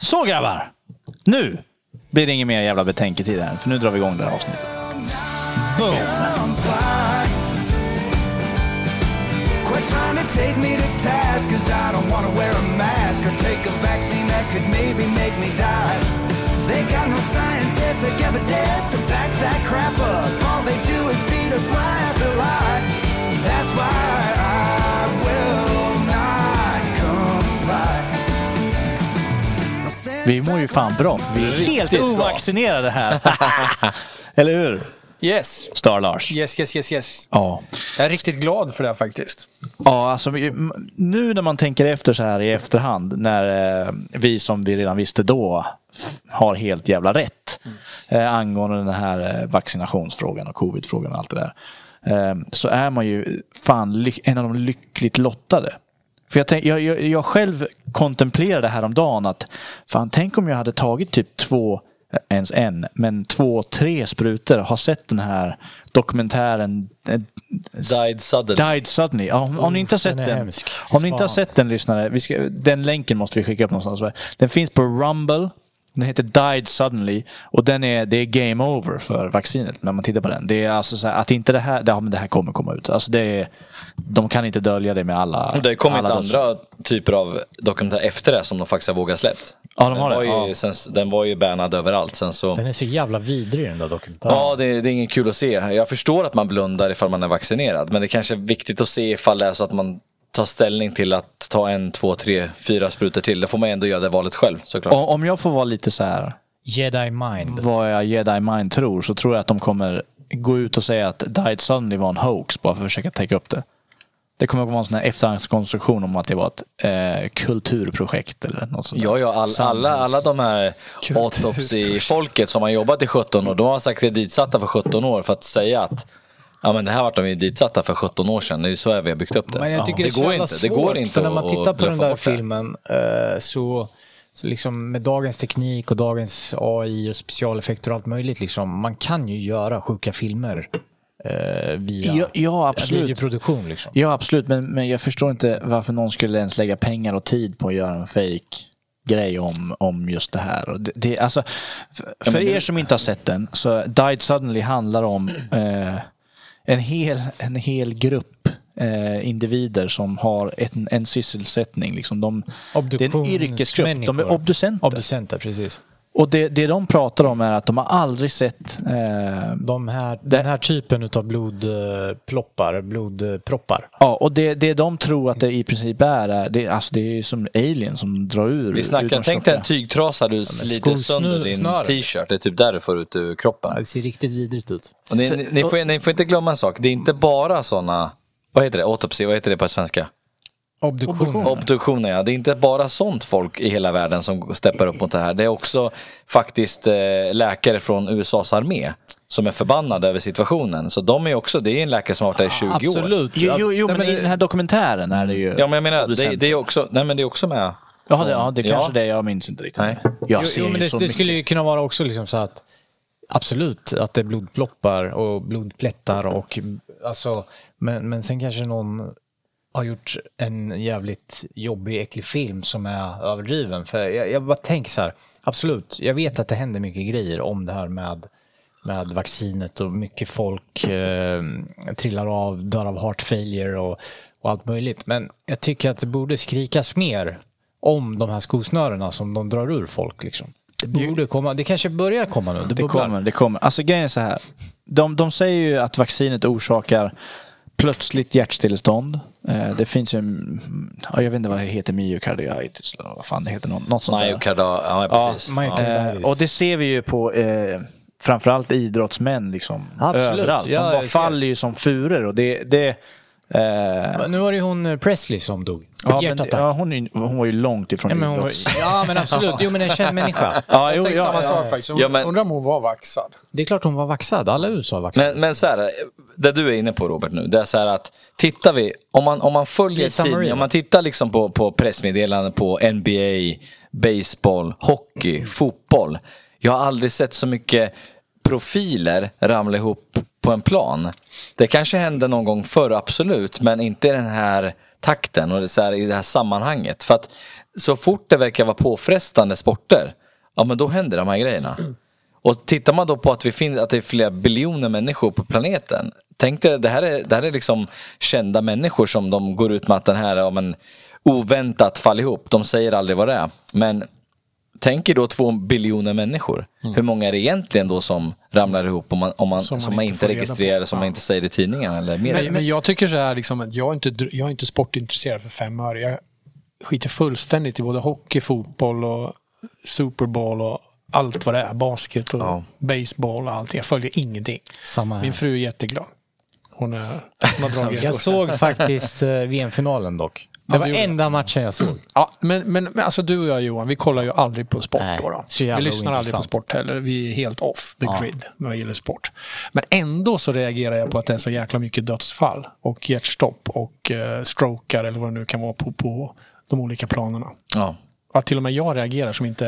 Så grabbar! Nu blir det ingen mer jävla betänketid här, för nu drar vi igång det här avsnittet. Boom. Take me to task Cause I don't wanna wear a mask Or take a vaccine that could maybe make me die They got no scientific evidence to back that crap up All they do is feed us lie after lie That's why Vi mår ju fan bra, för vi är helt ovaccinerade här. Eller hur? Yes. Star Lars. Yes, yes, yes, yes. Ja. Jag är riktigt glad för det här faktiskt. Ja, alltså nu när man tänker efter så här i efterhand, när eh, vi som vi redan visste då har helt jävla rätt eh, angående den här eh, vaccinationsfrågan och covidfrågan och allt det där. Eh, så är man ju fan en av de lyckligt lottade. För jag, tänk, jag, jag, jag själv kontemplerade häromdagen att fan, tänk om jag hade tagit typ två, eh, ens en, men två, tre sprutor. Har sett den här dokumentären eh, Died suddenly. Died Suddenly. Ja, om, om ni inte har sett den den, hemsk. om ni inte har sett den lyssnare, vi ska, den länken måste vi skicka upp någonstans. Den finns på Rumble. Den heter Died Suddenly och den är, det är game over för vaccinet när man tittar på den. Det är alltså så här, att inte det här, ja, men det här kommer komma ut. Alltså det är, de kan inte dölja det med alla Det har kommit alla döds- andra typer av dokumentärer efter det som de faktiskt har vågat släppt. Ja, de har den, det, var ju, ja. sen, den var ju bannad överallt. Sen så... Den är så jävla vidrig den där dokumentären. Ja, det, det är inget kul att se. Jag förstår att man blundar ifall man är vaccinerad. Men det kanske är viktigt att se ifall det är så att man tar ställning till att ta en, två, tre, fyra sprutor till. Då får man ändå göra det valet själv såklart. Om om jag får vara lite så här Jedi Mind. vad jag Jedi Mind tror så tror jag att de kommer gå ut och säga att Died Suddenly var en hoax bara för att försöka täcka upp det. Det kommer att vara en sån här efterhandskonstruktion om att det var ett eh, kulturprojekt eller något sånt. Ja, ja, all, alla, alla de här autopsy-folket som har jobbat i 17 år, de har sagt att de är ditsatta för 17 år för att säga att Ja men det här vart de ju ditsatta för 17 år sedan, det är ju så vi har byggt upp det. Men jag tycker det, det, så går inte, svårt, det går inte för när man tittar på den där det. filmen eh, så, så liksom med dagens teknik och dagens AI och specialeffekter och allt möjligt, liksom, man kan ju göra sjuka filmer eh, via Ja, ja, absolut. videoproduktion. Liksom. Ja, absolut. Men, men jag förstår inte varför någon skulle ens lägga pengar och tid på att göra en fake grej om, om just det här. Och det, det, alltså, för, för er som inte har sett den, så Died Suddenly handlar om eh, en, hel, en hel grupp eh, individer som har en, en sysselsättning. Liksom. De, det är en yrkesgrupp. De är obducenter. Obducenter, precis. Och det, det de pratar om är att de har aldrig sett eh, De här, den här typen av blodploppar, blodproppar. Ja, och det, det de tror att det i princip är, är det, alltså det är ju som alien som drar ur. Vi snackar, tänk dig en tygtrasa du sliter skosnö- sönder din t-shirt. Det är typ där du får ut ur kroppen. Det ser riktigt vidrigt ut. Och ni, ni, ni, får, ni får inte glömma en sak, det är inte bara sådana, vad heter det, autopsi, vad heter det på svenska? Obduktion. Obduktioner ja, det är inte bara sånt folk i hela världen som steppar upp mot det här. Det är också faktiskt eh, läkare från USAs armé som är förbannade över situationen. Så de är också, det är en läkare som har varit där i 20 år. Absolut. Jo, jo, jo men, i den här dokumentären är det ju... Ja men jag menar, det, det är också, nej men det är också med. Ja, det, ja, det Ja. kanske det är. Jag minns inte riktigt. Nej. Jag Jo, ser jo, men det, så det skulle ju kunna vara också liksom så att absolut att det är blodploppar och blodplättar och alltså, men, men sen kanske någon har gjort en jävligt jobbig, äcklig film som är överdriven. För jag, jag bara tänker så här, absolut, jag vet att det händer mycket grejer om det här med med vaccinet och mycket folk eh, trillar av, dör av heart failure och, och allt möjligt. Men jag tycker att det borde skrikas mer om de här skosnörena som de drar ur folk. Liksom. Det borde komma, det kanske börjar komma nu. Det, Det kommer, det kommer. Alltså grejen är så här. De, de säger ju att vaccinet orsakar plötsligt hjärtstillestånd. Eh, det finns ju, en- ja, jag vet inte vad det heter, myokarditis, vad fan det heter, något, sånt där. Myokarda, ja precis. myokarditis. Eh, och det ser vi ju på eh, framförallt idrottsmän liksom, Absolut. överallt. Ja, De bara faller ju som furor och det... det eh, Nu var det ju hon eh, Presley som dog. Ja, men, ja, hon, är ju- hon var ju långt ifrån Ja, men hon ja men absolut, jo men en känd människa. Ja, Jag jo, tänkte ja, samma ja, sak faktiskt. Ja, men- Undrar om hon var vaxad. Det är klart hon var vaxad, alla i USA var vaxade. Men, men så här, det du är inne på Robert nu, det är så här att tittar vi, om man, om man följer tidningen, om man tittar liksom på, på pressmeddelanden på NBA, baseball, hockey, fotboll. Jag har aldrig sett så mycket profiler ramla ihop på en plan. Det kanske hände någon gång förr, absolut, men inte den här takten och det så här, i det här sammanhanget. För att så fort det verkar vara påfrestande sporter, ja men då händer de här grejerna. Och tittar man då på att, vi finns, att det är flera biljoner människor på planeten. Tänk dig, det här är, det här är liksom kända människor som de går ut med att den här, ja, men, oväntat fall ihop. De säger aldrig vad det är. Men tänk er då två biljoner människor. Hur många är det egentligen då som ramlar ihop om man, om man, som, Som man man inte inte registrerar, som man inte säger i tidningen eller media? Men, men jag tycker så här, liksom, att jag, är inte, jag är inte sportintresserad för fem öre. Jag skiter fullständigt i både hockey, fotboll och Super Bowl och allt vad det är. Basket och Ja. baseball och allt. Jag följer ingenting. Min fru är jätteglad. Hon, är, hon har dragit Jag såg faktiskt eh, VM-finalen dock. Det Ja, var du gjorde enda matchen jag såg. Ja, men, men, men alltså du och jag Johan, vi kollar ju aldrig på sport Nej, då. då. Vi lyssnar aldrig på sport heller. Vi är helt off the Ja. grid när det gäller sport. Men ändå så reagerar jag på att det är så jäkla mycket dödsfall och hjärtstopp och uh, strokar eller vad det nu kan vara på, på de olika planerna. Ja. Att till och med jag reagerar som inte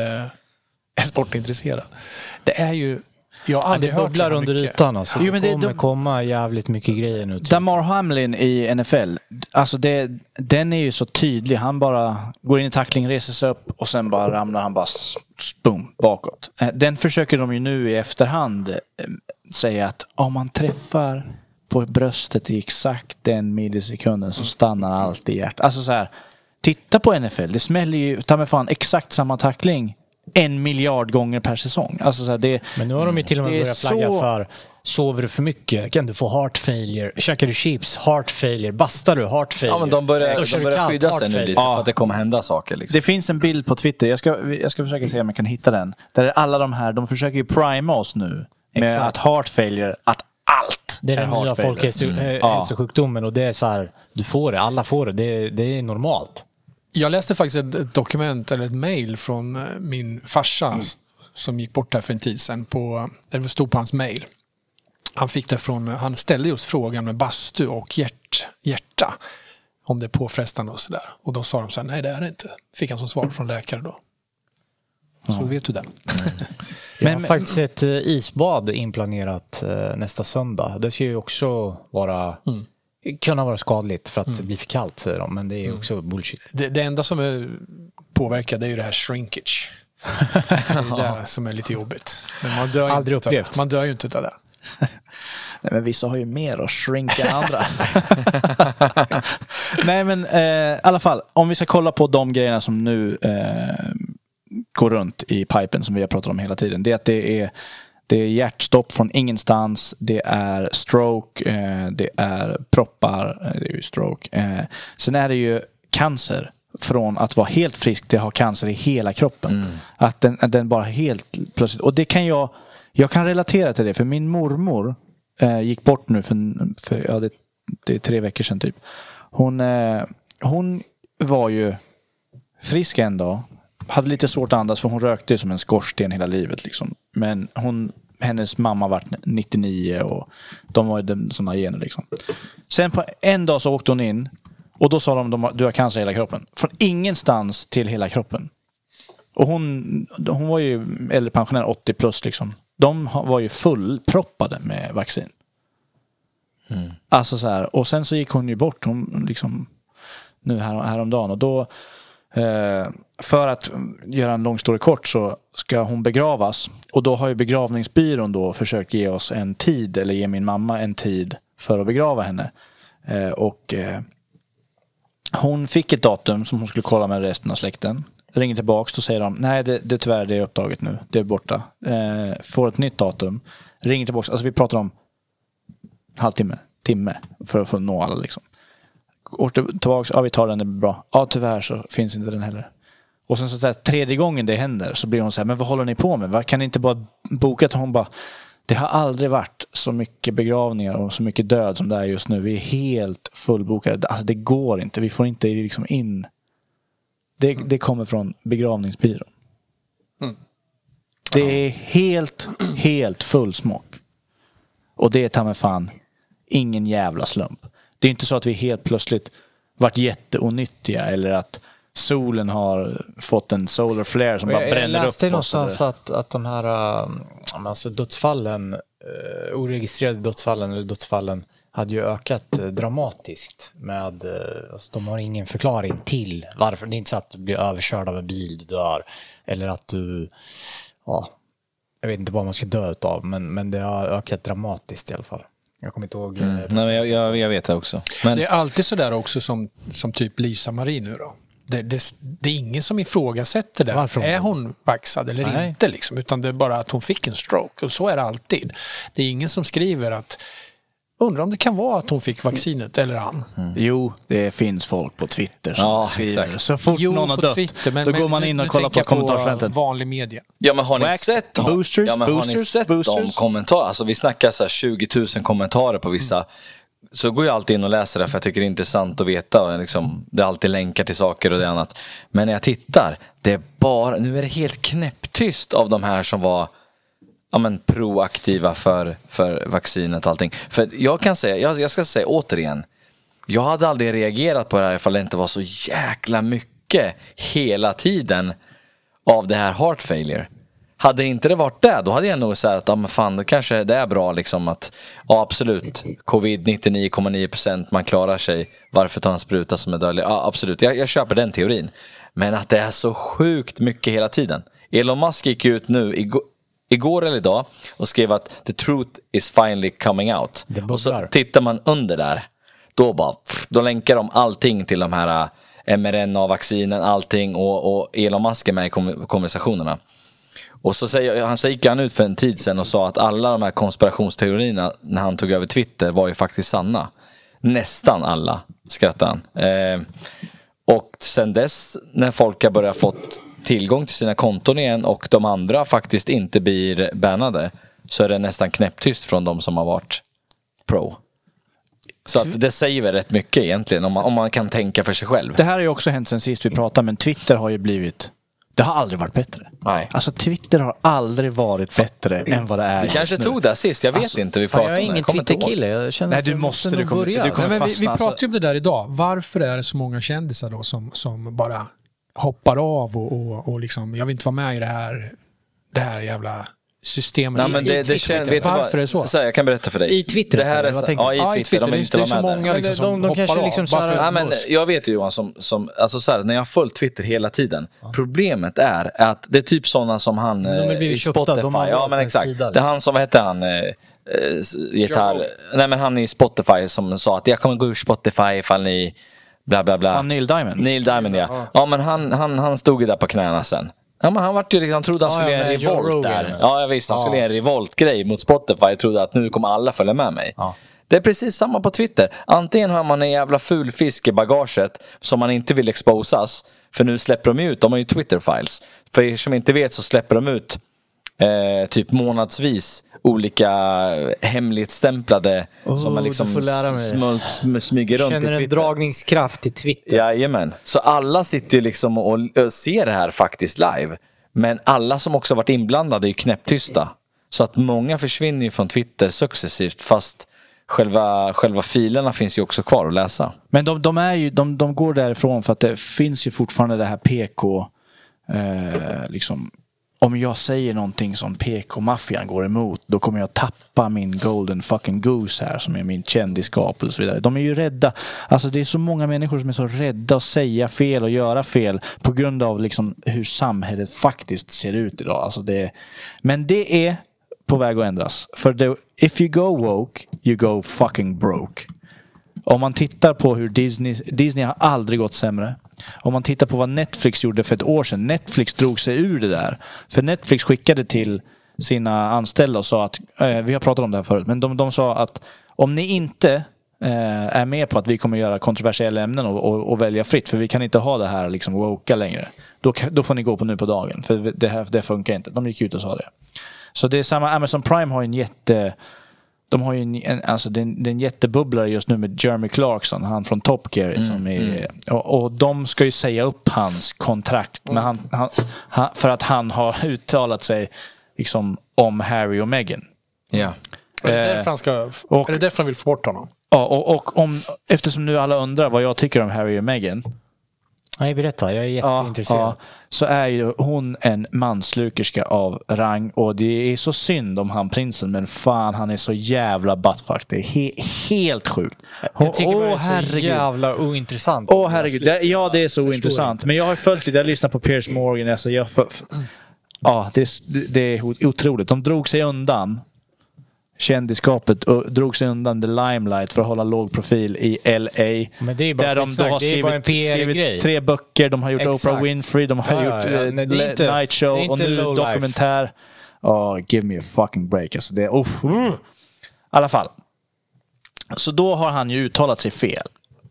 är sportintresserad. Det är ju... Jag har aldrig Det hört bubblar under mycket. ytan alltså. Jo, men det- kommer de- komma jävligt mycket grejer nu. Till. Damar Hamlin i NFL, alltså det, den är ju så tydlig. Han bara går in i tackling, reser sig upp och sen bara ramlar han bara boom, bakåt. Eh, Den försöker de ju nu i efterhand eh, säga att om man träffar på bröstet i exakt den millisekunden så stannar allt i hjärtat. Alltså så här, titta på NFL, det smäller ju ta mig fan exakt samma tackling en miljard gånger per säsong. Alltså så här, det, Men nu har de ju till och med är börjat flagga så- för Sover du för mycket kan du få heart failure. Käkar du chips, heart failure. Bastar du, heart failure. ja, men de börjar, de du börjar kallt, skydda sig nu lite för att det kommer hända saker. Liksom. Det finns en bild på Twitter, jag ska, jag ska försöka se om jag kan hitta den. Där är alla de här, de försöker ju prima oss nu. Med Exakt. att heart failure, att allt Det är den heart nya folkhälsosjukdomen och det är så här, du får det, alla får det, det, det är normalt. Jag läste faktiskt ett, dokument eller ett mail från eh, min farsa Mm. som gick bort här för en tid sedan. På, det stod på hans mail. Han fick det från, han ställde just frågan med bastu och hjärt, hjärta. Om det är påfrestande och sådär. Och då sa de så här, nej det är det inte. Fick han som svar från läkare då. Så vet du det. Jag har Men- faktiskt ett eh, isbad inplanerat eh, nästa söndag. Det ska ju också vara, kunna vara skadligt för att det blir för kallt säger de, men det är också bullshit. det. Det enda som är påverkad är ju det här shrinkage. Det är det som är lite jobbigt. Men man dör Aldrig inte upplevt. Man dör ju inte av det. Nej, men vissa har ju mer att shrinka än andra. Nej men eh, i alla fall, om vi ska kolla på de grejerna som nu eh, går runt i pipen som vi har pratat om hela tiden. Det är att det är, det är hjärtstopp från ingenstans, det är stroke, eh, det är proppar, eh, det är ju stroke. Eh, sen är det ju cancer från att vara helt frisk till att ha cancer i hela kroppen. Att den, att den bara helt plötsligt... Och det kan jag... Jag kan relatera till det, för min mormor eh, gick bort nu för, för ja, det, det är tre veckor sedan typ. Hon, eh, hon var ju frisk en dag. Hade lite svårt att andas för hon rökte som en skorsten hela livet. Liksom. Men hon, hennes mamma var 99 och de var sådana gener. Liksom. Sen på en dag så åkte hon in och då sa de de du har cancer i hela kroppen. Från ingenstans till hela kroppen. Och hon, hon var ju äldre pensionär, 80 plus liksom. De var ju fullproppade med vaccin. Alltså så här, och sen så gick hon ju bort hon liksom, nu här, häromdagen. Och då, Eh, för att göra en lång story kort så ska hon begravas. Och då har ju begravningsbyrån då försökt ge oss en tid, eller ge min mamma en tid för att begrava henne. Eh, och eh, hon fick ett datum som hon skulle kolla med resten av släkten. Ringer tillbaks, då säger de nej det, det tyvärr det är upptaget nu. Det är borta. Eh, får ett nytt datum. Ringer tillbaks, alltså vi pratar om halvtimme, timme för att få nå alla liksom. Åker tillbaks, ja vi tar den, det blir bra. Ja tyvärr så finns inte den heller. Och sen så där, tredje gången det händer så blir hon så här, men vad håller ni på med? Kan ni inte bara boka? Hon bara, det har aldrig varit så mycket begravningar och så mycket död som det är just nu. Vi är helt fullbokade. Alltså det går inte. Vi får inte liksom in. Det, det kommer från begravningsbyrån. Det är helt, helt fullsmock. Och det är ta mig fan ingen jävla slump. Det är inte så att vi helt plötsligt varit jätteonyttiga eller att solen har fått en solar flare som bara jag, jag bränner läste upp oss. någonstans eller- att, att de här um, alltså dödsfallen, uh, oregistrerade dödsfallen, eller dödsfallen hade ju ökat eh, dramatiskt med, eh, alltså, de har ingen förklaring till varför. Det är inte så att du blir överkörd av en bil, du dör. Eller att du, ja, jag vet inte vad man ska dö av, men, men det har ökat dramatiskt i alla fall. Jag kommer inte ihåg. eh, Nej, men jag, jag, jag vet det också. Men, Det är alltid sådär också som, som typ Lisa-Marie nu då. Det, det, det är ingen som ifrågasätter det. Varför är hon vaxad eller Nej. inte? Liksom, utan det är bara att hon fick en stroke. Och så är det alltid. Det är ingen som skriver att undrar om det kan vara att hon fick vaccinet eller han. Jo, det finns folk på Twitter som Ja, skriver. exakt. Så fort Jo, någon har på dött, Twitter, men, då men går man in och kollar på kommentarsfältet. vanlig media. Ja men har ni Whacked, sett boosters, ja, men har ni boosters, sett de boosters. kommentarer? Alltså vi snackar så här 20 000 kommentarer på vissa. Så går jag alltid in och läser det för jag tycker det är intressant att veta. Liksom, det är alltid länkar till saker och det annat. Men när jag tittar, det är bara, nu är det helt knäpptyst av de här som var ja, men, proaktiva för, för vaccinet och allting. För jag kan säga, jag, jag ska säga återigen. Jag hade aldrig reagerat på det här ifall det inte var så jäkla mycket hela tiden av det här heart failure. Hade inte det varit det, då hade jag nog sagt att ja, men fan, då kanske det är bra liksom att ja, absolut, covid 99,9% man klarar sig. Varför ta en spruta som är dödlig? Ja, absolut, jag, jag köper den teorin. Men att det är så sjukt mycket hela tiden. Elon Musk gick ut nu igår, eller idag och skrev att the truth is finally coming out. Och så tittar man under där, då bara, då länkar de allting till de här äh, mRNA-vaccinen, allting och, och Elon Musk är med i konversationerna. Och så säger, han så gick han ut för en tid sedan och sa att alla de här konspirationsteorierna när han tog över Twitter var ju faktiskt sanna. Nästan alla, skrattade han. Eh, och sen dess, när folk har börjat fått tillgång till sina konton igen och de andra faktiskt inte blir bannade, så är det nästan knäpptyst från de som har varit pro. Så att det säger väl rätt mycket egentligen, om man, om man kan tänka för sig själv. Det här har ju också hänt sen sist vi pratade, men Twitter har ju blivit... Det har aldrig varit bättre. Nej. Alltså Twitter har aldrig varit bättre än vad det är Vi just kanske nu. tog det sist, jag vet Alltså, inte. Vi Fan, pratade jag är ingen. Twitterkille. Jag känner Nej, du måste, du kommer- börja. du kommer- Nej, men vi, vi fastna, pratade alltså. ju om det där idag. Varför är det så många kändisar då som, som bara hoppar av och, och, och liksom, jag vill inte vara med i det här, det här jävla systemet. Nej, men I- i det, det Twitter. känns, vet Varför vad? är det så? Så här, jag kan berätta för dig. I Twitter, Det här är så, vad tänker ja, i Ja, Twitter. De vill inte det är vara så med där. många liksom, Men som de- de hoppar kanske av. liksom så här- men jag vet ju Johan, som, som, alltså så här, när jag har följt Twitter hela tiden. Problemet är att det är typ sådana som han de eh, i köpta, Spotify. de ja men en exakt. sida. Det är han som, vad hette han? Eh, eh, gitarr... Nej men han i Spotify som sa att jag kommer gå ur Spotify ifall ni... Bla bla bla. Ja, Neil Diamond. Neil Diamond ja. Ja men han, han, han stod ju där på knäna sen. Ja, men han, vart ju, liksom- han trodde han Ja, skulle ja, göra en med Joe revolt Rogan, där. ja. Ja, visst. Han Ja. skulle göra en revoltgrej mot Spotify. Jag trodde att nu kommer alla följa med mig. Ja. Det är precis samma på Twitter. Antingen har man en jävla ful fisk i bagaget som man inte vill exposas. För nu släpper de ut, de har ju Twitter-files. För er som inte vet så släpper de ut eh, typ månadsvis olika hemligstämplade som man liksom smult, sm, smyger runt i Känner en Twitter. dragningskraft i Twitter. Jajamän. Så alla sitter ju liksom och, och ser det här faktiskt live. Men alla som också varit inblandade är ju knäpptysta. Så att många försvinner ju från Twitter successivt fast själva, själva filerna finns ju också kvar att läsa. Men de, de, är ju, de, de går därifrån för att det finns ju fortfarande det här PK... Eh, liksom, om jag säger någonting som PK-maffian går emot, då kommer jag tappa min golden fucking goose här som är min kändisskap och så vidare. De är ju rädda. Alltså det är så många människor som är så rädda att säga fel och göra fel på grund av liksom hur samhället faktiskt ser ut idag. Alltså det, men det är på väg att ändras. För det, if you go woke, you go fucking broke. Om man tittar på hur Disney, Disney har aldrig gått sämre. Om man tittar på vad Netflix gjorde för ett år sedan. Netflix drog sig ur det där. För Netflix skickade till sina anställda och sa att, eh, vi har pratat om det här förut, men de, de sa att om ni inte eh, är med på att vi kommer göra kontroversiella ämnen och, och, och välja fritt, för vi kan inte ha det här liksom woka längre. Då, då får ni gå på nu på dagen, för det, här, det funkar inte. De gick ut och sa det. Så det är samma, Amazon Prime har en jätte... De har ju en, en, alltså det är en, det är en jättebubblare just nu med Jeremy Clarkson, han från Top Gear. som är, och, och de ska ju säga upp hans kontrakt men han, han, han, för att han har uttalat sig liksom, om Harry och Meghan. Ja. Är det Eh, därför han ska... och- är det därför de vill få bort honom? Ja, och, och om, eftersom nu alla undrar vad jag tycker om Harry och Meghan. Nej, berätta. Jag är Ja, jätteintresserad. ja, så är ju hon en manslukerska av rang och det är så synd om han prinsen men fan han är så jävla buttfuck. Det är he- helt sjukt. Hon, Jag tycker bara det åh är så herregud. jävla ointressant. Åh herregud. Det, ja det är så ointressant. Men jag har följt lite, jag lyssnar på Piers Morgan. Alltså jag, för, för, ja det, det är otroligt. De drog sig undan kändisskapet och drog sig undan the limelight för att hålla låg profil i LA. Men det är bara där de då har är skrivit, skrivit tre böcker, de har gjort Exakt. Oprah Winfrey, de har Ja, ja, gjort ja. eh, Nej, är Le- inte- Night Show är och nu dokumentär. Oh, give me a fucking break. Alltså det, oh. I alla fall. Så då har han ju uttalat sig fel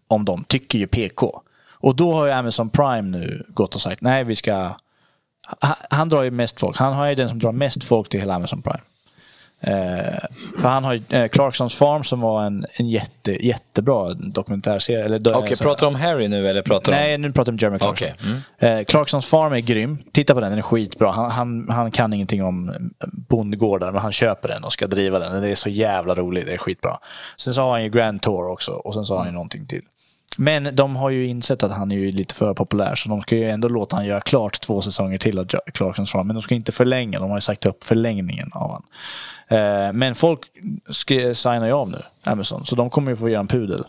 om de tycker ju PK. Och då har ju Amazon Prime nu gått och sagt nej vi ska... Han, han drar ju mest folk. Han har ju den som drar mest folk till hela Amazon Prime. Eh, för han har ju eh, Clarksons Farm som var en, en jätte, jättebra dokumentärserie. Eller, Okej, så- pratar du om Harry nu eller pratar du om... Nej, nu pratar vi om Jeremy Clarkson. Okej, mm. Eh, Clarksons Farm är grym. Titta på den, den är skitbra. Han, han, han kan ingenting om bondgårdar, men han köper den och ska driva den. Det är så jävla roligt, det är skitbra. Sen så har han ju Grand Tour också och sen så har han ju någonting till. Men de har ju insett att han är ju lite för populär så de ska ju ändå låta han göra klart två säsonger till av Clarksons Farm. Men de ska inte förlänga, de har ju sagt upp förlängningen av han. Eh, Men folk ska signa ju av nu, Amazon, så de kommer ju få göra en pudel.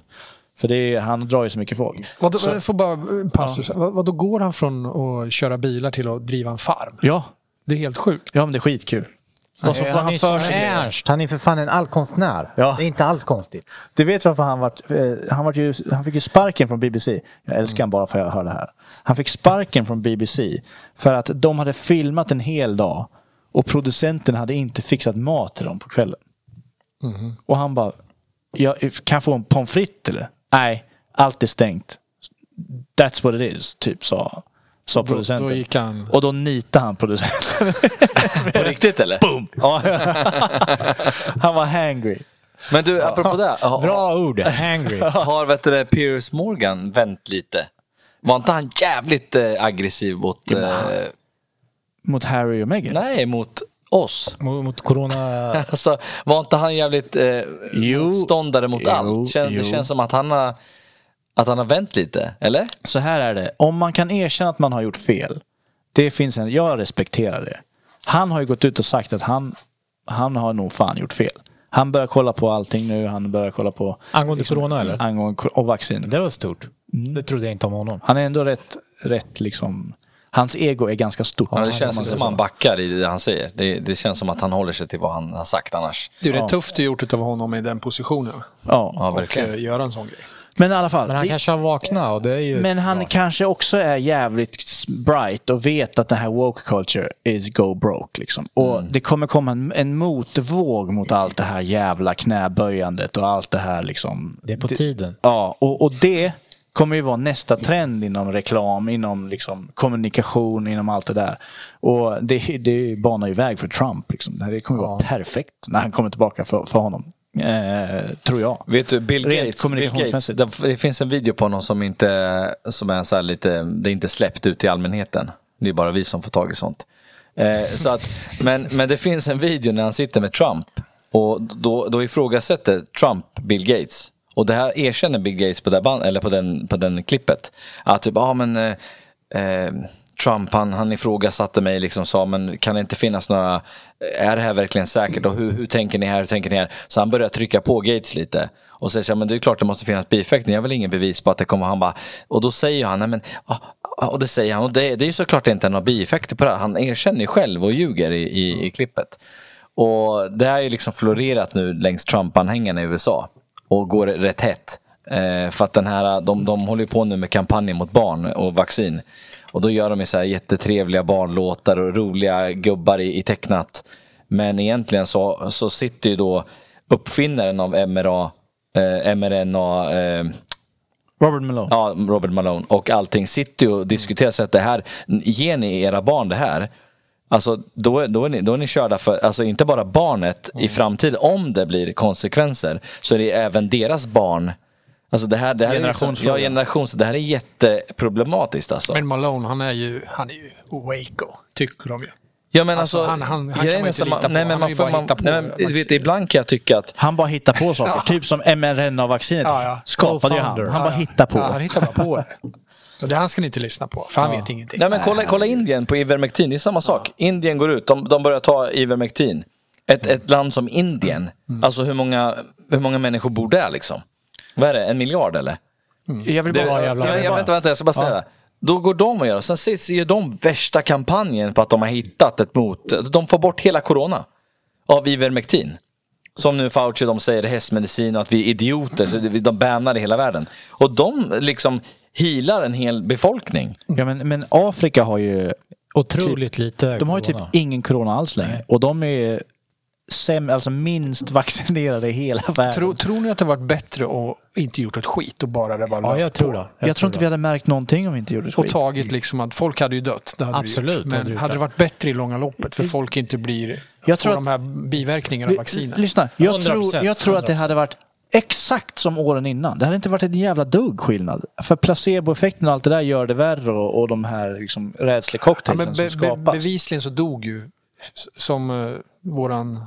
För det är, han drar ju så mycket folk. Vad, Så- får bara passus. Vad, vad då går han från att köra bilar till att driva en farm? Ja, Det är helt sjukt. ja men det är skitkul. Och så får han för sig det. Ernst, han är för fan en allkonstnär. Ja. Det är inte alls konstigt. Du vet varför han vart, eh, han vart ju, han fick ju sparken från BBC. Jag älskar han bara för att jag hör det här. Han fick sparken från BBC för att de hade filmat en hel dag och producenten hade inte fixat mat till dem på kvällen. Och han bara, jag, kan jag få en pommes frites eller? Nej, allt är stängt. That's what it is, typ sa, sa producenten. då gick han- Och då nitade han producenten. På riktigt eller? Boom! Ja. han var hangry. Men du, apropå det. Har, Bra ord, hangry. har vet du, det, Piers Morgan vänt lite? Var inte han jävligt eh, aggressiv mot... Eh, Mot Harry och Meghan? nej, mot oss? mot, mot corona... Alltså, var inte han jävligt eh, Jo. motståndare mot Jo, allt? Kän, det jo. känns som att han har, att han har vänt lite, eller? Så här är det. Om man kan erkänna att man har gjort fel. Det finns en, jag respekterar det. Han har ju gått ut och sagt att han, han har nog fan gjort fel. Han börjar kolla på allting nu. Han börjar kolla på... Angående corona eller? Angående och vaccin. Det var stort. Det trodde jag inte om honom. Han är ändå rätt, rätt liksom... Hans ego är ganska stort. Ja, det känns inte som så. han backar i det han säger. Det, det känns som att han håller sig till vad han har sagt annars. Det är rätt tufft gjort av honom i den positionen. Ja. Ja, Och verkligen. eh, göra en sån grej. Men i alla fall. Men han det- kanske har vaknat och det är ju... Men han bra. kanske också är jävligt bright och vet att den här woke culture is go broke. Liksom. Och Mm. det kommer komma en, en motvåg mot allt det här jävla knäböjandet och allt det här liksom. Det är på tiden. Ja, och, och det kommer ju vara nästa trend inom reklam, inom liksom kommunikation, inom allt det där. Och det, det banar ju väg för Trump. Liksom. Det kommer ju vara perfekt när han kommer tillbaka för, för honom. Eh, tror jag. Vet du, Bill Gates, Bill Gates det, finns en video på honom som inte som är så lite, det är inte släppt ut till allmänheten. Det är bara vi som får tag i sånt. Eh, så att, men, men det finns en video när han sitter med Trump och då, då ifrågasätter Trump Bill Gates. Och det här erkänner Bill Gates på, det band, eller på, den, på den klippet. Att typ, ja men eh, eh, Trump han, han ifrågasatte mig liksom sa men kan det inte finnas några, är det här verkligen säkert och hur, hur tänker ni här, hur tänker ni här? Så han började trycka på Gates lite. Och säger så här, men det är klart det måste finnas bieffekter, jag har väl ingen bevis på att det kommer, han bara, och då säger han, nej men, ah, ah, ah. och det säger han, och det, det är ju såklart inte några bieffekter på det här. Han erkänner ju själv och ljuger i, i, i klippet. Och det har ju liksom florerat nu längs Trump-anhängarna i USA och går rätt hett. Eh, för att den här, de, de håller ju på nu med kampanjen mot barn och vaccin. Och då gör de så här jättetrevliga barnlåtar och roliga gubbar i, i tecknat. Men egentligen så, så sitter ju då uppfinnaren av MRA, eh, mRNA, eh, Robert Malone. ja, Robert Malone och allting sitter ju och diskuterar så att det här, ger ni era barn det här, alltså då, är- då, är, ni, då är ni körda för, alltså inte bara barnet i framtiden, om det blir konsekvenser, så är det även deras barn. Alltså det här, det här är liksom, Generationsfråga. ja, generation, så det här är jätteproblematiskt alltså. Men Malone, han är ju, han är ju waco, tycker de ju. ja men alltså, alltså, han- han- han kan man är inte lita på. nej, men Han man får, bara man, på nej, men, du vet, ibland kan jag tycka att Han bara hittar på saker. Typ som mRNA-vaccinet Ja, ja. skapade ju han. Han bara hittar på. Ja, han hittar bara på det. Och det här ska ni inte lyssna på, för han vet ingenting. Nej, men kolla, kolla Indien på Ivermectin, det är samma sak. Indien går ut, de, de börjar ta Ivermectin. Ett, ett land som Indien, Mm. alltså hur många, hur många människor bor där liksom? Vad är det, en miljard eller? Jag vill Det, bara... jag, jag, jag, vänta, vänta, jag ska bara säga det. Då går de och gör, sen ser- de värsta kampanjen på att de har hittat ett mot, de får bort hela corona av Ivermectin. Som nu Fauci, de säger hästmedicin och att vi är idioter, så de bannar i hela världen. Och de liksom healar en hel befolkning. Ja, men, men Afrika har ju... Otroligt lite De har ju typ ingen corona alls längre. Och de är säm, alltså minst vaccinerade i hela världen. Tror, tror ni att det varit bättre att inte gjort ett skit och bara det var Ja, jag tror det. jag, tror inte vi hade märkt någonting om vi inte gjorde ett Och skit. tagt liksom att folk hade ju dött. Det hade Absolut, gjort. hade Men det hade, gjort det varit bättre i långa loppet för folk inte blir... Jag får tror de här biverkningarna av vaccinet. Lyssna, jag 100%, tror, jag tror att det hade varit exakt som åren innan. Det hade inte varit en jävla dugg skillnad. För placeboeffekten och allt det där gör det värre och, och de här liksom Ja, rädslecocktailsen men som be, be, skapas. bevisligen så dog ju, som uh, våran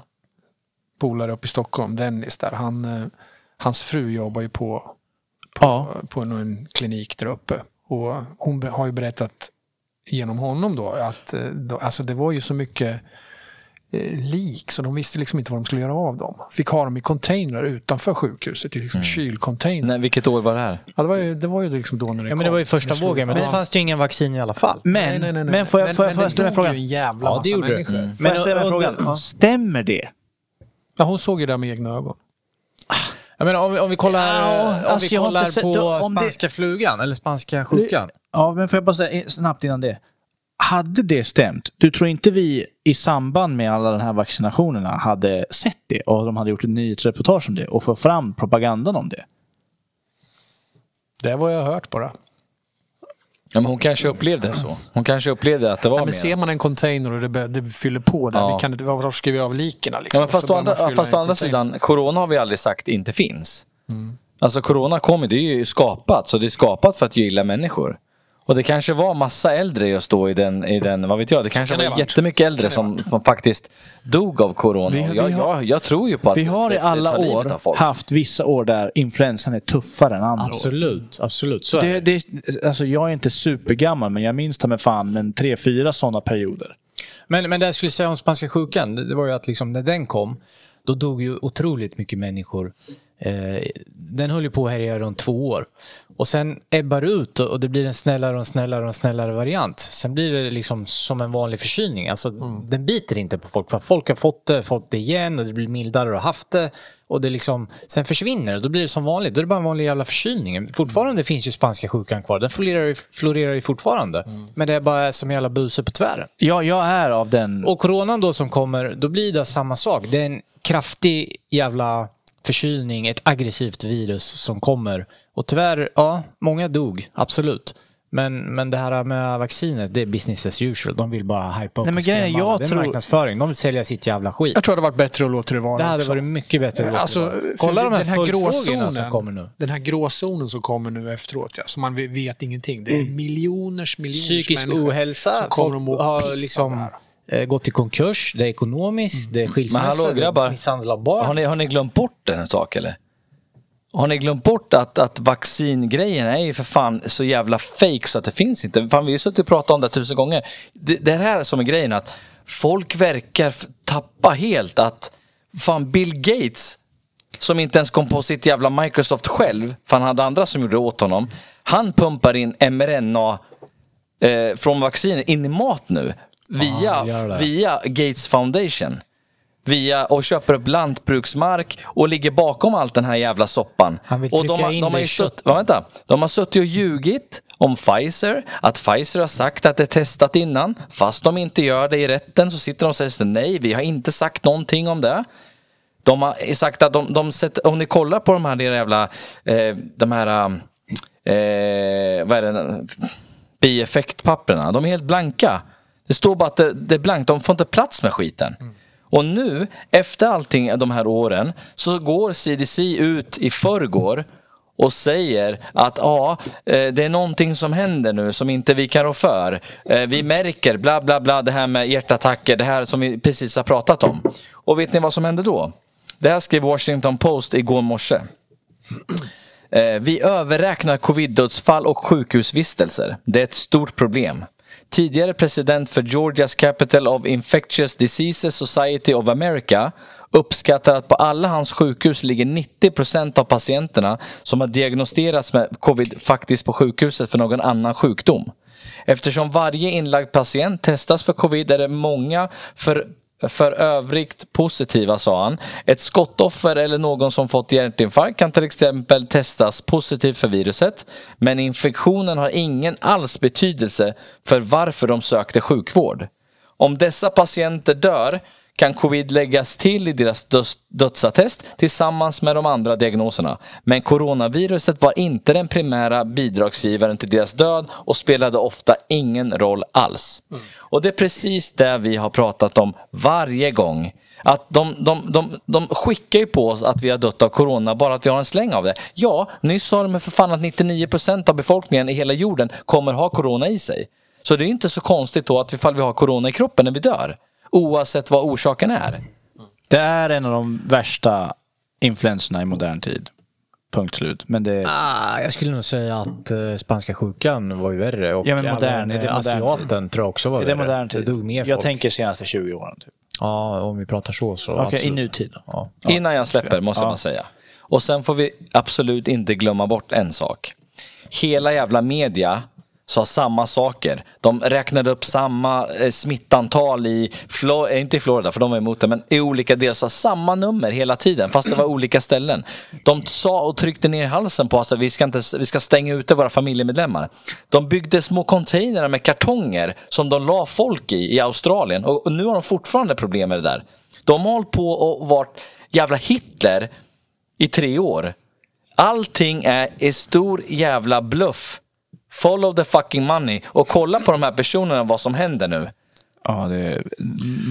polare uppe i Stockholm, Dennis där, han, eh, hans fru jobbar ju på, ja. på en klinik där uppe. Och hon har ju berättat genom honom då att eh, då, alltså det var ju så mycket eh, lik så de visste liksom inte vad de skulle göra av dem. Fick ha dem i containrar utanför sjukhuset, i liksom kylcontainer. Nej, vilket år var det här? Ja, det, var ju, det var ju liksom då när det Ja, men det var ju första kom. vågen, men då fanns det ju ingen vaccin i alla fall. Men, Nej, nej, nej, nej. men får jag, får jag, får jag det ställa en jävla Ja, det gjorde det. människor. Får jag ställa och- Stämmer det? Ja, hon såg ju det med egna ögon. Jag menar, om, vi, om vi kollar, Ja, om alltså, vi kollar sett- på om det- spanska flugan, eller spanska sjukan. Ja, men får jag bara säga snabbt innan det. Hade det stämt, du tror inte vi i samband med alla de här vaccinationerna hade sett det och de hade gjort ett nyhetsreportage om det och få fram propagandan om det? Det var jag hört bara. Ja, men hon kanske upplevde det så. Hon kanske upplevde att det var Ja, men mer. ser man en container och det, bör- det fyller på där, Ja. vi kan, varför ska vi av liken? Liksom? Ja, fast, å andra, fast å andra sidan, corona har vi aldrig sagt inte finns. Alltså corona kommer, det är ju skapat. Så det är skapat för att gilla människor. Och det kanske var massa äldre just då i den, i den vad vet jag, det kanske kan var jättemycket äldre som, som faktiskt dog av corona. Vi- vi jag, har- jag, jag tror ju på att Vi har det, i alla år haft vissa år där influensan är tuffare än andra år. Absolut, absolut. Så är Det, det. det, alltså jag är inte supergammal, men jag minns ta med fan men tre, fyra sådana perioder. Men, men det jag skulle säga om spanska sjukan, det, det var ju att liksom, när den kom, då dog ju otroligt mycket människor. Eh, den höll ju på att härja runt två år. Och sen ebbar det ut och det blir en snällare och snällare och snällare variant. Sen blir det liksom som en vanlig förkylning. Alltså, Den biter inte på folk. För folk har fått det, fått det igen och det blir mildare och har haft det. Och det liksom, sen försvinner det, då blir det som vanligt. Då är det bara en vanlig jävla förkylning. Fortfarande finns ju spanska sjukan kvar. Den florerar ju, florerar ju fortfarande. Men det är bara som jävla buse på tvären. Jag, jag är av den... Och coronan då som kommer, då blir det samma sak. Det är en kraftig jävla förkylning, ett aggressivt virus som kommer. Och tyvärr, ja, många dog, absolut. Men, men det här med vaccinet, det är business as usual. De vill bara hypa upp Nej, men grejen är, alla. jag Det är tror- marknadsföring. De vill sälja sitt jävla skit. Jag tror det hade varit bättre att låta det vara Det hade också. varit mycket bättre. att låta Alltså, det vara. Kolla de här, den här följdfrågorna som gråzonen, kommer nu. Den här gråzonen som kommer nu efteråt, ja, som man vet ingenting. Det är miljoners, miljoners Mm. Psykisk människor ohälsa, som kommer att må har piss av liksom det här. Eh, gått i konkurs, det är ekonomiskt, det är skilsmässa, Men hallå är grabbar, misshandel av barn. har ni, har ni glömt bort en sak eller? Har ni glömt bort att, att vaccingrejen är ju för fan så jävla fake så att det finns inte? Fan, vi har ju suttit och pratat om det tusen gånger. Det, det här som är grejen att folk verkar tappa helt att fan Bill Gates som inte ens kom på sitt jävla Microsoft själv, för han hade andra som gjorde det åt honom. Han pumpar in mRNA eh, från vaccinet in i mat nu. Via, det. via Gates Foundation. Via, och köper upp lantbruksmark och ligger bakom allt den här jävla soppan. Han vill och de, har- in de har det ju sutt, vänta, de har suttit och ljugit om Pfizer, att Pfizer har sagt att det är testat innan. Fast de inte gör det i rätten så sitter de och säger nej, vi har inte sagt någonting om det. De har sagt att de, de sätter, om ni kollar på de här deras jävla, eh, de här, eh, vad är det, bieffektpapperna, de är helt blanka. Det står bara att det, det är blankt, de får inte plats med skiten. Och nu, efter allting de här åren, så går CDC ut i förrgår och säger att ja, eh, det är någonting som händer nu som inte vi kan rå för. Eh, Vi märker bla bla bla det här med hjärtattacker, det här som vi precis har pratat om. Och vet ni vad som hände då? Det här skrev Washington Post igår morse. Eh, vi överräknar covid-dödsfall och sjukhusvistelser. Det är ett stort problem. Tidigare president för Georgias Capital of Infectious Diseases Society of America uppskattar att på alla hans sjukhus ligger 90% av patienterna som har diagnostiserats med covid faktiskt på sjukhuset för någon annan sjukdom. Eftersom varje inlagd patient testas för covid är det många för för övrigt positiva, sa han. Ett skottoffer eller någon som fått hjärtinfarkt kan till exempel testas positivt för viruset. Men infektionen har ingen alls betydelse för varför de sökte sjukvård. Om dessa patienter dör kan covid läggas till i deras döds- dödsattest tillsammans med de andra diagnoserna. Men coronaviruset var inte den primära bidragsgivaren till deras död och spelade ofta ingen roll alls. Och det är precis det vi har pratat om varje gång. Att de, de, de, de skickar ju på oss att vi har dött av corona bara att vi har en släng av det. Ja, nyss sa de för fan att 99% av befolkningen i hela jorden kommer ha corona i sig. Så det är inte så konstigt då att ifall vi har corona i kroppen när vi dör. Oavsett vad orsaken är. Det är en av de värsta influenserna i modern tid. Punkt slut. Men det... Ah, jag skulle nog säga att eh, spanska sjukan var ju värre. Och Ja, men modern, även, är det eh, modern asiaten tror jag också var är det värre. modern tid? Det dog mer jag folk. tänker senaste 20 åren. Typ. Ja, om vi pratar så. så Okej, i nutid då. Ja. Innan jag släpper måste Ja. man säga. Och sen får vi absolut inte glömma bort en sak. Hela jävla media sa samma saker. De räknade upp samma eh, smittantal i, Flo- eh, inte i Florida för de var emot det, men i olika delar sa samma nummer hela tiden fast det var olika ställen. De sa och tryckte ner halsen på oss att vi ska, inte, vi ska stänga ute våra familjemedlemmar. De byggde små containrar med kartonger som de la folk i i Australien och, och nu har de fortfarande problem med det där. De har hållit på och varit jävla Hitler i tre år. Allting är en stor jävla bluff. Follow the fucking money och kolla på de här personerna vad som händer nu. Ja, det,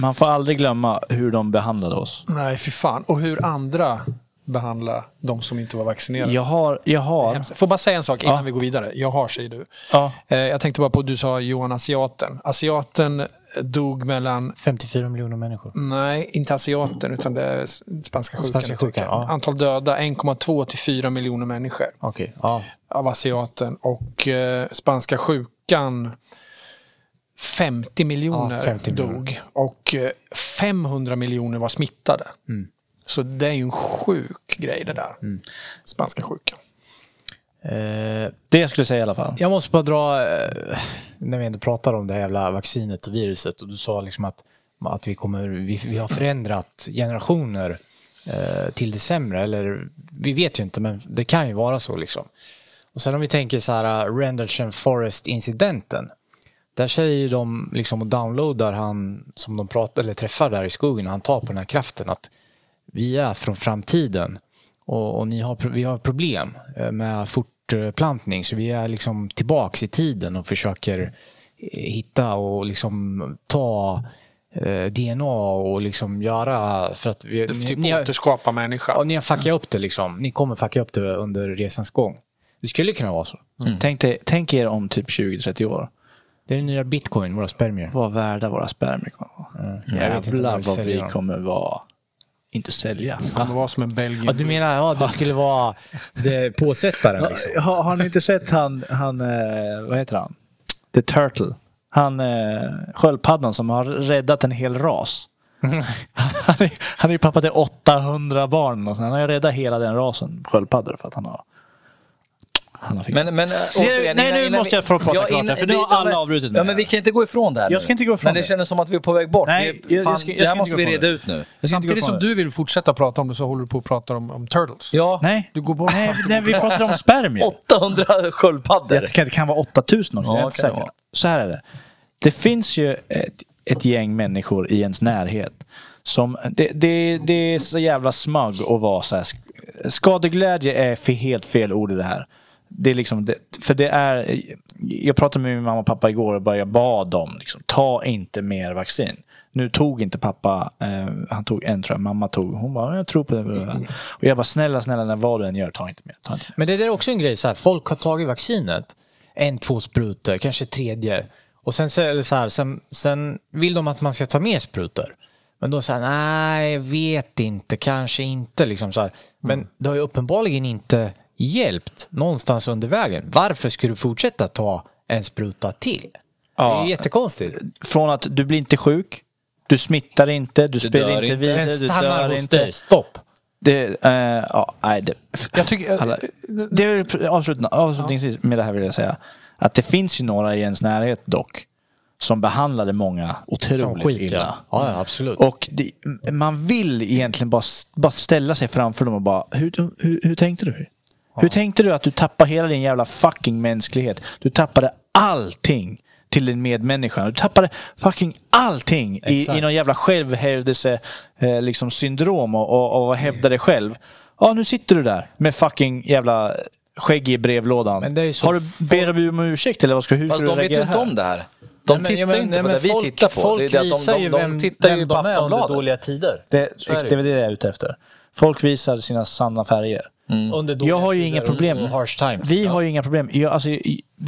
man får aldrig glömma hur de behandlade oss. Nej, fy fan. Och hur andra behandlar de som inte var vaccinerade. Jag har... Jag har. Får bara säga en sak innan Ja. vi går vidare. Jag har, säger du. ja, Eh, Jag tänkte bara på du sa Johan Asiaten. Asiaten dog mellan 54 miljoner människor. Nej, inte asiaten utan det är spanska sjukan. Spanska sjukan, ja. Antal döda 1,2 till 4 miljoner människor Okej, ja. av asiaten. Och eh, spanska sjukan 50 miljoner, Ja, 50 miljoner. dog. Och eh, 500 miljoner var smittade. Mm. Så det är ju en sjuk grej det där. Spanska sjukan. Eh, det jag skulle säga i alla fall. Jag måste bara dra, eh, när vi ändå pratar om det här jävla vaccinet och viruset och du sa liksom att, att vi, kommer, vi, vi har förändrat generationer eh, till det sämre. Eller vi vet ju inte, men det kan ju vara så liksom. Och sen om vi tänker så här, Rendlesham Forest-incidenten. Där säger de liksom och downloadar han som de pratar eller träffar där i skogen och han tar på den här kraften att vi är från framtiden och, och ni har, vi har problem med fortplantning så vi är liksom tillbaks i tiden och försöker eh, hitta och liksom ta eh, DNA och liksom göra för att vi, ni, Typ ni, återskapa människan. ja, ni har fuckat upp det liksom. Ni kommer fucka upp det under resans gång. Det skulle kunna vara så. Tänk, dig, tänk er om typ 20-30 år. Det är den nya bitcoin, våra spermier. Vad värda våra spermier kommer vara. Jag Jävlar vad vi kommer vara. Inte sälja. Det kommer vara som en Belgien. Ja, du menar ja, det skulle vara det, påsättaren liksom? Har, har ni inte sett han, han eh, vad heter han? The Turtle. Han eh, sköldpaddan som har räddat en hel ras. han, är, han är ju pappa till 800 barn. Och han har ju räddat hela den rasen sköldpaddor för att han har. Men, men, Nej, återigen, nej, nu innan måste jag få prata klart här, för nu har ja, alla men- avbrutit mig. Ja, men vi kan inte gå ifrån det här Jag ska inte gå ifrån Men det det. känns som att vi är på väg bort. Nej, vi, fan, jag ska- jag det här måste vi reda ut nu. Samtidigt som du vill fortsätta prata om det så håller du på att prata om, om turtles. Ja, Nej, Du går bort. nej, nej, vi pratade om spermier. 800 sköldpaddor. Det kan, det kan vara 8000 också. Ja, jag är inte säker. Så här är det. Det finns ju ett, ett gäng människor i ens närhet. Som, det, det, det är så jävla smug att vara så här. sk- Skadeglädje är för helt fel ord i det här. Det är liksom, det, för det är, jag pratade med min mamma och pappa igår och bara jag bad dem, liksom, ta inte mer vaccin. Nu tog inte pappa, eh, han tog en tror jag, mamma tog, hon bara, jag tror på det. Och jag bara, snälla, snälla, när vad du än gör, ta inte mer. Ta inte mer. Men det där är också en grej, så här, folk har tagit vaccinet, en, två sprutor, kanske tredje. Och sen, så, eller så här, sen, sen vill de att man ska ta mer sprutor. Men då säger nej, jag vet inte, kanske inte. Liksom så här. Men det har ju uppenbarligen inte hjälpt någonstans under vägen. Varför ska du fortsätta ta en spruta till? Det är Ja. jättekonstigt. Från att du blir inte sjuk, du smittar inte, du, sprider dör inte inte. vidare, du stannar dör hos inte. dig. Stopp. Det, eh, ja, nej, det, Jag tycker- alla, det är väl avslut, avslutningsvis med det här vill jag säga. Att det finns ju några i ens närhet dock. Som behandlade många otroligt skit, illa. ja. Ja, ja, absolut. Och det, man vill egentligen bara, bara ställa sig framför dem och bara, hur, hur, hur tänkte du? Hur tänkte du att du tappar hela din jävla fucking mänsklighet? Du tappade allting till din medmänniska. Du tappade fucking allting i, i någon jävla självhävdelse eh, liksom syndrom och, och, och hävda dig själv. Ja, nu sitter du där med fucking jävla skägg i brevlådan. Men det är så- Har du, ber du om ursäkt eller vad ska, hur Fast ska de du vet ju reagera inte här? om det här. De Nej, men- tittar ju inte nej, på men det vi folk- tittar på. Folk Det är det att visar de, ju de, de, vem, tittar ju vem på de är under Aftonbladet. dåliga tider. Det, Så är det det är det jag är ute efter. Folk visar sina sanna färger. Under dåliga Jag har ju inga problem. och Harsh times. Vi har ju inga problem. Jag, alltså,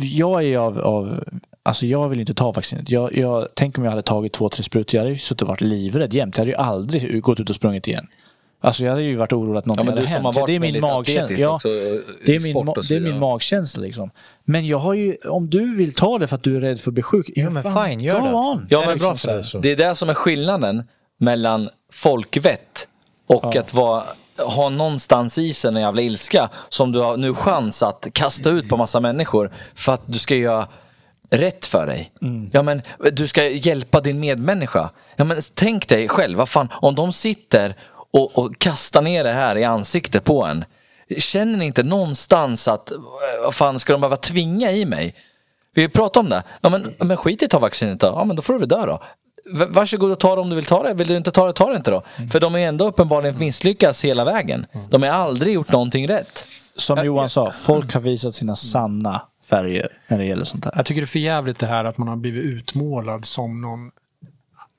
jag är av, av... Alltså jag vill inte ta vaccinet. Jag, jag, tänk om jag hade tagit två, tre sprutor. Jag hade ju suttit och varit livrädd jämt. Jag hade ju aldrig gått ut och sprungit igen. Alltså jag hade ju varit orolig att någonting Ja, hade hänt. har varit det är min magkänsla. Ja, det, är min, det är min magkänsla liksom. Men jag har ju... Om du vill ta det för att du är rädd för att bli sjuk. Ja, men fine, gör det. On. Ja, Är men det bra för dig så? Det är det som är skillnaden mellan folkvett och att vara, ha någonstans i sig en jävla ilska som du har nu chans att kasta ut på massa människor för att du ska göra rätt för dig. Ja, men du ska hjälpa din medmänniska. Ja, men tänk dig själv, vad fan, om de sitter och, och kastar ner det här i ansiktet på en. Känner ni inte någonstans att, eh, vad fan, ska de behöva tvinga i mig? Vi pratar om det. Ja, men, men skit i att ta vaccinet då. Ja, men då får du väl dö då. Varsågod och ta det om du vill ta det. Vill du inte ta det, ta det inte då. För de är ändå uppenbarligen misslyckats hela vägen. De har aldrig gjort någonting rätt. Som Johan sa, folk har visat sina sanna färger när det gäller sånt här. Jag tycker det är för jävligt det här att man har blivit utmålad som någon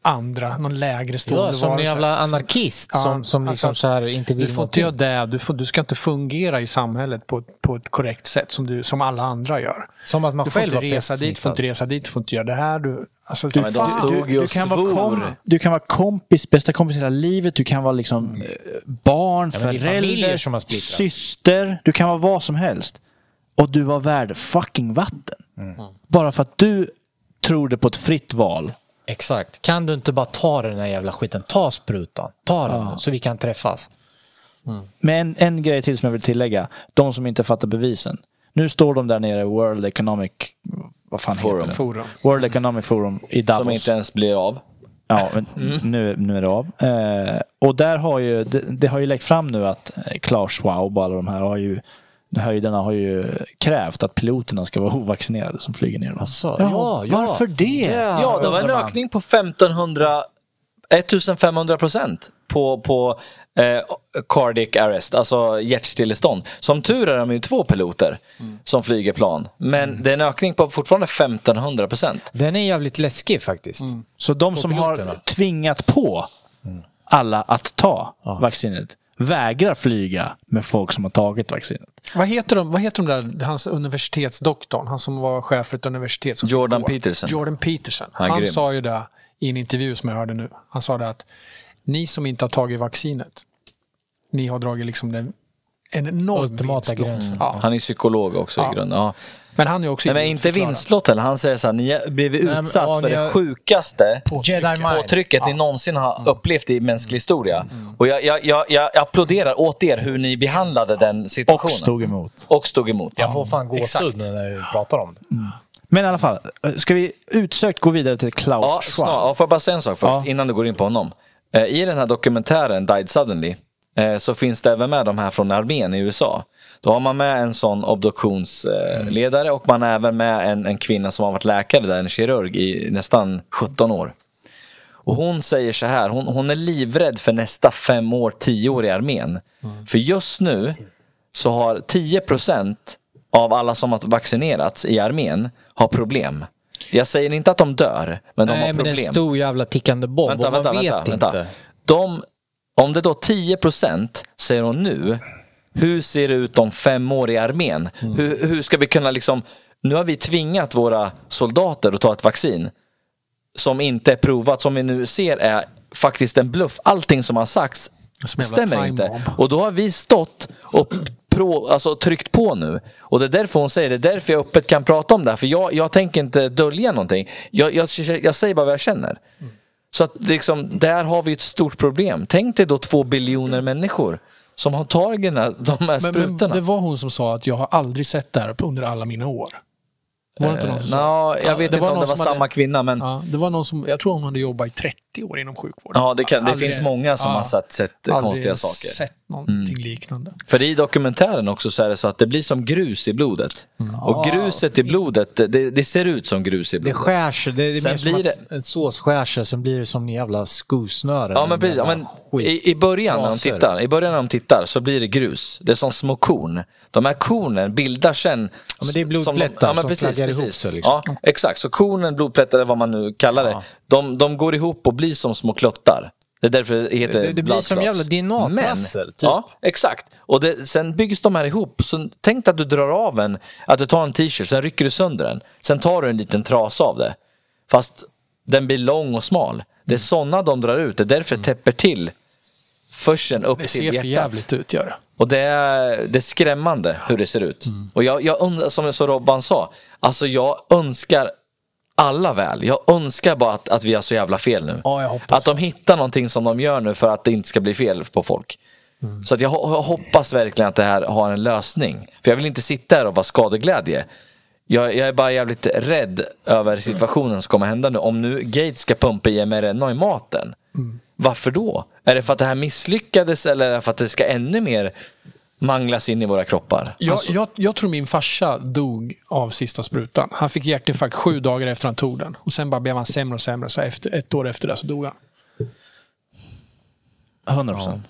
andra, någon lägre stående Ja, som en jävla anarkist Ja, som, som liksom alltså, så här inte vill Du får inte göra det, du, får, du ska inte fungera i samhället på, ett- på ett korrekt sätt som, du, som alla andra gör. Som att man Du får själv inte har resa dit, får inte resa dit, får inte göra det här. Du, alltså, stod ju du, du, kan vara kom, du kan vara kompis, bästa kompis hela livet. Du kan vara liksom eh, barn, det familjer förälder, som syster. Du kan vara vad som helst. Och du var värd fucking vatten. Mm. Bara för att du trodde på ett fritt val. Exakt. Kan du inte bara ta den här jävla skiten? Ta sprutan. Ta den Ja. så vi kan träffas. Men en, en grej till som jag vill tillägga. De som inte fattar bevisen. Nu står de där nere i World Economic vad fan Forum. Heter det? Forum. World Economic Forum i Davos. Som inte ens blir av. Ja, men nu, nu är det av. Eh, och där har ju, det, det har ju läckt fram nu att eh, Klaus Schwab och alla de här har ju, höjderna har ju krävt att piloterna ska vara ovaccinerade som flyger ner. Alltså, ja, ja. Varför det? Ja, det var en ökning på 1500, 1500 procent på, på eh, cardiac arrest, alltså hjärtstillestånd. Som tur är de ju två piloter som flyger plan. Men det är en ökning på fortfarande 1500 procent. Den är jävligt läskig faktiskt. Så de som har piloterna. tvingat på alla att ta vaccinet vägrar flyga med folk som har tagit vaccinet. Vad heter de, vad heter de där, hans universitetsdoktorn, han som var chef för ett universitet? Som Jordan. Peterson. Jordan Peterson. Han Han sa ju det i en intervju som jag hörde nu. Han sa det att ni som inte har tagit vaccinet, ni har dragit liksom den, en enorm Ultimata gränsen. Ja. Han är psykolog också Ja. i grunden. Ja. Men han är också Nej, men och inte heller. Han säger så här, ni har blivit men, utsatt ja, för det sjukaste mind. påtrycket ni någonsin har upplevt i mänsklig historia. Och jag, jag, jag, jag applåderar åt er hur ni behandlade den Och situationen. stod emot. Och stod emot. Jag får fan gåshud nu när vi pratar om det. Men i alla fall, ska vi utsökt gå vidare till Klaus Ja, Schwab? Ja, får jag bara säga en sak först Ja. innan du går in på honom. Eh, I den här dokumentären Died Suddenly eh, så finns det även med de här från armén i USA. Då har man med en sån obduktionsledare och man har även med en, en kvinna som har varit läkare där, en kirurg i nästan 17 år. Och hon säger så här, hon, hon är livrädd för nästa fem år, tio år i armén. För just nu så har 10% av alla som har vaccinerats i armén har problem. Jag säger inte att de dör, men de Nej, har men det är problem. en stor jävla tickande bomb Vänta, och man vänta, vet vänta, inte. De, om det då 10% säger hon nu, hur ser det ut om fem år i armén? Mm. Hur, hur ska vi kunna liksom, nu har vi tvingat våra soldater att ta ett vaccin som inte är provat, som vi nu ser är faktiskt en bluff. Allting som har sagts stämmer inte. Och då har vi stått och pro, alltså, tryckt på nu. Och det är därför hon säger det. är därför jag öppet kan prata om det här. För jag, jag tänker inte dölja någonting. Jag, jag, jag säger bara vad jag känner. Så att liksom, där har vi ett stort problem. Tänk dig då två biljoner människor som har tagit de här Men, men sprutorna. det var hon som sa att jag har aldrig sett det här under alla mina år. Var det inte någon som sa? Nå, jag Ja, vet det inte om det var samma hade- kvinna, men Ja, det var någon som, jag tror hon hade jobbat i 30 år inom sjukvården. ja, det, kan, det Aldrig- finns många som ja, har sett, sett konstiga saker. sett någonting liknande. För i dokumentären också så är det så att det blir som grus i blodet. Och gruset i blodet, det, det ser ut som grus i Det blodet. skär sig. Det är mer som blir att en sås skär sig, sen blir det som en jävla skosnöre. Ja men precis, ja, men i, i, början när de tittar, I början när de tittar så blir det grus. Det är som små korn. De här kornen bildar sen... Ja, men det är blodplättar som, de, som precis, flaggar ihop precis. sig, liksom. Ja, exakt. Så kornen, blodplättar, vad man nu kallar det, de, de går ihop och blir som små klottar. Det är därför det heter Det- det blir som jävla DNA-trassel, typ. Ja, exakt. Och det, sen byggs de här ihop. Så tänk att du drar av en, att du tar en t-shirt, sen rycker du sönder den. Sen tar du en liten trasa av det. Fast den blir lång och smal. Det är sådana de drar ut. Det är därför det täpper till förseln upp Det till ser för hjärtat. jävligt ut, gör det. Och det är, det är skrämmande hur det ser ut. Och jag, jag som så Robban sa, alltså jag önskar alla väl. Jag önskar bara att, att vi har så jävla fel nu. Ja, jag hoppas att de hittar någonting som de gör nu för att det inte ska bli fel på folk. Så att jag, jag hoppas verkligen att det här har en lösning. För jag vill inte sitta här och vara skadeglädje. Jag, jag är bara jävligt rädd över situationen som kommer hända nu. Om nu Gates ska pumpa i mRNA i maten. Varför då? Är det för att det här misslyckades eller är det för att det ska ännu mer manglas in i våra kroppar? Jag, jag, jag tror min farsa dog av sista sprutan. Han fick hjärtinfarkt sju dagar efter han tog den. Och sen bara blev han sämre och sämre. Så efter, ett år efter det så dog han. 100 procent.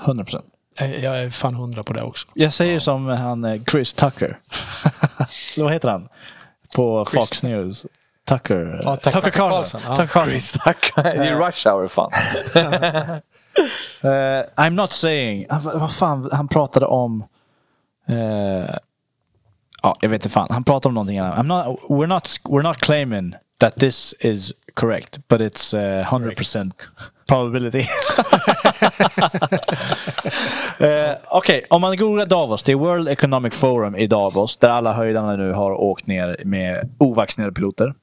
100 procent. Eh, Jag är fan hundra på det också. Jag säger som han eh, Chris Tucker. Vad heter han? På Fox News. Tucker. Ja, Tucker Tucker Carlson, ja. Tucker Carlson. Det är rush hour fan. Uh, I'm not saying... Ah, vad fan, han pratade om... Uh, ja, jag vet inte fan. Han pratade om någonting annat. I'm not, we're, not, we're not claiming that this is correct, but it's eh, uh, 100% probability. uh, Okej, om man googlar Davos. Det är World Economic Forum i Davos där alla höjdarna nu har åkt ner med ovaccinerade piloter.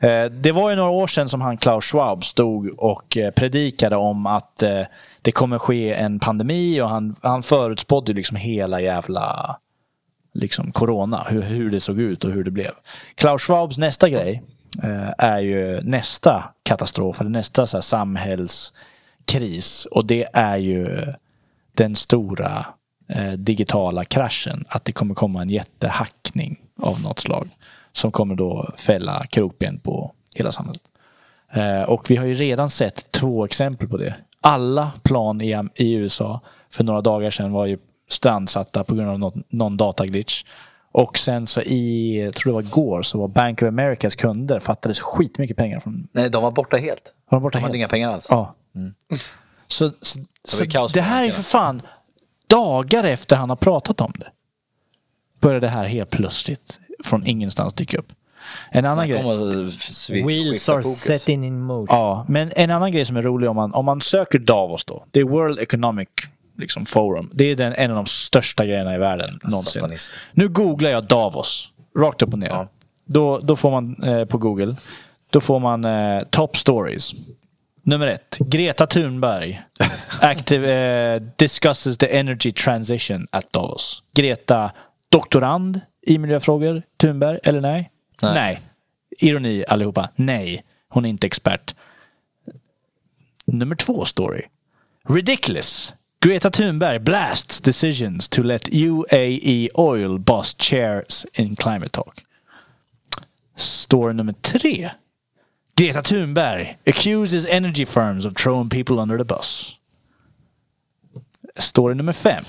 Eh, det var ju några år sedan som han Klaus Schwab stod och eh, predikade om att eh, det kommer ske en pandemi och han, han förutspådde ju liksom hela jävla liksom corona, hur, hur det såg ut och hur det blev. Klaus Schwabs nästa grej är ju nästa katastrof, eller nästa så här, samhällskris och det är ju den stora digitala kraschen. Att det kommer komma en jättehackning av något slag. Som kommer då fälla krokben på hela samhället. Eh, och vi har ju redan sett två exempel på det. Alla plan i, USA för några dagar sedan var ju strandsatta på grund av någon dataglitch. Och sen så i, jag tror det var igår, så var Bank of Americas kunder fattades skitmycket pengar från... Nej, de var borta helt. Var de borta De hade helt? inga pengar alls. Ja. Så, så, så var kaos det här är för fan dagar efter han har pratat om det. Började det här helt plötsligt från ingenstans dyka upp. En annan grej. Wheels are fokus. setting in motion. Ja, men en annan grej som är rolig om man, om man söker Davos då. Det är World Economic liksom, Forum. Det är den, en av de största grejerna i världen någonsin. satanist. Nu googlar jag Davos. Rakt upp och ner. Då, då får man eh, på Google. Då får man eh, Top Stories. Nummer ett. Greta Thunberg. Active, eh, discusses the energy transition at Davos. Greta, doktorand i miljöfrågor. Thunberg, eller nej? Nej. Ironi allihopa. Nej, hon är inte expert. Nummer två story. Ridiculous. Greta Thunberg blasts decisions to let UAE oil bust chairs in climate talk. Story nummer tre. Greta Thunberg accuses energy firms of throwing people under the bus. Story nummer fem.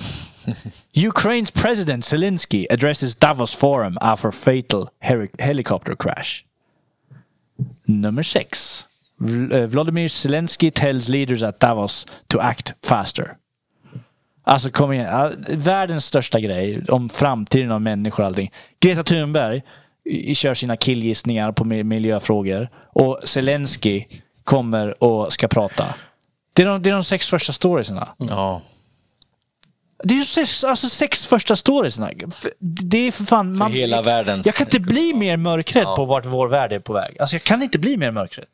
Ukraine's president Zelensky addresses Davos Forum after fatal helicopter crash. Nummer sex. Eh, Vladimir Zelensky tells leaders at Davos to act faster. Alltså kom igen. Världens största grej om framtiden av människor och allting. Greta Thunberg kör sina killgissningar på miljöfrågor. Och Zelensky kommer och ska prata. Det är de, det är de sex första storiesarna. Ja. Det är ju sex, alltså sex första storiesna. F- Det är för fan... Man, hela världens- Jag kan inte bli mer mörkrädd på vart vår värld är på väg. Alltså jag kan inte bli mer mörkrädd.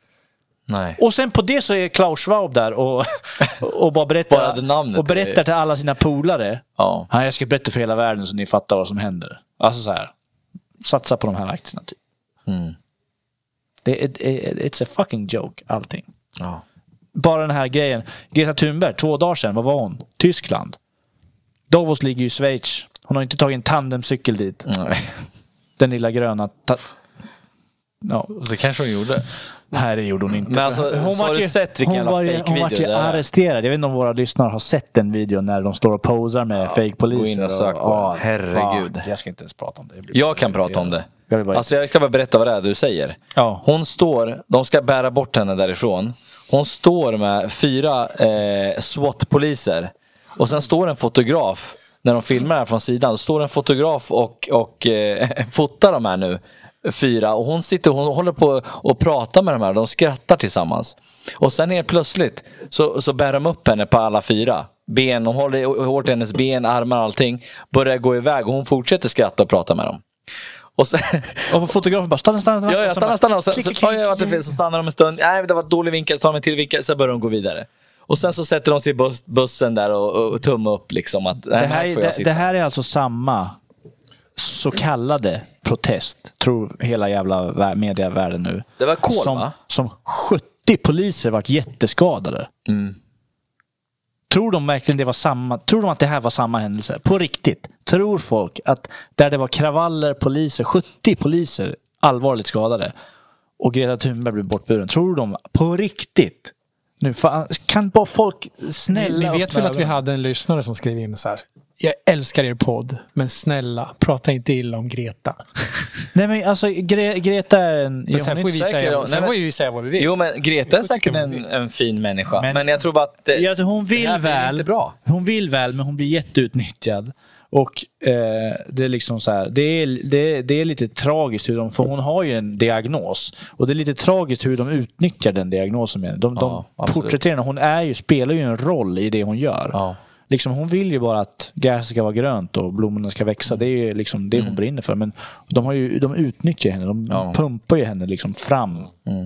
Nej. Och sen på det så är Klaus Schwab där och, och bara berättar, Bara och berättar till alla sina polare. Ja. Ja, jag ska berätta för hela världen så ni fattar vad som händer. Alltså så här. Satsa på de här aktierna typ. Mm. Det är, it- it's a fucking joke, allting. Ja. Bara den här grejen. Greta Thunberg, två dagar sedan, vad var hon? Tyskland. Davos ligger ju i Schweiz. Hon har inte tagit en tandemcykel dit. Nej. Den lilla gröna. Ja. Det kanske hon gjorde. Nej, det gjorde hon inte. Men alltså, hon har du sett vilken hon jävla fake Hon vart ju arresterad. Jag vet inte om våra lyssnare har sett den videon när de står och posar med fake poliser. gå in och sök på ja, den. Herregud. fuck. Jag ska inte ens prata om det. Jag kan prata om det. Jag bara- Alltså jag ska bara berätta vad det är du säger. Ja. Hon står, de ska bära bort henne därifrån. Hon står med fyra eh, SWAT-poliser. Och sen står en fotograf, när de filmar här från sidan, står en fotograf och, och eh, fotar de här nu. Fyra. Och hon sitter hon håller på och pratar med de här. De skrattar tillsammans. Och sen helt plötsligt så, så bär de upp henne på alla fyra. Ben, de håller hårt i hennes ben, armar, allting. Börjar gå iväg och hon fortsätter skratta och prata med dem. Och sen, Och fotografen bara stanna, stanna, stanna. Ja, ja, Och stanna, stanna. Och sen, klick, så, klick, jag klick. fel, så stannar de en stund. Nej, det var dålig vinkel. Så tar de en till vinkel. Sen börjar de gå vidare. Och sen så sätter de sig i buss, bussen där och, och, och tumme upp liksom att Det här, här, jag det, det här är alltså samma så kallade protest, tror hela jävla vä- medievärlden nu. Det var kol, som, va? som 70 poliser vart jätteskadade. Mm. Tror de verkligen det var samma? Tror de att det här var samma händelse? På riktigt? Tror folk att där det var kravaller, poliser, 70 poliser allvarligt skadade och Greta Thunberg blev bortburen. Tror de på riktigt? Nu fan, kan bara folk Ni, snälla ni vet öppna väl att vi hade en lyssnare som skrev in så här. Jag älskar er podd, men snälla, prata inte illa om Greta. Nej men alltså Gre Greta är en... Men sen får vi säker säga, sen Nej, får vi säga vad vi vill. Jo, men Greta är säkert en, en fin människa. Men, Men- jag tror bara att det, Ja, hon vill väl. inte bra. Hon vill väl, men hon blir jätteutnyttjad. Och eh, det är liksom så här, det är, det, det är lite tragiskt hur de, för hon har ju en diagnos. Och det är lite tragiskt hur de utnyttjar den diagnosen. De, Ja, de porträtterar. Hon är ju, spelar ju en roll i det hon gör. Ja. Liksom, hon vill ju bara att gräset ska vara grönt och blommorna ska växa. Det är ju liksom det hon brinner för. Men de, har ju, de utnyttjar henne. De Mm. Ja. pumpar ju henne liksom fram,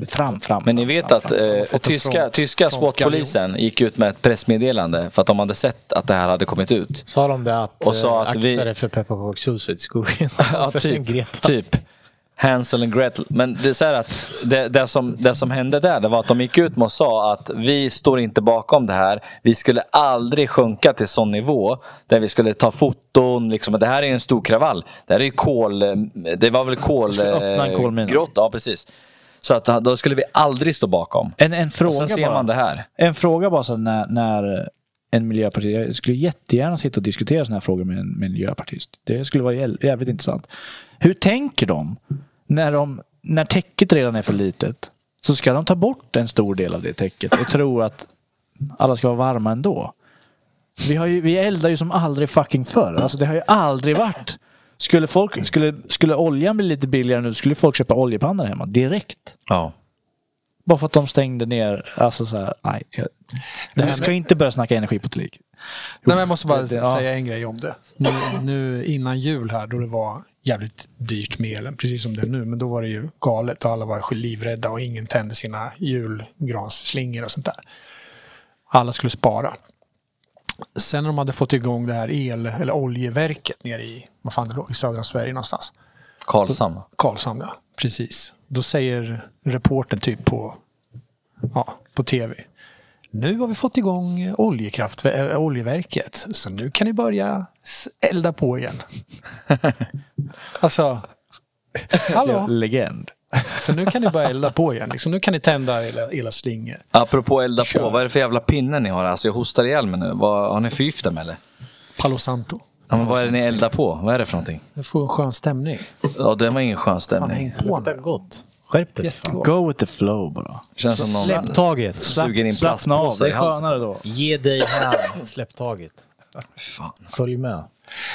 fram, fram. Men ni fram, vet fram, att fram. eh, fått en tyska, front- tyska. SWAT-polisen gick ut med ett pressmeddelande för att de hade sett att det här hade kommit ut. Sa de det att, Och sa eh, att vi- akta dig för pepparkakshuset i skogen? Ja, typ. typ. Hansel and Gretel. Men det är så här att det, det, som, det som hände där det var att de gick ut med och sa att vi står inte bakom det här. Vi skulle aldrig sjunka till sån nivå där vi skulle ta foton. Liksom. Det här är en stor kravall. Det här är ju kol... Det var väl kol... Eh, grott, ja precis. Så att då skulle vi aldrig stå bakom. En, en Och fråga sen ser bara. man det här. En fråga bara så när, när en miljöpartist, jag skulle jättegärna sitta och diskutera sådana här frågor med en, miljöpartist. Det skulle vara jäv- jävligt intressant. Hur tänker de när, de när täcket redan är för litet? Så ska de ta bort en stor del av det täcket och tro att alla ska vara varma ändå. Vi, har ju, vi eldar ju som aldrig fucking förr. Alltså det har ju aldrig varit. Skulle, folk, skulle, skulle oljan bli lite billigare nu skulle folk köpa oljepannor hemma direkt. Ja. Bara för att de stängde ner. Alltså så här, nej. Jag, här ska inte börja snacka energipolitik. Nej, men jag måste bara Det- det- ja. säga en grej om det. Nu, nu innan jul här, då det var jävligt dyrt med elen, precis som det är nu, men då var det ju galet och alla var livrädda och ingen tände sina julgransslingor och sånt där. Alla skulle spara. Sen när de hade fått igång det här el eller oljeverket nere i, vad fan det låg, i södra Sverige någonstans. Karlshamn. Karlshamn, ja. Precis. Då säger reportern typ på, ja, på tv. Nu har vi fått igång oljekraft, äh, oljeverket. Så nu kan ni börja elda på igen. alltså, hallå. Legend. Så nu kan ni börja elda på igen. Liksom, nu kan ni tända era, era slingor. Apropå elda Kör. på, vad är det för jävla pinne ni har? Alltså jag hostar ihjäl mig nu. Vad, har ni förgiftat mig eller? Palo Santo. Ja, men vad är det ni eldar på? Vad är det för någonting? Det får en skön stämning. Ja, det var ingen skön Fan, stämning. häng på nu. Gott. Skärp dig. Go with the flow bara. Känns som någon Släpp taget. suger in Slappna av, plastpåsar det är skönare då. Ge dig hän. Släpp taget. Fan. Följ med.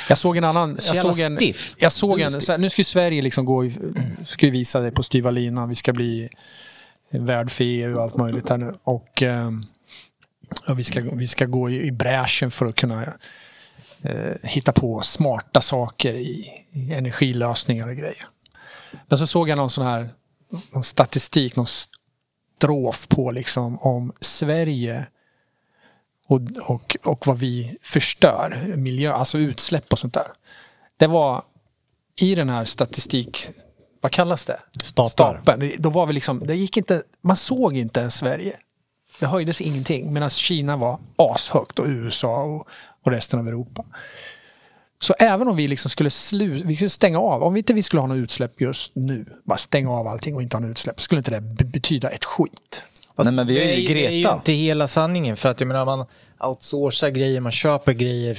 Jag såg en annan... Jag såg en, stiff. jag såg en stiff. så här, nu ska ju Sverige liksom gå i, ska ju visa det på styva linan. Vi ska bli värd för EU och allt möjligt här nu. Och, ehm, och vi, ska, vi ska gå i, i bräschen för att kunna eh, hitta på smarta saker i, i energilösningar och grejer. Men så såg jag någon sån här någon statistik, någon strof på liksom om Sverige och, och, och vad vi förstör, miljö, alltså utsläpp och sånt där. Det var i den här statistik, vad kallas det? Stapeln. Då var vi liksom, det gick inte, man såg inte ens Sverige. Det höjdes ingenting medan Kina var ashögt och USA och, och resten av Europa. Så även om vi liksom skulle, slu, vi skulle stänga av, om vi inte vi skulle ha något utsläpp just nu, bara stänga av allting och inte ha något utsläpp, skulle inte det be- betyda ett skit. Nej, men vi det, ju är, det är ju Greta. inte hela sanningen. För att jag menar, man outsourcar grejer, man köper grejer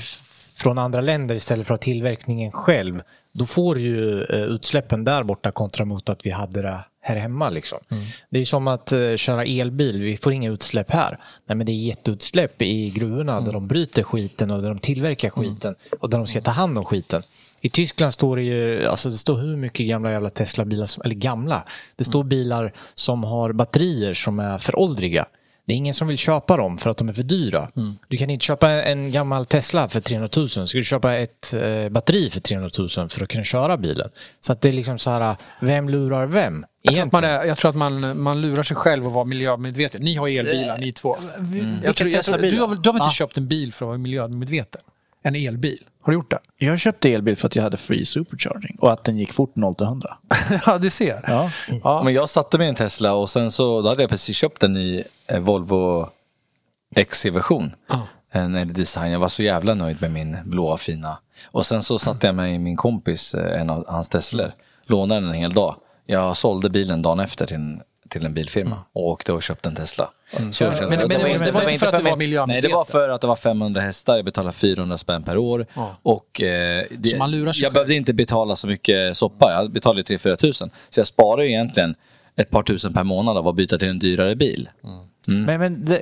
från andra länder istället för att ha tillverkningen själv. Då får ju eh, utsläppen där borta kontra mot att vi hade det här hemma. Liksom. Det är som att eh, köra elbil, vi får inga utsläpp här. Nej, men det är jätteutsläpp i gruvorna där de bryter skiten och där de tillverkar skiten och där de ska ta hand om skiten. I Tyskland står det ju, alltså det står hur mycket gamla jävla Tesla-bilar, eller gamla, det står bilar som har batterier som är föråldriga. Det är ingen som vill köpa dem för att de är för dyra. Du kan inte köpa en gammal Tesla för 300 000. Ska du köpa ett eh, batteri för 300 000 för att kunna köra bilen? Så att det är liksom så här, vem lurar vem? Jag tror, att man, är, jag tror att man, man lurar sig själv att vara miljömedveten. Ni har elbilar, ni två. Mm. Jag tror, jag tror, du, har, väl- du har väl inte köpt en bil för att vara miljömedveten? En elbil? Har du gjort det? Jag köpte elbil för att jag hade free supercharging och att den gick fort 0 till 100. ja, du ser. Ja. Ja. Men jag satte mig i en Tesla och sen så då hade jag precis köpt en ny eh, Volvo XC-version. En eller design. Jag var så jävla nöjd med min blåa fina. Och sen så satte jag mig i min kompis, eh, en av hans Teslor. Lånade den en hel dag. Jag sålde bilen dagen efter till en, till en bilfirma och åkte och köpte en Tesla. Så Men- känns men- men det var- det var inte för att du var mig. miljömedveten. Nej, det var för att det var 500 hästar. Jag betalade 400 spänn per år. Och, eh, det, Så man lurar sig jag själv. behövde inte betala så mycket soppa. Jag betalade 3-4 tusen. Så jag sparar ju egentligen ett par tusen per månad av att byta till en dyrare bil. Men, men det,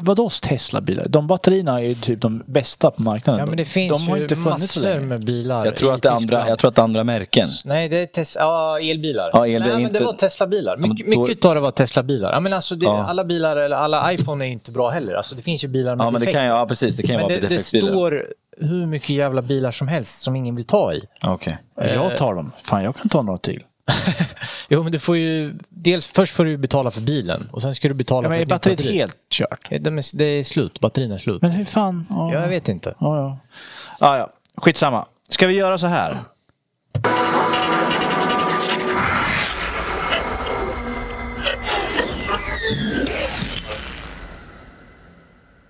vadå Tesla-bilar? De batterierna är ju typ de bästa på marknaden. Ja, men det finns de har ju inte funnits så massor länge. med bilar Jag tror, att det andra, jag tror att det är andra märken. Nej, det är tes- ja, elbilar. Ja, elbil, Nej, men inte- det var Tesla-bilar. men Mycket, då- mycket av det var Tesla-bilar. Ja, men alltså, det, Ja. Alla bilar, eller alla iPhone är inte bra heller. Alltså, det finns ju bilar med Ja, men det defekt. kan ju, ja, precis. Det kan ju Men vara det, det står hur mycket jävla bilar som helst som ingen vill ta i. Okej. Jag tar dem. Fan, jag kan ta några till. Jo, men du får ju... Dels först får du betala för bilen och sen ska du betala Ja, men för är batteriet batteri. helt kört? Ja, de är- Det är slut. Batterierna är slut. Men hur fan? Ja, Ja, jag vet inte. Ja, ja. Ja, ja. Skitsamma. Ska vi göra så här?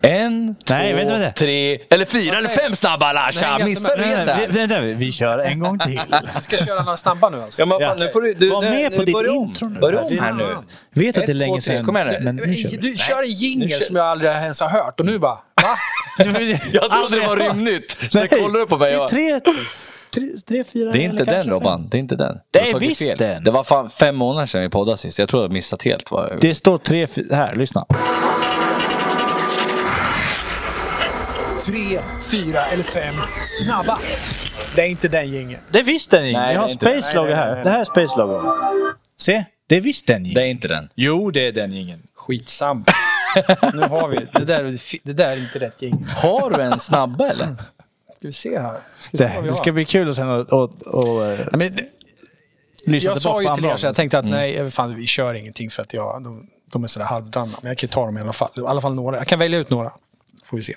En, Nej, två, vänta, vänta. tre, eller fyra eller fem snabba Lasha. Nej, Missar du helt där? vi, vänta, vi kör en gång till. Jag ska köra några snabba nu alltså. Ja, men fan, nu får du, du Var nu- med nu på ditt intro nu. Börja om här nu. Vet att det är länge sedan. Kom igen. Men nu kör vi. Du kör en jingel som jag aldrig ens har hört och nu bara, va? Jag trodde det var. Så Nej, kollar du på mig det är och... tre, tre, tre, fyra Det är inte den Robban. Det är inte den. Det är visst fel. den. Det var fan fem månader sedan vi poddade sist. Jag tror jag har missat helt. Vad... Det står tre, fyra. Här, lyssna. Tre, fyra eller fem snabba. Det är inte den jingeln. Det är visst den Nej, Jag har det är inte den. Space Logo Nej, nej, här. nej, Det här är Space Logo. Se, det är visst den Det är inte den. Jo, det är den ingen. Skitsamma. nu har vi det. Där, är fi- det där är inte rätt jingel. Har du en snabba eller? Ska vi se här. Ska vi se vad Det, vi det har. ska bli kul att sen och, och, och, eh, Ja, men, lyssna jag sa ju till er andra så jag tänkte att Mm. nej, fan, vi kör ingenting för att jag, de, de är sådär halvdana. Men jag kan ju ta dem i alla fall. I alla fall några. Jag kan välja ut några. Får vi se.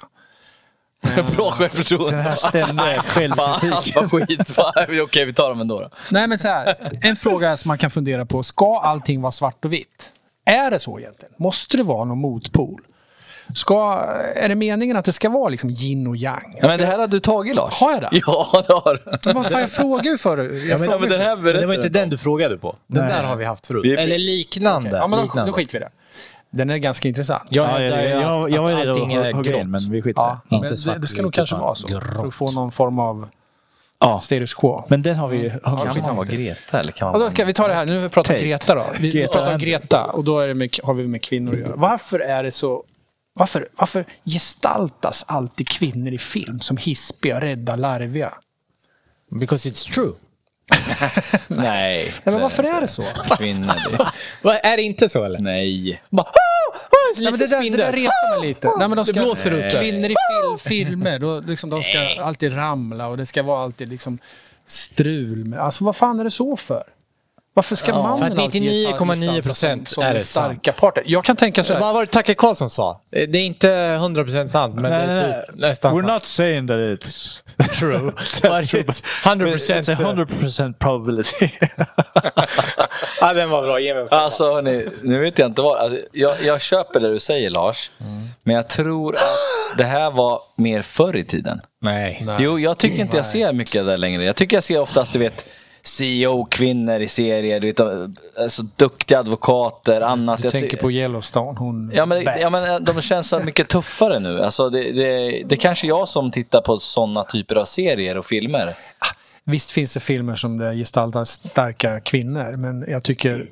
Bra självförtroende. Den här ständiga självkritiken. Fan vad skit. Fan, Okej, vi tar dem ändå då. Nej men så här, en fråga som man kan fundera på. Ska allting vara svart och vitt? Är det så egentligen? Måste det vara någon motpol? Ska, är det meningen att det ska vara liksom yin och yang? Ja, men det här har du tagit Lars. Har jag det? Ja, det har du. Men vad fan, jag frågar ju för jag Ja, frågar men ju den här Men det var inte den du frågade på. Den där har vi haft förut. Eller liknande. Ja, men då, liknande. då skiter vi i det. Den är ganska intressant. Jag Ja, jag, att- jag var allting är grått. in, men vi skiter Ja, det. men Inte det, svart det ska och nog kanske vara så. För grått. att få någon form av Ja, status quo. men den har vi ju Kan man vara Greta eller kan man Ja, då ska vi ta det här. Nu har vi pratat om. Greta då. Vi, Greta pratar om. Greta och då är det med, har vi med kvinnor att göra. Varför är det så... Varför, varför gestaltas alltid kvinnor i film som hispiga, rädda, larviga? Because it's true. Nej. Nej, men varför är det så? Kvinnor, det... Va, är det inte så eller? Nej. Bara, "Ah, ah, Nej, men det, där, det där retar mig lite. Nej, men de ska, Det blåser ut. Kvinnor i fil, filmer, då, liksom, de ska alltid ramla och det ska vara alltid liksom strul. Med, alltså vad fan är det så för? Varför ska mannen att alltid 99,9% gestaltas som, som är den det starka parten? Jag kan tänka så Vad här. var det Tacke Karlsson sa? Det är inte 100% sant, men det är typ nästan We're sant. not saying that it's true. But it's 100%. It's a 100% probability. Ja, den var bra. Ge mig Alltså hörni, nu vet jag inte vad. Alltså, jag, jag köper det du säger Lars. Men jag tror att det här var mer förr i tiden. Nej. Jo, jag tycker inte jag ser mycket det längre. Jag tycker jag ser oftast, du vet, CEO-kvinnor i serier, du vet, alltså, duktiga advokater, annat. Du Jag tänker på Yellowstone, hon... Ja men, ja men de känns så mycket tuffare nu. Alltså det, det, det är kanske jag som tittar på sådana typer av serier och filmer. Visst finns det filmer som det gestaltas starka kvinnor, men jag tycker,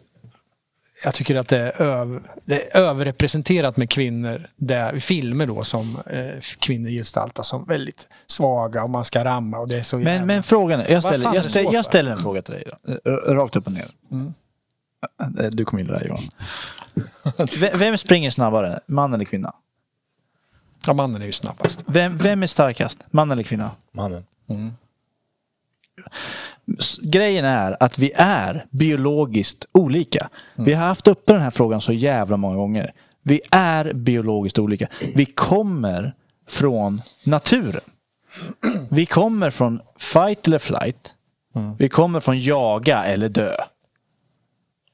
jag tycker att det är, öv, det är överrepresenterat med kvinnor där, i filmer då som eh, kvinnor gestaltas som väldigt svaga och man ska ramma och det är så jävla... Men, men frågan är, jag ställer, jag, det ställer, jag ställer en fråga till dig. Då. Eh, Rakt upp och ner. Eh, Du kom in där Johan. Ve- Vem springer snabbare? Man eller kvinna? Ja, mannen är ju snabbast. Vem, vem är starkast? Man eller kvinna? Mannen. S- Grejen är att vi är biologiskt olika. Vi har haft uppe den här frågan så jävla många gånger. Vi är biologiskt olika. Vi kommer från naturen. Vi kommer från fight eller flight. Vi kommer från jaga eller dö.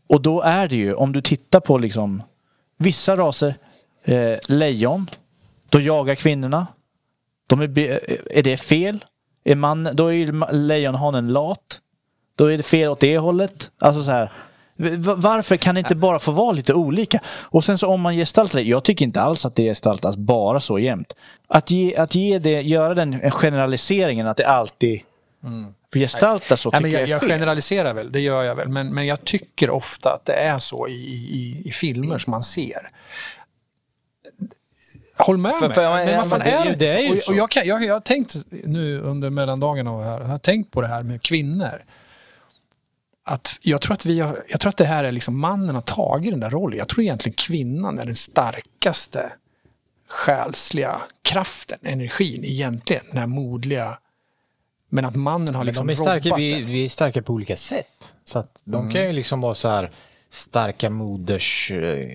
Och då är det ju, om du tittar på liksom vissa raser, eh, lejon, då jagar kvinnorna. De är, be- är det fel? Är man, då är ju lejonhanen lat. Då är det fel åt det hållet. Alltså så här, varför kan det inte bara få vara lite olika? Och sen så om man gestaltar det, jag tycker inte alls att det gestaltas bara så jämt. Att, ge, att ge det, göra den generaliseringen att det alltid gestaltas så Nej, tycker men jag, jag är jag fel. generaliserar väl, det gör jag väl. Men, men jag tycker ofta att det är så i, i, i filmer som man ser. Håll med För- mig. för men vad fan men det- är det? det är ju och, och jag, kan, jag, jag har tänkt nu under mellandagarna och här, jag har tänkt på det här med kvinnor. Att jag, tror att vi har, jag tror att det här är liksom mannen har tagit den där rollen. Jag tror egentligen kvinnan är den starkaste själsliga kraften, energin egentligen. Den här modliga. Men att mannen har Men liksom de är starka, vi, vi är starka på olika sätt. Så att de kan ju liksom vara så här starka moders eh,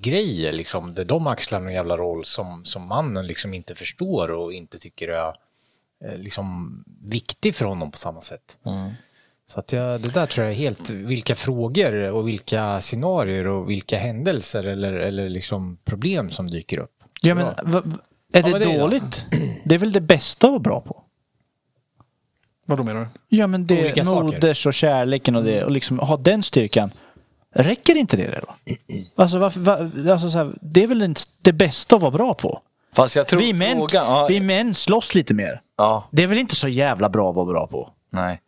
grejer liksom. Där de axlar någon jävla roll som, som mannen liksom inte förstår och inte tycker är eh, liksom viktig för honom på samma sätt. Så att jag, det där tror jag är helt, vilka frågor och vilka scenarier och vilka händelser eller, eller liksom problem som dyker upp. Ja, men, va, va, är det är det då? dåligt? Det är väl det bästa att vara bra på? Vad då menar du? Ja, men det moders och kärleken och det och liksom ha den styrkan. Räcker inte det då? Alltså, varför, va, alltså så här, det är väl det bästa att vara bra på? Fast jag tror Vi män, frågan... Ja, vi män slåss lite mer. ja, Det är väl inte så jävla bra att vara bra på? nej.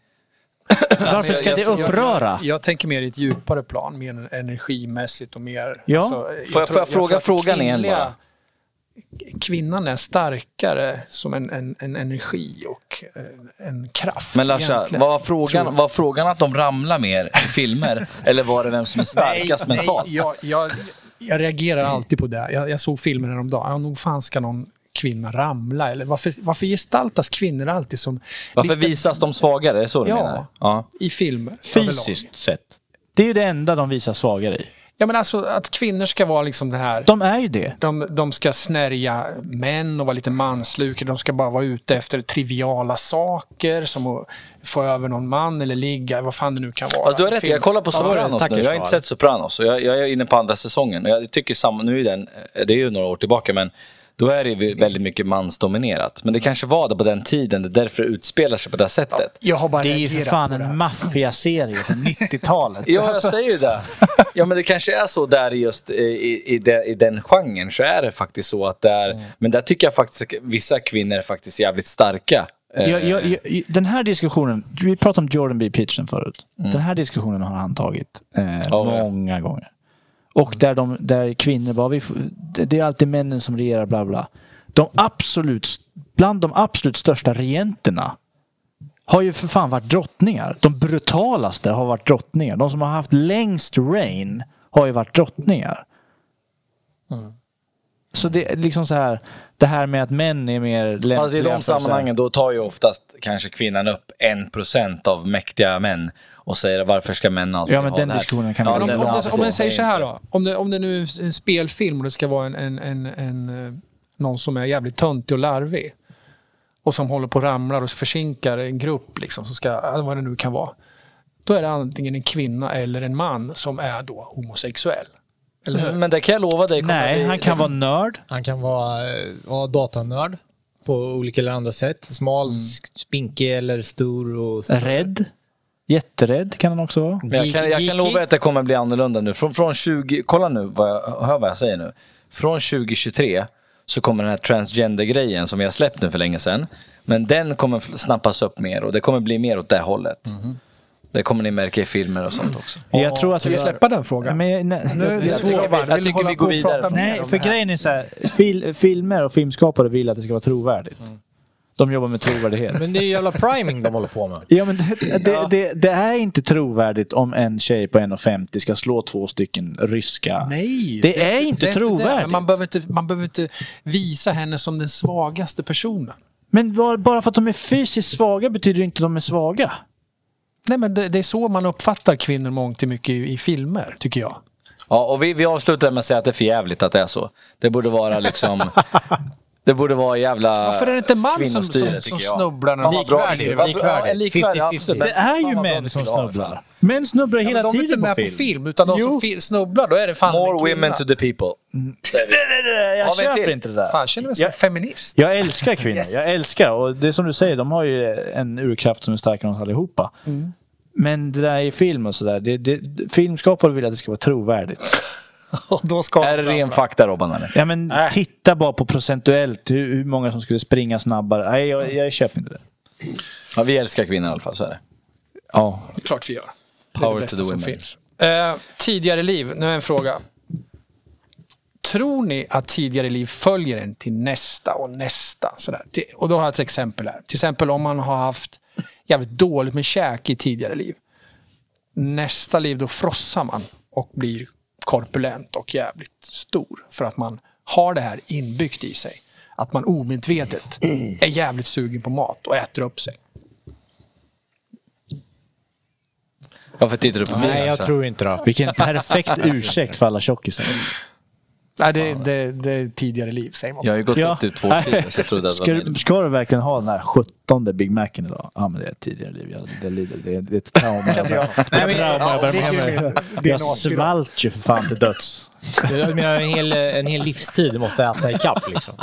Varför ska jag, det jag- uppröra? Jag, jag, tänker mer i ett djupare plan, mer energimässigt och mer... Ja. alltså, Får jag- tror- får jag fråga frågan igen bara? Kvinnan är starkare som en, en, en energi och eh, en kraft. Men Larsa, var frågan, var frågan att de ramlar mer i filmer? eller var det vem som är starkast nej, mentalt? Nej, jag, jag, jag reagerar alltid på det. Jag, jag såg filmer häromdagen. Ja, nog fan ska någon kvinna ramla? Eller varför, varför gestaltas kvinnor alltid som... Varför lite- visas de svagare? Är så du Ja. menar? Ja. I filmer. Fysiskt sett. Det är det enda de visar svagare i. Ja, men alltså att kvinnor ska vara liksom det här... De är ju det. De, de ska snärja män och vara lite manslukar. De ska bara vara ute efter triviala saker som att få över någon man eller ligga, vad fan det nu kan vara. Alltså, du har rätt, jag kollar på Ja, Sopranos nu. tackers Jag har inte sett Sopranos. Jag, jag är inne på andra säsongen. Jag tycker samma, nu är den, det är ju några år tillbaka, men då är det väldigt mycket mansdominerat. Men det kanske var det på den tiden, det är därför det utspelar sig på det här sättet. Jag har bara Det är ju för fan en maffiaserie från 90-talet. Ja, jag säger ju det. Ja, men det kanske är så där i just i, i, i, de, i den genren så är det faktiskt så att det är, men där tycker jag faktiskt att vissa kvinnor är faktiskt jävligt starka. Eh, Jag, jag, jag, den här diskussionen, vi pratade om Jordan B. Peterson förut. Den här diskussionen har han tagit eh, ja. många gånger. Och där, de, där kvinnor bara, vi, får- det är alltid männen som regerar, bla bla. De absolut, bland de absolut största regenterna har ju för fan varit drottningar. De brutalaste har varit drottningar. De som har haft längst reign har ju varit drottningar. Mm. Så det är liksom så här, det här med att män är mer lämpliga Fast i de sammanhangen då tar ju oftast kanske kvinnan upp 1% av mäktiga män och säger varför ska män alltid Ja, men ha den det här? diskussionen kan ja, Ja, om, det- om, om man precis. säger så här då. Om det, om det nu är en spelfilm och det ska vara en, en, en, en, eh, någon som är jävligt töntig och larvig. Och som håller på och ramlar och försinkar en grupp, liksom, som ska, ja, vad det nu kan vara. Då är det antingen en kvinna eller en man som är då homosexuell. Eller? Men det kan jag lova dig. Nej, bli- han kan vara nörd. Han kan vara eh, ja, datanörd på olika eller andra sätt. Smal, spinkig eller stor. Och så. Rädd. Jätterädd kan han också vara. Men jag, kan, jag kan lova att det kommer bli annorlunda nu. Från, från 20, kolla nu, vad jag, hör vad jag säger nu. Från 2023 så kommer den här transgender-grejen som vi har släppt nu för länge sedan. Men den kommer snappas upp mer och det kommer bli mer åt det hållet. Det kommer ni märka i filmer och sånt också. Jag tror att vi släppa den frågan? Men, jag- nej, Nu, det är jag- svårt. jag jag Vill tycker vi går vidare Nej, för grejen är så här, fil, filmer och filmskapare vill att det ska vara trovärdigt. De jobbar med trovärdighet. Men det är ju jävla priming de håller på med. Ja, men det, det, det, det är inte trovärdigt om en tjej på 1,50 ska slå två stycken ryska. Nej, Det är inte det. trovärdigt. Men Man behöver, inte, man behöver inte visa henne som den svagaste personen. Men bara- bara för att de är fysiskt svaga betyder det inte att de är svaga. Nej, men det, det är så man uppfattar kvinnor mångt och mycket i, i filmer, tycker jag. Ja, och vi, vi avslutar med att säga att det är för jävligt att det är så. Det borde vara liksom... Det borde vara jävla Varför är det inte man som, som, som jag. snubblar när. Likvärdig, bra. likvärdig. Ja, likvärdig, 50-50. absolut. Det är ju Fan, män som snubblar. Män snubblar hela Men de är tiden inte med på på film. film, utan de Jo. som snubblar, då är det fan More women to the people. Jag vi en köper inte det där. Fan, jag känner mig som Jag- feminist. Jag älskar kvinnor. Jag älskar. Och det är som du säger, de har ju en urkraft som är starkare än oss allihopa. Men det där i film och sådär. Filmskapare vill att det ska vara trovärdigt. Då ska Är det ren fakta Robban eller? Ja, men titta bara på procentuellt hur, hur många som skulle springa snabbare. Nej, jag, jag köper inte det. Ja, vi älskar kvinnor i alla fall, så är det. Ja. Klart vi gör. Det är Power det to the women. Eh, tidigare liv, nu är en fråga. Tror ni att tidigare liv följer en till nästa och nästa? Sådär. Och då har jag ett exempel här. Till exempel om man har haft jävligt dåligt med käk i tidigare liv. Nästa liv då frossar man och blir korpulent och jävligt stor. För att man har det här inbyggt i sig. Att man omedvetet är jävligt sugen på mat och äter upp sig. Varför tittar du på mig? Nej, jag alltså? tror inte det. Vilken perfekt ursäkt för alla tjockisar. Nej, det, det, det är tidigare liv, säger man. Jag har ju gått Ja. upp till två kilo, så jag trodde att det Ska var min. ska du verkligen ha den här 17 Big Macen idag? Ja, men det är ett tidigare liv. Jag, det, lider, det, är, det är ett trauma. Jag bär- är ett trauma jag bär med mig. Jag svalt ju för fan till döds. Jag menar en hel, en hel livstid du måste äta ikapp liksom.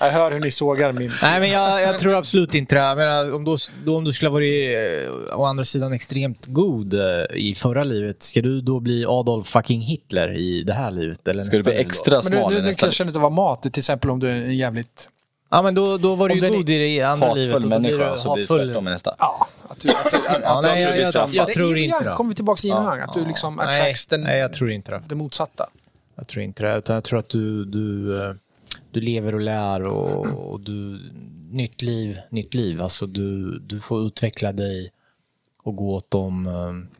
Jag hör hur ni sågar min... Nej, men jag, jag tror absolut inte det. Jag menar, om, då, då, om du skulle ha varit eh, å andra sidan extremt god eh, i förra livet, ska du då bli Adolf fucking Hitler i det här livet? Eller Ska du bli? Men extra du, smal i du, du nästa kanske inte vara mat, till exempel om du är en jävligt... Ja, men då, då var du ju god i det andra livet. hatfull människa, och så blir det tvärtom i nästa. Ja, att du... Att, du- att, Ja, nej, jag, tror Det är inte det. kommer vi tillbaka till innan, att du liksom nej, attracts den, nej, jag tror inte det. det motsatta. Jag tror inte det. Utan jag tror att du, du, eh, du lever och lär och, och du... Nytt liv, nytt liv. Alltså du, du får utveckla dig och gå åt de... eh,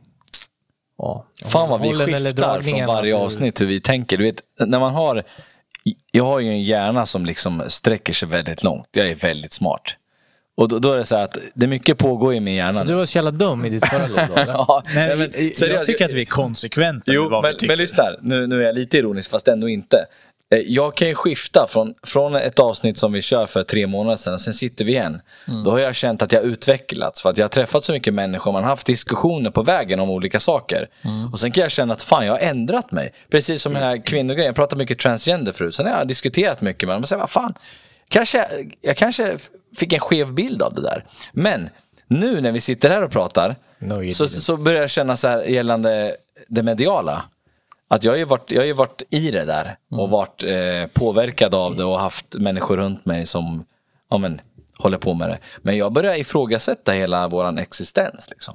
Ja, Fan vad vi skiftar från varje avsnitt hur vi tänker. Du vet, när man har... Jag har ju en hjärna som liksom sträcker sig väldigt långt. Jag är väldigt smart. Och då, då är det så att det är mycket pågår i min hjärna. Du nu. var så jävla dum i ditt förra liv? Ja, Nej, men, jag seriöst, tycker att vi är konsekventa. med Jo, vi men, tycker. men lyssna. Nu, nu är jag lite ironisk, fast ändå inte. Eh, Jag kan ju skifta från, från ett avsnitt som vi kör för tre månader sedan, sen sitter vi igen. Då har jag känt att jag utvecklats, för att jag har träffat så mycket människor, man har haft diskussioner på vägen om olika saker. Och sen kan jag känna att fan, jag har ändrat mig. Precis som den här kvinnogrejen, jag pratade mycket transgender förut, sen har jag diskuterat mycket med dem och säger, vad fan, kanske, jag kanske fick en skev bild av det där. Men nu när vi sitter här och pratar, No, så, så börjar jag känna så här gällande det mediala. Att jag har ju varit, jag har varit i det där och varit eh, påverkad av det och haft människor runt mig som ja, men, håller på med det. Men jag börjar ifrågasätta hela vår existens. Liksom.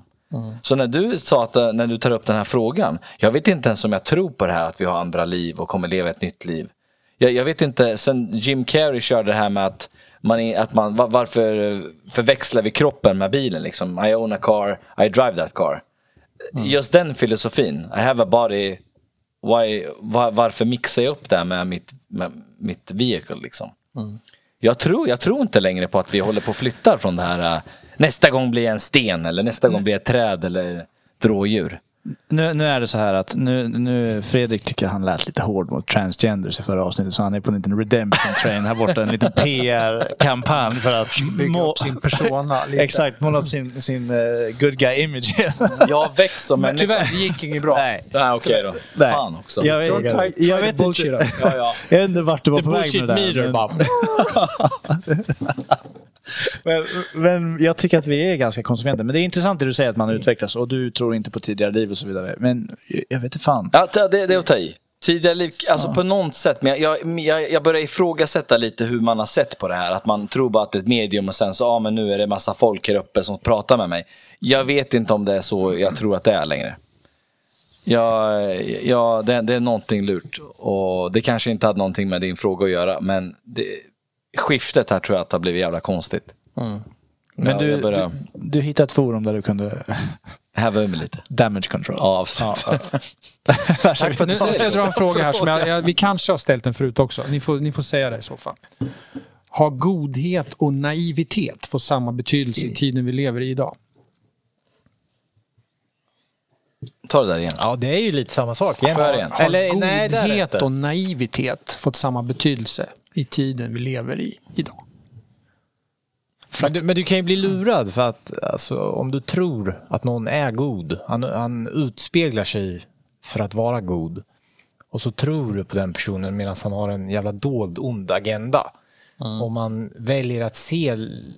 Så när du sa att eh, när du tar upp den här frågan, jag vet inte ens om jag tror på det här att vi har andra liv och kommer leva ett nytt liv. Jag, jag vet inte, sen Jim Carrey körde det här med att man, är, att man va- varför förväxlar vi kroppen med bilen liksom? I own a car, I drive that car. Just den filosofin, I have a body, why, var, varför mixar jag upp det här med mitt, med mitt vehicle. Liksom. Jag, tror, jag tror inte längre på att vi håller på att flytta från det här. eh, nästa gång blir jag en sten eller nästa gång blir jag ett träd eller ett rådjur. Nu, nu är det så här att nu, nu Fredrik tycker han lät lite hård mot transgenders i förra avsnittet. Så han är på en liten redemption train här borta. En liten PR-kampanj för att Bygga må- upp sin persona lite. Exakt, måla upp sin, sin eh, good guy-image. Jag har växt som Men människa. tyvärr, det gick inget bra. Nej. Nej, okej då. Nej. Fan också. Jag try- try jag to vet inte. Ja, ja. Jag vet inte vart du var The på väg med det meter där. bara. Men, men, men jag tycker att vi är ganska konsekventa. Men det är intressant det du säger att man utvecklas och du tror inte på tidigare liv och så vidare. Men jag vet inte fan. Ja, det, det är att ta i. Tidigare liv, alltså på något sätt, men jag, jag, jag, jag börjar ifrågasätta lite hur man har sett på det här. Att man tror bara att det är ett medium och sen så, ja men nu är det massa folk här uppe som pratar med mig. Jag vet inte om det är så jag tror att det är längre. Ja, ja det, det är någonting lurt. Och det kanske inte hade någonting med din fråga att göra, men det, skiftet här tror jag att det har blivit jävla konstigt. Men Ja, du, börjar- du, du hittade ett forum där du kunde Häva ur mig lite. damage control. Ja, absolut. Tack för nu ska jag dra en fråga här som jag, jag, vi kanske har ställt den förut också. Ni får, ni får säga det i så fall. Har godhet och naivitet fått samma betydelse i tiden vi lever i idag? Ta det där igen. Ja, det är ju lite samma sak egentligen. igen? Har Eller, nej, är det godhet och naivitet fått samma betydelse i tiden vi lever i idag? Men du, men du kan ju bli lurad för att alltså, om du tror att någon är god, han, han utspeglar sig för att vara god. Och så tror du på den personen medan han har en jävla dold ond agenda. Om man väljer att se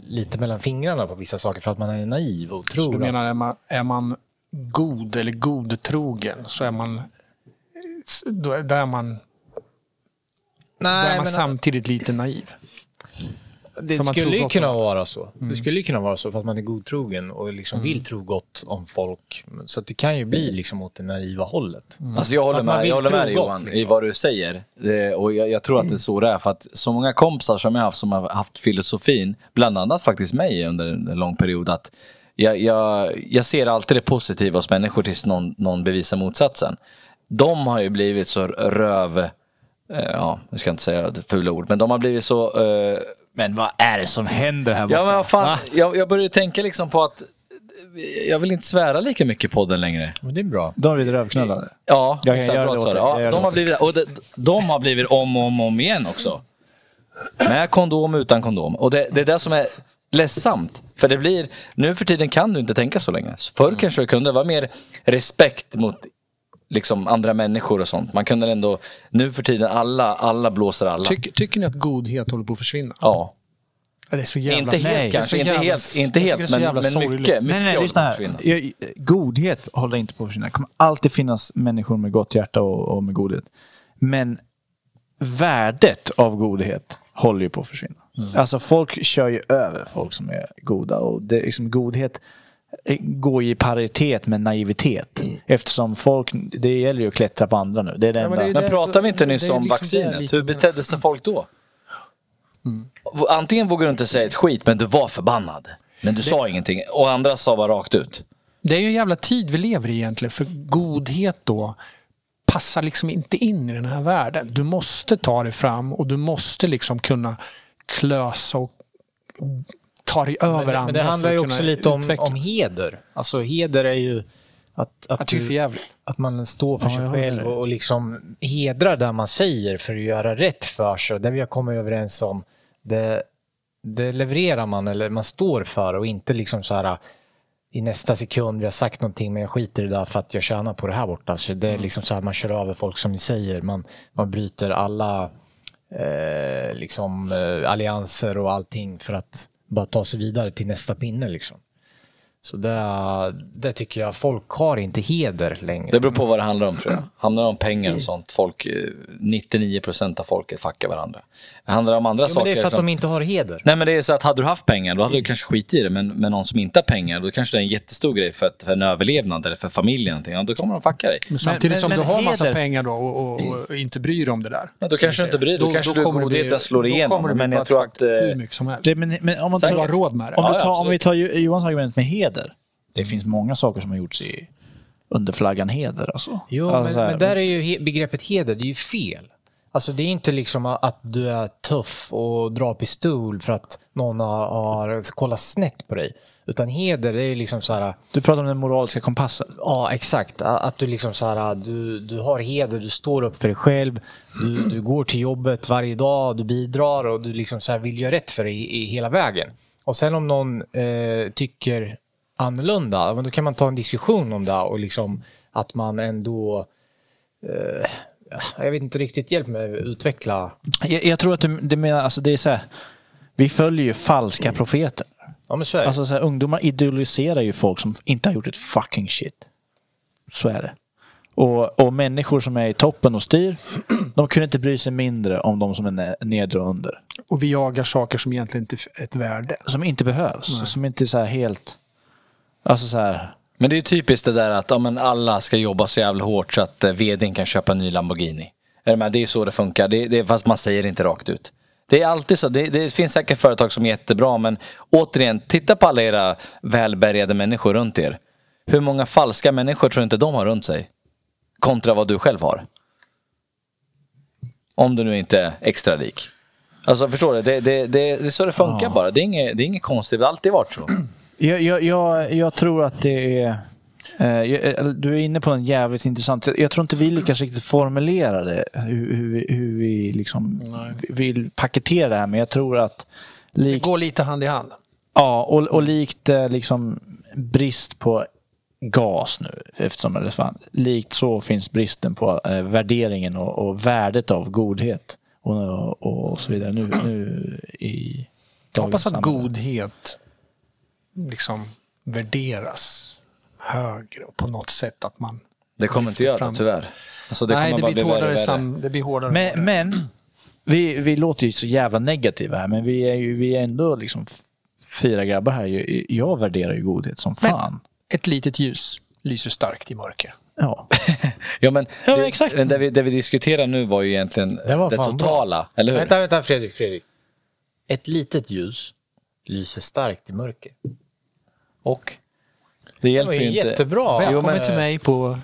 lite mellan fingrarna på vissa saker för att man är naiv och Så tror du att... menar, är man, är man god eller godtrogen så är man... Då är, där är man, där är Nej, man samtidigt lite naiv. det skulle ju kunna om- vara så. Det skulle ju kunna vara så för att man är godtrogen och liksom vill tro gott om folk. Så att det kan ju bli liksom åt det naiva hållet. Alltså jag håller med, jag håller med dig Johan i liksom. vad du säger. Det, och jag, jag tror att det är så det är. För att så många kompisar som jag har haft som har haft filosofin, bland annat faktiskt mig under en lång period, att jag, jag, jag ser alltid det positiva hos människor tills någon, någon bevisar motsatsen. De har ju blivit så röv... eh, Ja, jag ska inte säga ett fula ord, men de har blivit så... eh, Men vad är det som händer här borta? Ja, men vad fan, Va? jag, jag började tänka liksom på att jag vill inte svära lika mycket på podden längre. Men det är bra. De har blivit rövknullade. Ja, Jag kan göra Bra det åt. Jag Ja, de, har blivit, och de, de har blivit om och om, om igen också. Med kondom, utan kondom. Och det, det är det som är ledsamt. För det blir, nu för tiden kan du inte tänka så länge. Förr kanske du kunde, det var mer respekt mot liksom, andra människor och sånt. Man kunde ändå, nu för tiden, alla, alla blåser alla. Tycker, tycker ni att godhet håller på att försvinna? ja. Ja, Det är så jävla Inte helt kanske, inte jävla- helt, inte helt men, men mycket, mycket Nej, nej, håller lyssna på att här. försvinna. Jag- Godhet håller inte på att försvinna. Det kommer alltid finnas människor med gott hjärta och, och med godhet. Men värdet av godhet håller ju på att försvinna. Alltså folk kör ju över folk som är goda. Och det, liksom, godhet eh, går ju i paritet med naivitet. Eftersom folk, det gäller ju att klättra på andra nu. Det är det Ja, men enda. det är Men det- pratar vi inte det nyss om liksom det vaccinet? Hur betedde sig folk då? Antingen vågar du inte säga ett skit, men du var förbannad. Men du sa ingenting. Och andra sa bara rakt ut. Det är ju en jävla tid vi lever i egentligen. För godhet då passar liksom inte in i den här världen. Du måste ta dig fram och du måste liksom kunna klösa och ta dig över Men, andra. men det handlar ju också lite om, om heder. Alltså heder är ju att, att, det du, att man står för Ja, sig själv och, och liksom hedrar det man säger för att göra rätt för sig. Det vi har kommit överens om, det, det levererar man eller man står för och inte liksom så här i nästa sekund, vi har sagt någonting men jag skiter i det där för att jag tjänar på det här borta. Så det är liksom så här, man kör över folk som ni säger. Man, man bryter alla eh, liksom, eh, allianser och allting för att bara ta sig vidare till nästa pinne. Liksom. Så det, det tycker jag, folk har inte heder längre. Det beror på vad det handlar om tror jag. Handlar det om pengar och sånt, folk, eh, 99% av folket fuckar varandra. Handlar det om andra Jo, men saker det är för att som... de inte har heder. Nej men det är så att hade du haft pengar då hade du kanske skit i det. Men med någon som inte har pengar då kanske det är en jättestor grej för, att, för en överlevnad eller för familjen. Ja, då kommer de fucka dig. Men samtidigt men- som men du har massa heder- pengar då och, och, och inte bryr dig om det där. Ja, då kanske du inte bryr dig. Då, kanske du kommer det bli- godheten slår Då igenom. kommer det bli Men jag tror att... eh, hur mycket som helst. Det, men, men om man tar, har råd med det. Om, Ja, du tar, om vi tar Johans argument med heder. Det finns många saker som har gjorts i, under flaggan heder. Alltså. Jo, alltså, men, men där är ju he- begreppet heder, det är ju fel. Alltså det är inte liksom att du är tuff och drar pistol för att någon har, har kollat snett på dig. Utan heder, det är liksom så här... Du pratar om den moraliska kompassen. Ja, exakt. Att du liksom så här, du, du har heder, du står upp för dig själv. Du, du går till jobbet varje dag, du bidrar och du liksom så vill göra rätt för dig i, i hela vägen. Och sen om någon eh, tycker annorlunda, men då kan man ta en diskussion om det och liksom att man ändå... Eh, jag vet inte riktigt, hjälp mig att utveckla. Jag, jag tror att du, det menar, alltså det är så här, vi följer ju falska profeter. Ja, men så är det. Alltså så här, ungdomar idoliserar ju folk som inte har gjort ett fucking shit. Så är det. Och, och människor som är i toppen och styr, de kunde inte bry sig mindre om de som är ne- nedre och under. Och vi jagar saker som egentligen inte är ett värde. Som inte behövs. Som inte är så här helt... Alltså så här... Men det är typiskt det där att ja, men alla ska jobba så jävla hårt så att eh, vdn kan köpa en ny Lamborghini. Är du med? Det är så det funkar, det, det, fast man säger det inte rakt ut. Det är alltid så. Det, det finns säkert företag som är jättebra men återigen, titta på alla era välbärgade människor runt er. Hur många falska människor tror inte de har runt sig? Kontra vad du själv har. Om du nu inte är extra rik. Alltså förstår du? Det, det, det, det är så det funkar bara. Det är, inget, det är inget konstigt, det har alltid varit så. Jag, jag, jag, jag tror att det är... eh, jag- Du är inne på en jävligt intressant... Jag tror inte vi lyckas riktigt formulera det, hur, hur, vi- hur vi liksom vill paketera det här. Men jag tror att Det likt, går lite hand i hand. ja, och, och likt eh, liksom brist på gas nu, eftersom det fan, likt så finns bristen på eh, värderingen och, och värdet av godhet och, och, och så vidare nu, nu i Jag hoppas dagens att samhälle. godhet liksom värderas högre och på något sätt att man Det kommer inte göra fram- tyvärr. Alltså, det Nej, det bara blir, bli hårdare värre. sam, det blir hårdare. Men, hårdare. men vi, vi låter ju så jävla negativa här, men vi är ju vi är ändå liksom fyra grabbar här. Jag- värderar ju godhet som fan. Ett litet ljus lyser starkt i mörker. Ja. Ja, men, Ja, men det, exakt. men Det, vi, det vi diskuterar nu var ju egentligen Det var det totala, eller hur? Vänta, vänta Fredrik, Fredrik. Ett litet ljus lyser starkt i mörker. Och? Det hjälper ju inte. jättebra. Välkommen men- till mig på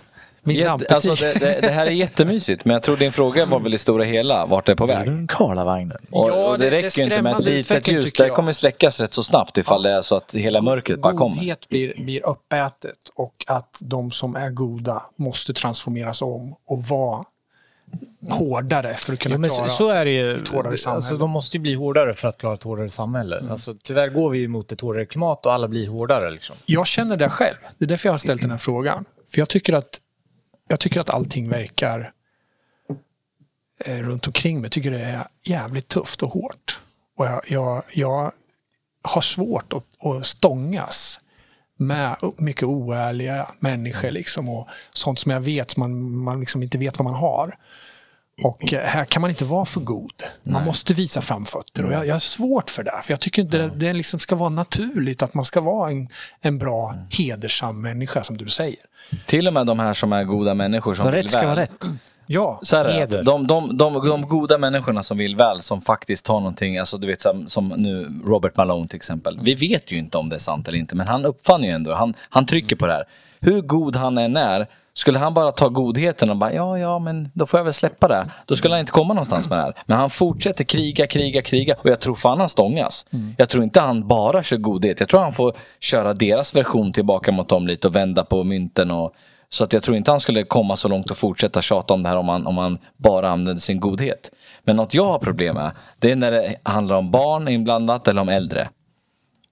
min Jätte, alltså det, det, det här är jättemysigt, men jag tror din fråga var väl i stora hela vart det är på väg. Karlavagnen. Och, Ja, och det, det- det är räcker ju inte med ett litet ljus. Det kommer släckas rätt så snabbt ifall det är så att hela mörkret bara kommer. Godhet blir, blir uppätet och att de som är goda måste transformeras om och vara hårdare för att kunna Jo, klara så, så är det ju. ett hårdare samhälle. Alltså, de måste ju bli hårdare för att klara ett hårdare samhälle. Alltså, tyvärr går vi mot ett hårdare klimat och alla blir hårdare. Liksom. Jag känner det själv. Det är därför jag har ställt den här frågan. För jag tycker att, jag tycker att allting verkar eh, runt omkring mig. Jag tycker det är jävligt tufft och hårt. Och jag, jag, jag har svårt att, att stångas med mycket oärliga människor liksom och sånt som jag vet man, man liksom inte vet vad man har. Och här kan man inte vara för god. Man måste visa framfötter. Och jag, jag har svårt för det. För jag tycker inte det, det liksom ska vara naturligt att man ska vara en, en bra, hedersam människa, som du säger. Till och med de här som är goda människor som Vad vill rätt ska väl. vara rätt. Ja, Så här är det, de, de, de, de goda människorna som vill väl, som faktiskt har någonting, alltså du vet som, som nu Robert Malone till exempel. Vi vet ju inte om det är sant eller inte, men han uppfann ju ändå, han, han trycker på det här. Hur god han än är, skulle han bara ta godheten och bara ja, ja, men då får jag väl släppa det. Då skulle han inte komma någonstans med det här. Men han fortsätter kriga, kriga, kriga och jag tror fan han stångas. Jag tror inte han bara kör godhet. Jag tror han får köra deras version tillbaka mot dem lite och vända på mynten och så att jag tror inte han skulle komma så långt och fortsätta tjata om det här om han, om han bara använder sin godhet. Men något jag har problem med, det är när det handlar om barn inblandat eller om äldre.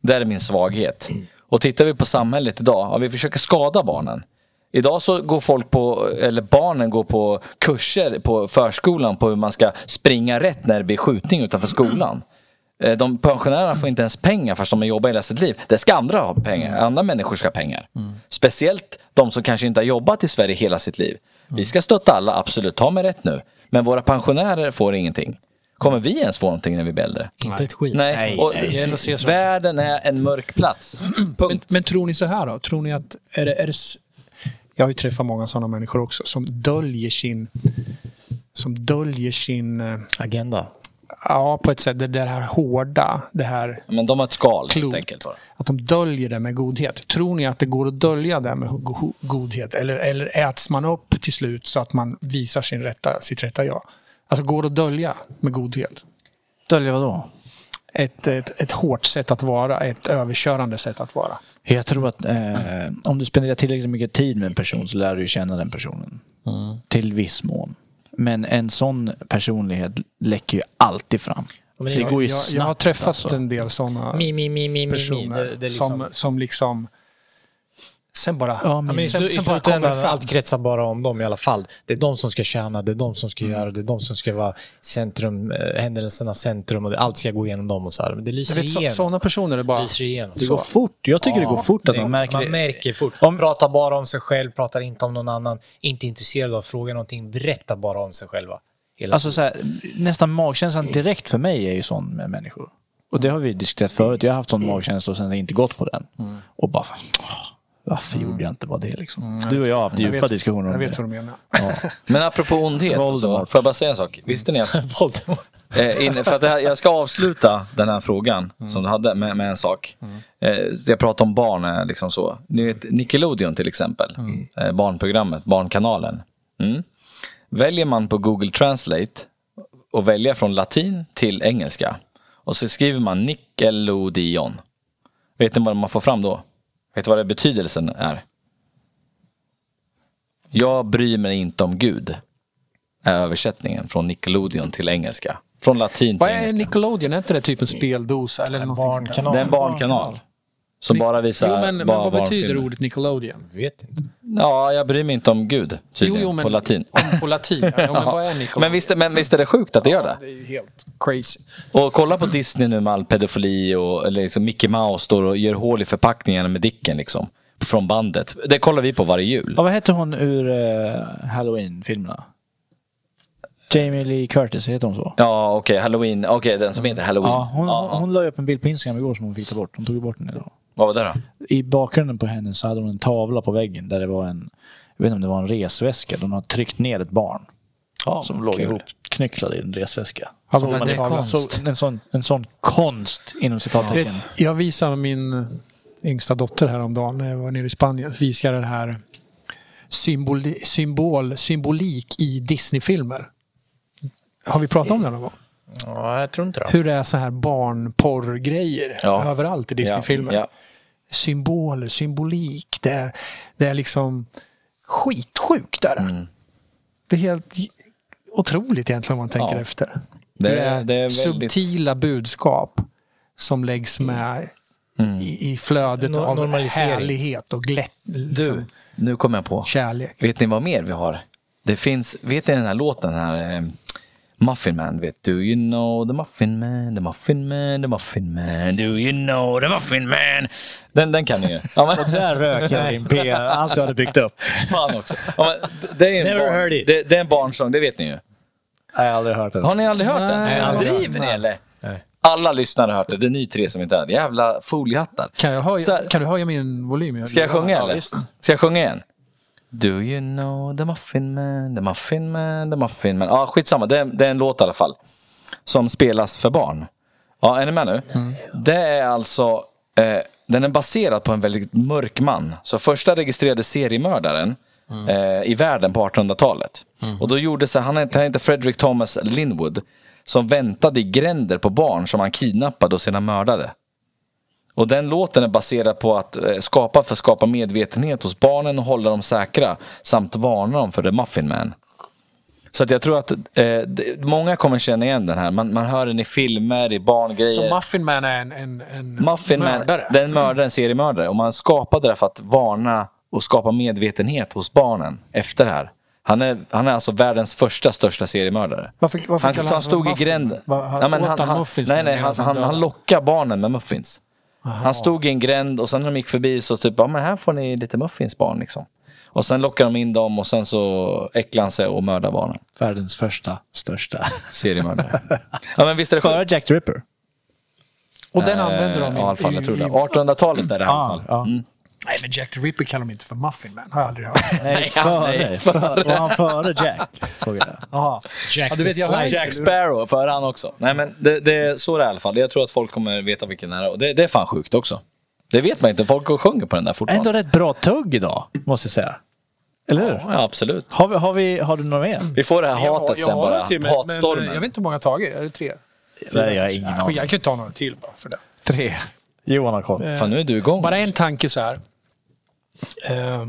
Det är min svaghet. Och tittar vi på samhället idag, ja, vi försöker skada barnen. Idag så går folk på, eller barnen går på kurser på förskolan på hur man ska springa rätt när det blir skjutning utanför skolan. Eh, De pensionärerna får inte ens pengar fast de har jobbat hela sitt liv. Det ska andra ha pengar. Andra människor ska ha pengar. Speciellt de som kanske inte har jobbat i Sverige hela sitt liv. Vi ska stötta alla, absolut. Ta mig rätt nu. Men våra pensionärer får ingenting. Kommer vi ens få någonting när vi blir äldre? Inte ett skit. Nej, Nej, och nej, världen är en mörk plats. Men, Punkt. men tror ni så här då? Tror ni att... Är det, är det, jag har ju träffat många sådana människor också som döljer sin... Som döljer sin... eh, Agenda. Ja, på ett sätt. Det, det här hårda. Det här Men de har ett skal helt klokt. enkelt. Att de döljer det med godhet. Tror ni att det går att dölja det med go- godhet? Eller, eller äts man upp till slut så att man visar sin rätta, sitt rätta jag? Alltså går det att dölja med godhet? Dölja vadå? Ett, ett, ett hårt sätt att vara, ett överkörande sätt att vara. Jag tror att eh, om du spenderar tillräckligt mycket tid med en person så lär du känna den personen. Till viss mån. Men en sån personlighet läcker ju alltid fram. Så det går ju jag, snabbt. jag har träffat alltså. en del sådana Mi, mi, mi, mi, mi, mi. personer Det, det liksom, som, som liksom... Sen bara... Ja, men Ja, sen, i sen bara kommer det allt kretsar bara om dem i alla fall. Det är de som ska tjäna, det är de som ska göra, det är de som ska vara centrum, eh, händelsernas centrum och det, allt ska gå igenom dem och så här. Men det lyser vet, igenom. sådana personer är bara... lyser igenom. Det går fort. Jag tycker det går fort att man märker man det. märker fort. Om- Pratar bara om sig själv, pratar inte om någon annan, inte intresserad av att fråga någonting, berättar bara om sig själva. Hela Alltså så här, nästan magkänslan direkt för mig är ju sån med människor. Och det har vi diskuterat förut. Jag har haft sån magkänsla och sen inte gått på den. Och bara, åh, varför gjorde jag inte bara det liksom? Du och jag har haft Jag djupa vet, diskussioner jag om vet det. vad du menar. Men apropå ondhet, så, får jag bara säga en sak? Visste ni att. Eh, in, för att det här, jag ska avsluta den här frågan som du hade med, med en sak. Eh, så jag pratar om barn, eh, liksom så. Ni vet Nickelodeon till exempel. Eh, barnprogrammet, Barnkanalen. Mm. Väljer man på Google Translate och välja från latin till engelska. Och så skriver man Nickelodeon. Vet ni vad man får fram då? Vet du vad det betydelsen är? Jag bryr mig inte om Gud. Är översättningen från Nickelodeon till engelska. Från latin till Vad är engelska. Nickelodeon? Är inte det typ en speldosa? Eller där? Barnkanal. Det är en barnkanal. Som bara visar Jo, men, men vad betyder ordet Nickelodeon? Vet inte. Ja, jag bryr mig inte om Gud, tydligen, på latin. Om, på latin, ja. men vad är Nickelodeon? Men visst, men visst är det sjukt att det gör Ja, det? det är ju helt crazy. Och kolla på Disney nu med all pedofili och eller liksom Mickey Mouse står och gör hål i förpackningarna med Dicken liksom. Från bandet. Det kollar vi på varje jul. Ja, vad hette hon ur uh, Halloween-filmerna? Jamie Lee Curtis, heter hon så? Ja, okej, Halloween. Okej, den som heter Halloween. Ja, hon, Ja, ja. hon la upp en bild på Instagram igår som hon fick ta bort. Hon tog bort den idag. Vad var det då? I bakgrunden på henne så hade hon en tavla på väggen där det var en, jag vet inte om det var en resväska. De har tryckt ner ett barn. som låg kul. ihop knycklad i en resväska. Ja, Så men man- det är konst. Så, en, sån, en sån konst inom citattecken. jag visade min yngsta dotter häromdagen när jag var nere i Spanien. Visade det här symbol, symbol, symbolik i Disney-filmer. Har vi pratat om det någon gång? Ja, jag tror inte det. Hur det är så här barnporrgrejer Ja. överallt i Disney-filmer. Ja, Symboler, symbolik. Det är, det är liksom skitsjukt. Där. Mm. Det är helt otroligt egentligen om man tänker Ja. efter. Det, Det är, det är väldigt... subtila budskap som läggs med i, i flödet No- av härlighet och glätt, liksom, Du, nu kommer jag på. kärlek. Vet ni vad mer vi har? Det finns, vet ni den här låten, den här eh, Muffin Man, vet du? You know the Muffin Man, the Muffin Man, the Muffin Man, do you know the Muffin Man? Den, den kan ni ju. Ja, men, Där rök jag din PR, allt du hade byggt upp. fan också. Ja, men, det, är en Never barn, heard it. Det, det är en barnsång, det vet ni ju. Jag har aldrig hört det. Har ni aldrig hört den? Nej, aldrig. Driver ni eller? Alla lyssnare har hört det, det är ni tre som inte har det. Jävla foliehattar. Kan, jag höja, Så här- kan du höja min volym? Ska jag sjunga eller? Ska jag sjunga igen? Do you know the muffin man, the muffin man, the muffin man. Ja, skitsamma. Det är, det är en låt i alla fall. Som spelas för barn. Ja, är ni med nu? Det är alltså... Eh, den är baserad på en väldigt mörk man. Så första registrerade seriemördaren eh, i världen på 1800-talet. Och då gjorde sig, han heter Frederick Thomas Linwood. Som väntade i gränder på barn som han kidnappade och sedan mördade. Och den låten är baserad på att eh, skapa för att skapa medvetenhet hos barnen och hålla dem säkra. Samt varna dem för The Muffin Man. Så att jag tror att eh, många kommer känna igen den här. Man, man hör den i filmer, i barngrejer. Så Muffin Man är en, en, en Muffin Man, mördare? det är en mördare, en seriemördare. Och man skapade det för att varna och skapa medvetenhet hos barnen efter det här. Han är, han är alltså världens första största seriemördare. Varför- varför han, han han stod i gränden. Han- åt han, han nej, han, han han lockar barnen med muffins. Han stod i en gränd och sen när de gick förbi så typ, ja men här får ni lite muffins barn liksom. Och sen lockar de in dem och sen så äcklar han sig och mördar barnen. Världens första, största. Seriemördare. ja men visst är det Före? Jack the Ripper. Och den använder de Ja, i alla fall, jag tror det. i- 1800-talet är det i alla Ja, fall. ja. Mm. Nej, men Jack the Ripper kallar de inte för Muffin Man. Har jag aldrig hört. Nej, ja, före. nej, före. Var han före Jack? Jag. Jaha. Jack Ja, du vet, jag hör- Jack Sparrow, för han också. Nej men det, det är så det är i alla fall. Jag tror att folk kommer veta vilken det är. Och det, det är fan sjukt också. Det vet man inte. Folk sjunger på den där fortfarande. Ändå rätt bra tugg idag, måste jag säga. Eller hur? Ja, absolut. Har, vi, har, vi, har du något mer? Vi får det här Jag hatet jag sen har bara. till, men- men, Hatstormen. Jag vet inte hur många jag tagit. Är det tre? Nej, jag har ingen aning. Jag kan ju ta några till bara för det. Tre. Johan har koll. Fan, nu är du igång. Bara en tanke så här. Eh,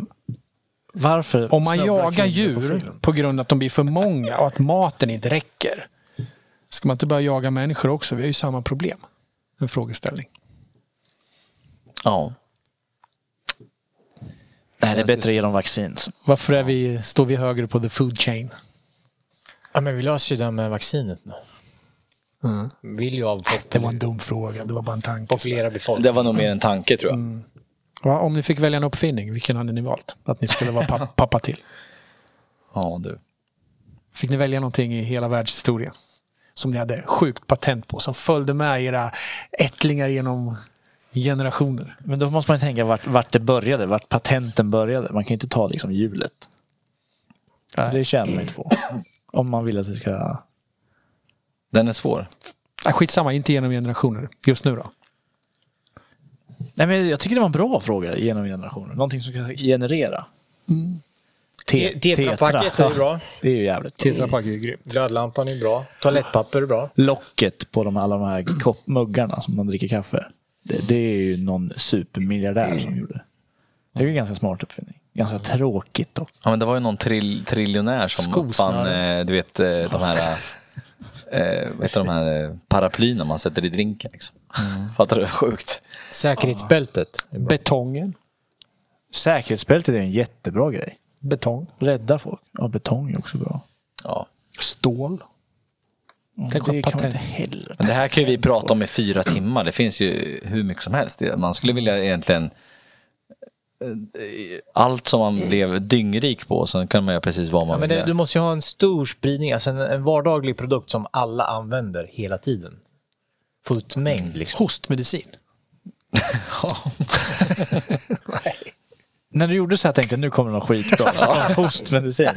Varför? om man snubblar jagar kvinnor på djur på grund av att de blir för många och att maten inte räcker. Ska man inte börja jaga människor också? Vi har ju samma problem. En frågeställning. Ja. Nej, det är bättre att ge dem vaccin. Varför är vi, står vi högre på the food chain? Ja, men vi löser ju det här med vaccinet nu. Mm. Vill ju av Det var en dum fråga. Det var bara en tanke. populera befolkningen. Det var nog mer en tanke tror jag. Mm. Va, om ni fick välja en uppfinning, vilken hade ni valt? Att ni skulle vara pa- pappa till? Ja, du. Fick ni välja någonting i hela världshistorien? Som ni hade sjukt patent på, som följde med era ättlingar genom generationer. Men då måste man ju tänka vart, vart det började, vart patenten började. Man kan ju inte ta liksom hjulet. Det tjänar man inte på. Om man vill att det ska... Den är svår. Äh, skitsamma, inte genom generationer. Just nu då? Nej, men jag tycker det var en bra fråga genom generationer. Någonting som kan generera. Te- Tetrapacket är bra. Det är ju jävligt bra. Tetra Pak är grymt. Glödlampan är bra. Toalettpapper är bra. Locket på de, alla de här muggarna som man dricker kaffe. Det, det är ju någon supermiljardär som gjorde. Det är ju en ganska smart uppfinning. Ganska tråkigt dock. Ja, men det var ju någon trill, triljonär som Skosnöre. uppfann, eh, du vet, eh, de här, eh, vad heter de här eh, paraplyerna man sätter i drinken. Liksom. Fattar du? Sjukt. Säkerhetsbältet. bra. Betongen. Säkerhetsbältet är en jättebra grej. Betong. Räddar folk. Ja, betong är också bra. Ja. Stål. Tänk det kan patent. inte heller. Men det här kan ju vi prata om i fyra timmar. Det finns ju hur mycket som helst. Man skulle vilja egentligen allt som man blev dyngrik på, så kan man göra precis vad man Ja, men vill. du måste ju ha en stor spridning, alltså en, en vardaglig produkt som alla använder hela tiden. Få ut mängd liksom. Hostmedicin. När du gjorde så här tänkte jag nu kommer det något skitbra. Kom Hostmedicin.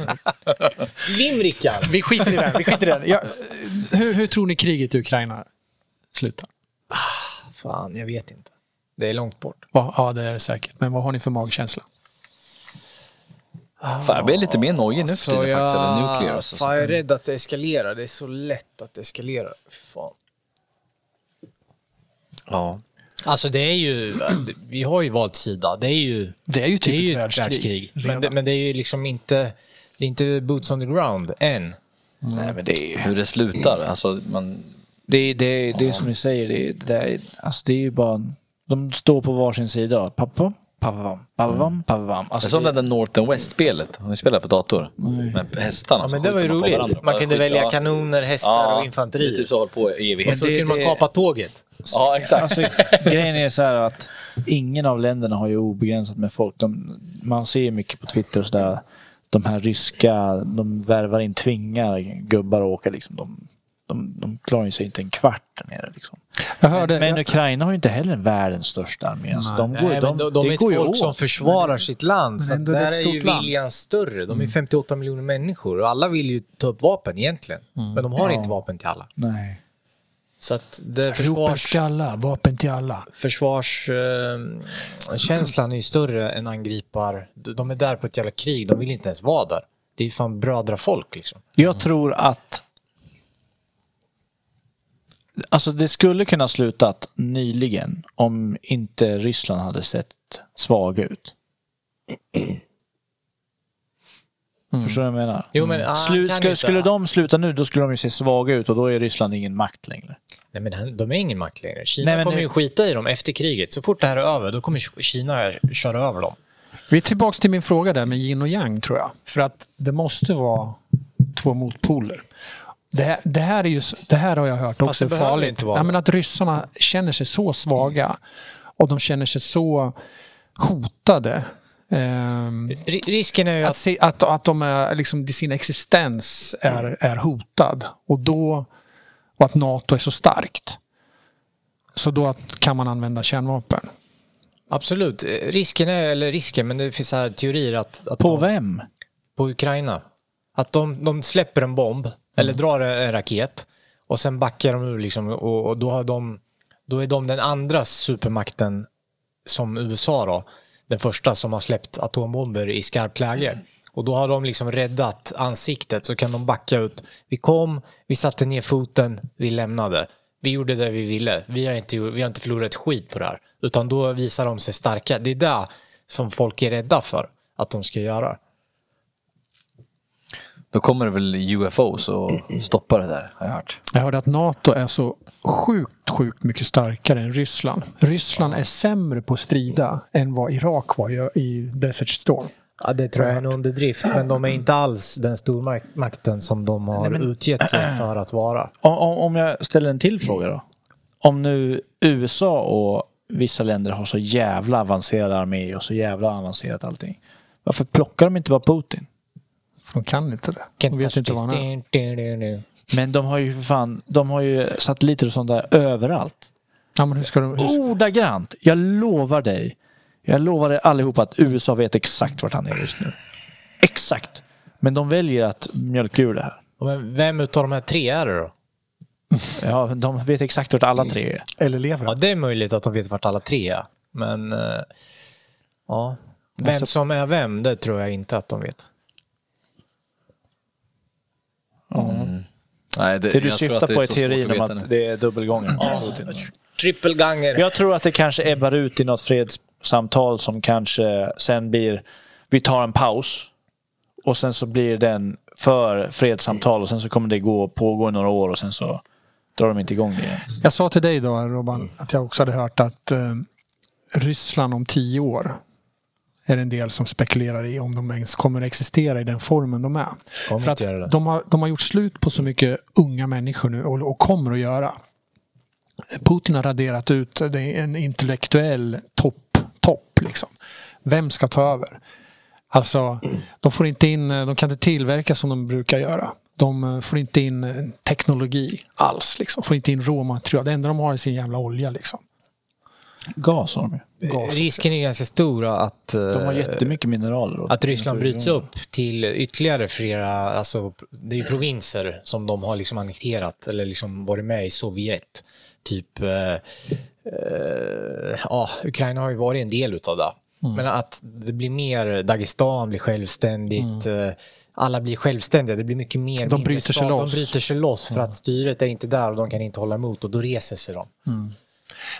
Limrickan! Vi skiter i det. här, Vi skiter i det. Jag, hur, hur tror ni kriget i Ukraina slutar? Fan, jag vet inte. Det är långt bort. Ja, ja, det är det säkert. Men vad har ni för magkänsla? Fan, jag blir lite mer nojig nu för tiden faktiskt. Eller nuclear. Alltså. Fan, jag är rädd att det eskalerar. Det är så lätt att det eskalerar. Fan. Ja. Alltså det är ju, vi har ju valt sida. Det är ju, Det är ju typ det är ju ett världskrig. Men det, men det är ju liksom inte, det är inte boots on the ground än. Nej, men det är Hur det slutar. Alltså, man, Det, det, det är som ni säger, det, det, är, alltså det är ju bara... De står på varsin sida. Pappa, pappa, pappa, pappa. det är Alltså som det, där North and West-spelet. Har ni spelat på dator? Med hästarna. Ja, men det var ju roligt. varandra. Man kunde välja ja. kanoner, hästar Ja, och Det infanteri. typ så på i Och evighet. så det- kunde man kapa tåget. Ja, exakt. alltså, grejen är så här att ingen av länderna har ju obegränsat med folk. De, man ser ju mycket på Twitter och sådär. De här ryska, de värvar in, tvingar gubbar att åka liksom. De, de, de klarar ju sig inte en kvart där nere liksom. Jag hörde... Men jag, Ukraina har ju inte heller en världens största armé. Alltså, de går, Nej, de, men de, de är ett folk åt. som försvarar sitt land. Så Men är där ett är ju stort land. viljan större. De är 58 miljoner människor och alla vill ju ta upp vapen egentligen. Men de har inte vapen till alla. Nej. Så att det försvars, alla, vapen till alla. försvarskänslan är ju större än angripar. De är där på ett jävla krig. De vill inte ens vara där. Det är ju fan brödrafolk liksom. Jag tror att Alltså det skulle kunna slutat nyligen om inte Ryssland hade sett svag ut. Förstår du vad jag menar? Jo, men, ah, Slut, skulle, skulle de sluta nu, då skulle de ju se svaga ut och då är Ryssland ingen makt längre. Nej, men de är ingen makt längre. Kina Nej, men kommer nu- ju skita i dem efter kriget. Så fort det här är över, då kommer Kina köra över dem. Vi är tillbaka till min fråga där med yin och yang tror jag. För att det måste vara två motpoler. Det här, det här, är ju, det här har jag hört också är farligt. inte vara Nej, men att ryssarna känner sig så svaga och de känner sig så hotade. Ehm, risken är ju att, att... se, att, att de är, liksom, sin existens är, är hotad. Och, då, och att NATO är så starkt. Så då att, kan man använda kärnvapen. Absolut. Risken är, eller risken, men det finns här teorier att... att På de, vem? på Ukraina. Att de, de släpper en bomb, eller drar en raket, och sen backar de ur liksom, och, och då, har de, då är de den andra supermakten som USA då, den första som har släppt atombomber i skarpt läge. Och då har de liksom räddat ansiktet så kan de backa ut. Vi kom, vi satte ner foten, vi lämnade. Vi gjorde det vi ville. Vi har inte, vi har inte förlorat ett skit på det här. Utan då visar de sig starka. Det är det som folk är rädda för att de ska göra. Då kommer det väl UFOs och stoppar det där, har jag hört. Jag hörde att NATO är så sjukt, sjukt mycket starkare än Ryssland. Ryssland är sämre på att strida än vad Irak var i- Desert Storm. Ja, det tror jag är en underdrift. Men de är inte alls den stormakten som de har utgett sig för att vara. Om, om om jag ställer en till fråga då. Om nu USA och vissa länder har så jävla avancerad armé och så jävla avancerat allting. Varför plockar de inte bara Putin? För de kan inte det. De vet inte vad han är. Men de har ju för fan, de har ju satelliter och sånt där överallt. Ja, men hur ska de... Hur... Ordagrant. Jag lovar dig. Jag lovar er allihopa att USA vet exakt vart han är just nu. Exakt. Men de väljer att mjölka ur det här. Men vem utav de här tre är det då? Ja, de vet exakt vart alla tre är. Eller lever Ja, det är möjligt att de vet vart alla tre är. Men eh, ja, vem Alltså- som är vem, det tror jag inte att de vet. Nej, Det du jag tror syftar det på är teorin om att det är dubbelgången. Trippelganger. Jag tror att det kanske ebbar ut i något fredssamtal som kanske sen blir, vi tar en paus och sen så blir den för fredssamtal och sen så kommer det gå pågå i några år och sen så drar de inte igång det igen. Jag sa till dig då, Robban, att jag också hade hört att eh, Ryssland om tio år är det en del som spekulerar i om de ens kommer att existera i den formen de är. Kommer För att det. de, har, de har gjort slut på så mycket unga människor nu och, och kommer att göra. Putin har raderat ut det är en intellektuell topp, topp liksom. Vem ska ta över? Alltså, de får inte in, de kan inte tillverka som de brukar göra. De eh, får inte in eh, teknologi alls. Liksom. Får inte in råmaterial. Det enda de har är sin jävla olja. Liksom. Gas har de ju. Gas. Risken är ganska stor att, eh, De har jättemycket mineraler. och- att Ryssland bryts upp till ytterligare flera, alltså det är ju provinser som de har liksom annekterat eller liksom varit med i Sovjet. Typ, eh, eh, ja, Ukraina har ju varit en del utav det. Men att det blir mer, Dagestan blir självständigt, eh, alla blir självständiga, det blir mycket mer. De bryter sig loss. De bryter sig loss för att styret är inte där och de kan inte hålla emot och då reser sig de.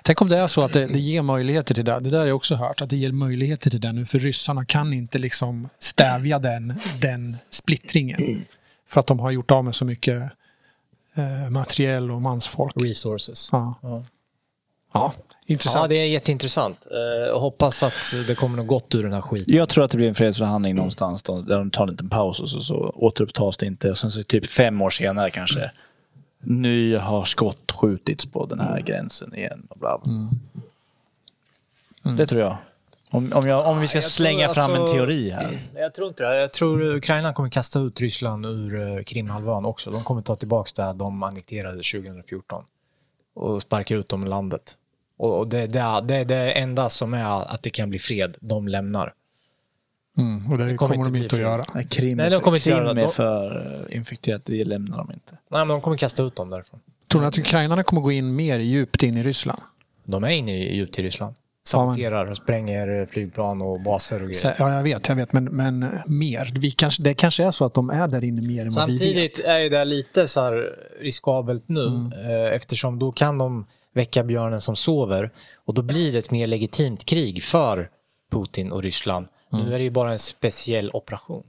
Tänk om det är så att det, det ger möjligheter till det. Det där har jag också hört. Att det ger möjligheter till det nu. För ryssarna kan inte liksom stävja den, den splittringen. För att de har gjort av med så mycket eh, materiell och mansfolk. Resources. Ja. Ja. ja, intressant. Ja, det är jätteintressant. Eh, Jag hoppas att det kommer något gott ur den här skiten. Jag tror att det blir en fredsförhandling någonstans då, där de tar en liten paus och så, så återupptas det inte. Och sen så typ fem år senare kanske nu har skott skjutits på den här gränsen igen. Och bla bla. Det tror jag. Om, om, jag, om vi ska jag tror slänga fram en alltså- teori här. Jag tror inte det. Jag tror Ukraina kommer kasta ut Ryssland ur eh, Krimhalvön också. De kommer ta tillbaka det de annekterade 2014 och sparka ut dem ur landet. Och det, det, det är det enda som är att det kan bli fred. De lämnar. Mm, och det, kommer kommer inte de inte att göra. Nej, Krim, Nej, de kommer inte Krim göra det. är De- för eh, infekterat, det lämnar de inte. Nej, men de kommer kasta ut dem därifrån. Tror ni att ukrainarna kommer gå in mer djupt in i Ryssland? De är inne i djupt i Ryssland. Saboterar och spränger flygplan och baser och grejer. Ja, jag vet, jag vet, men, men mer. Vi kanske, det kanske är så att de är där inne mer än vad vi vet. Samtidigt är det lite så här riskabelt nu eh, eftersom då kan de väcka björnen som sover och då blir det ett mer legitimt krig för Putin och Ryssland. Nu är det ju bara en speciell operation.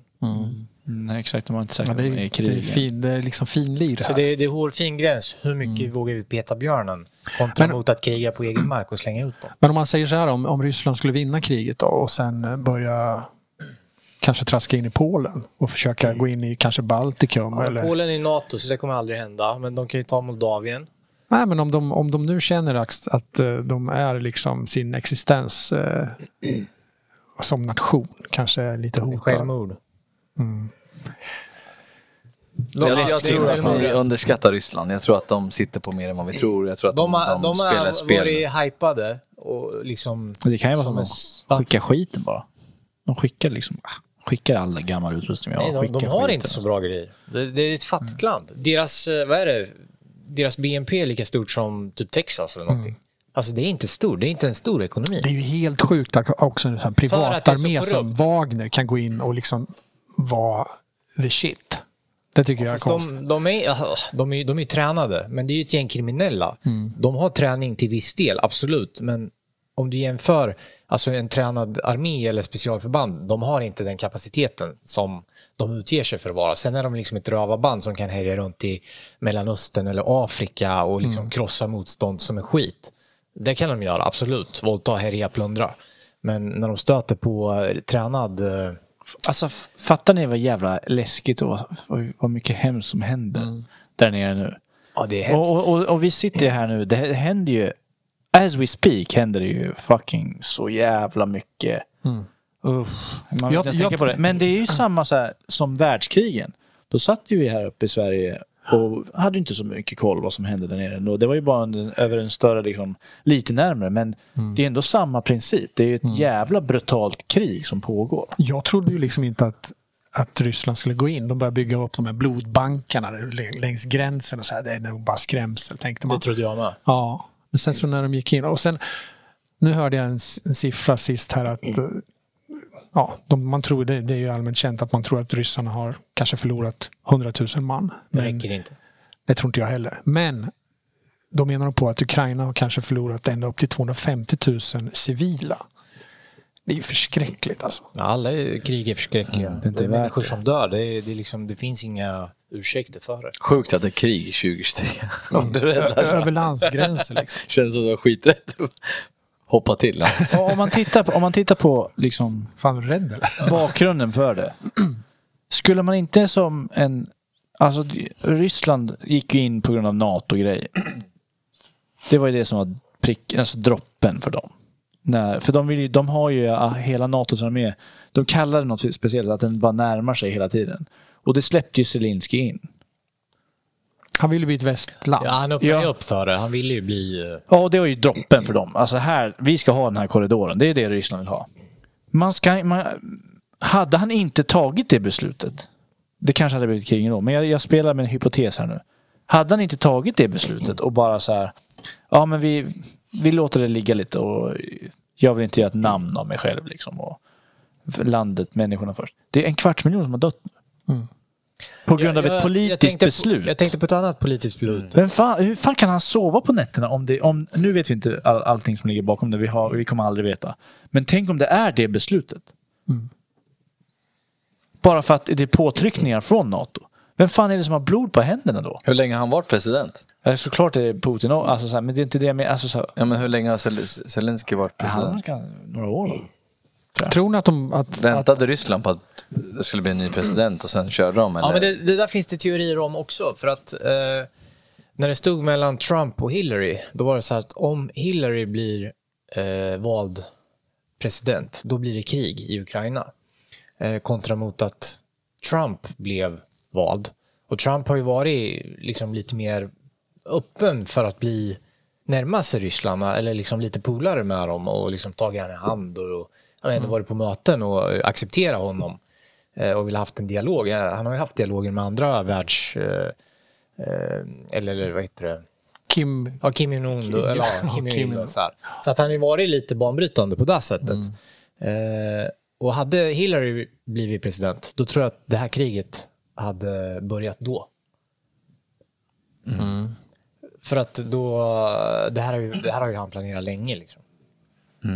Nej, exakt. De har inte sagt Ja, att det, de är, i det, krig. är fin, det är liksom finlir Så här. det, är- det är hårfin gräns. Hur mycket vågar vi peta björnen kontra Men- mot att kriga på egen mark och slänga ut dem? Men om man säger så här, om, om Ryssland skulle vinna kriget då, och sen börja kanske traska in i Polen och försöka gå in i kanske Baltikum. Ja, eller, Polen är i NATO så det kommer aldrig hända. Men de kan ju ta Moldavien. Nej, men om de, om de nu känner att, att eh, de är liksom sin existens eh, som nation kanske är lite hotad. Självmord. Jag, jag är tror att vi underskattar Ryssland. Jag tror att de sitter på mer än vad vi tror. Jag tror att de, De har, de, de spelar har ett spel. varit hypade och liksom... Det kan ju vara som att de skickar skiten bara. De skickar liksom, ah, skickar all gammal utrustning vi har. Nej, de, de har skiten. inte så bra grejer. Det, det är ett fattigt land. Deras, eh, vad är det? Deras BNP är lika stort som typ Texas eller någonting. Alltså det är inte stort, det är inte en stor ekonomi. Det är ju helt sjukt att också en privatarmé som. Wagner kan gå in och liksom var the shit. Det tycker jag är konstigt. de, de, är, de, är, de är tränade, men det är ju ett gäng kriminella. De har träning till viss del, absolut. Men om du jämför alltså en tränad armé eller specialförband, de har inte den kapaciteten som de utger sig för att vara. Sen är de liksom ett rövarband som kan härja runt i Mellanöstern eller Afrika och liksom krossa motstånd som är skit. Det kan de göra, absolut. Våldta, härja, plundra. Men när de stöter på eh, tränad... eh, Alltså, fattar ni vad jävla läskigt och vad, vad- mycket hemskt som händer där nere nu? Ja, det är hemskt. Och, och, och, vi sitter ju här nu, det händer ju, as we speak händer det ju fucking så jävla mycket. Uff, man vill Jag- tänka jag- på det. Men det är ju samma så här, som världskrigen. Då satt ju vi här uppe i Sverige och hade inte så mycket koll vad som hände där nere. Det var ju bara en, över en större, liksom, lite närmare. Men det är ändå samma princip. Det är ju ett jävla brutalt krig som pågår. Jag trodde ju liksom inte att, att Ryssland skulle gå in. De började bygga upp de här blodbankarna längs gränsen och så här, det är nog bara skrämsel, tänkte man. Det trodde jag med. Ja, men sen så när de gick in och sen nu hörde jag en, en siffra sist här att eh, ja, de, man tror det, det är ju allmänt känt att man tror att ryssarna har kanske förlorat 100 000 man. Det Men räcker inte. det tror inte jag heller. Men då menar de på att Ukraina har kanske förlorat ända upp till 250 000 civila. Det är ju förskräckligt alltså. Alla är- krig är förskräckliga. det är inte det är människor det. som dör. Det, är, det, är liksom, det finns inga ursäkter för det. Sjukt att det är krig 2023. Om du räddar så. Över landsgränser liksom. Känns som du har skiträtt. Hoppa till. Ja. Om man tittar på, om man tittar på liksom, Fan, rädd eller? bakgrunden för det. Skulle man inte som en... Alltså Ryssland gick ju in på grund av NATO-grejer. Det var ju det som var prick, alltså droppen för dem. När, för de, vill ju, de har ju hela NATOs armé. De kallar det något speciellt, att den bara närmar sig hela tiden. Och det släppte ju Zelensky in. Han ville bli ett västland. Ja, han öppnade Ja. upp för det. Han ville ju bli... eh, Ja, och det var ju droppen för dem. Alltså här, vi ska ha den här korridoren. Det är det Ryssland vill ha. Man ska, man, hade han inte tagit det beslutet, det kanske hade blivit krig då, men jag, jag spelar med en hypotes här nu. Hade han inte tagit det beslutet och bara så här, ja men vi, vi låter det ligga lite och jag vill inte göra ett namn av mig själv liksom. Och landet, människorna först. Det är en kvarts miljon som har dött nu. På grund av Jag- ett jag politiskt tänkte beslut. På, jag tänkte på ett annat politiskt beslut. Men fan, hur fan kan han sova på nätterna om det... Om, nu vet vi inte all, allting som ligger bakom det. Vi, har, vi kommer aldrig veta. Men tänk om det är det beslutet. Bara för att det är påtryckningar från NATO. Vem fan är det som har blod på händerna då? Hur länge har han varit president? Såklart är det Putin, och- alltså, så här, men det är inte det jag menar. Alltså, Ja, men hur länge har Zel- Zelensky varit han har president? kan- några år då. Tror ni att de... Att, att, Väntade Ryssland på att det skulle bli en ny president och sen körde de? Eller? Ja, men det, det där finns det teorier om också. För att eh, när det stod mellan Trump och Hillary, då var det så att om Hillary blir eh, vald president, då blir det krig i Ukraina. Eh, kontra mot att Trump blev vald. Och Trump har ju varit liksom lite mer öppen för att bli närma sig Ryssland eller liksom lite polare med dem och liksom tagit henne i hand och jag vet, inte, varit på möten och eh, acceptera honom eh, och vill ha haft en dialog. Han har ju haft dialoger med andra världs... eh, Eller, eller vad heter det? Kim... Ja, Kim Jong-Un. Eller, ja, Kim Kim Jong-Un. Så, så att han har ju varit lite banbrytande på det sättet. Eh, och hade Hillary blivit president, då tror jag att det här kriget hade börjat då. För att då, det här, har ju, det här har ju han planerat länge. Liksom. Ja,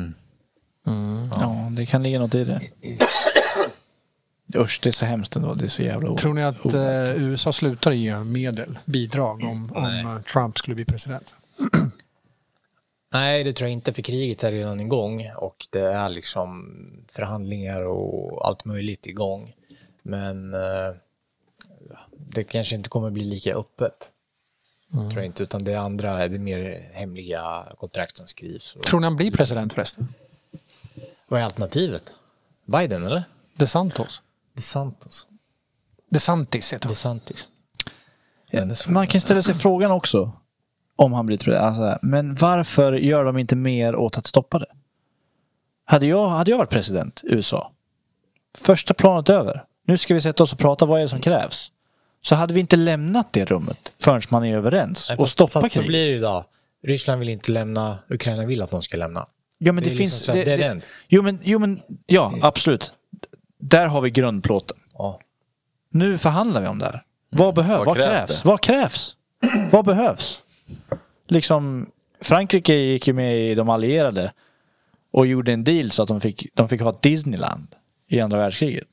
det kan ligga något i det. Usch, det är så hemskt ändå. Det är så jävla Tror ni att eh, USA slutar ge medel, bidrag, om, om eh, Trump skulle bli president? Nej, det tror jag inte, för kriget är redan igång och det är liksom förhandlingar och allt möjligt igång. Men eh, det kanske inte kommer bli lika öppet. Tror jag inte, utan det är andra, det är mer hemliga kontrakt som skrivs. Och, Tror ni han blir president förresten? Vad är alternativet? Biden eller? DeSantos? DeSantos. DeSantis heter han. DeSantis. Man kan ställa sig frågan också, om han blir president. Alltså, men varför gör de inte mer åt att stoppa det? Hade jag, hade jag varit president i USA, första planet över. Nu ska vi sätta oss och prata, vad är det som krävs? Så hade vi inte lämnat det rummet förrän man är överens och stoppa fast då kriget. blir det då. Ryssland vill inte lämna, Ukraina vill att de ska lämna. Ja, men det, det är finns... liksom det, det, end. jo, men, jo, men ja, absolut. Där har vi grundplåten. Ja. Nu förhandlar vi om det här. Vad behövs? Vad krävs krävs? det? Vad krävs? Vad behövs? Liksom, Frankrike gick ju med i de allierade och gjorde en deal så att de fick, de fick ha Disneyland i andra världskriget.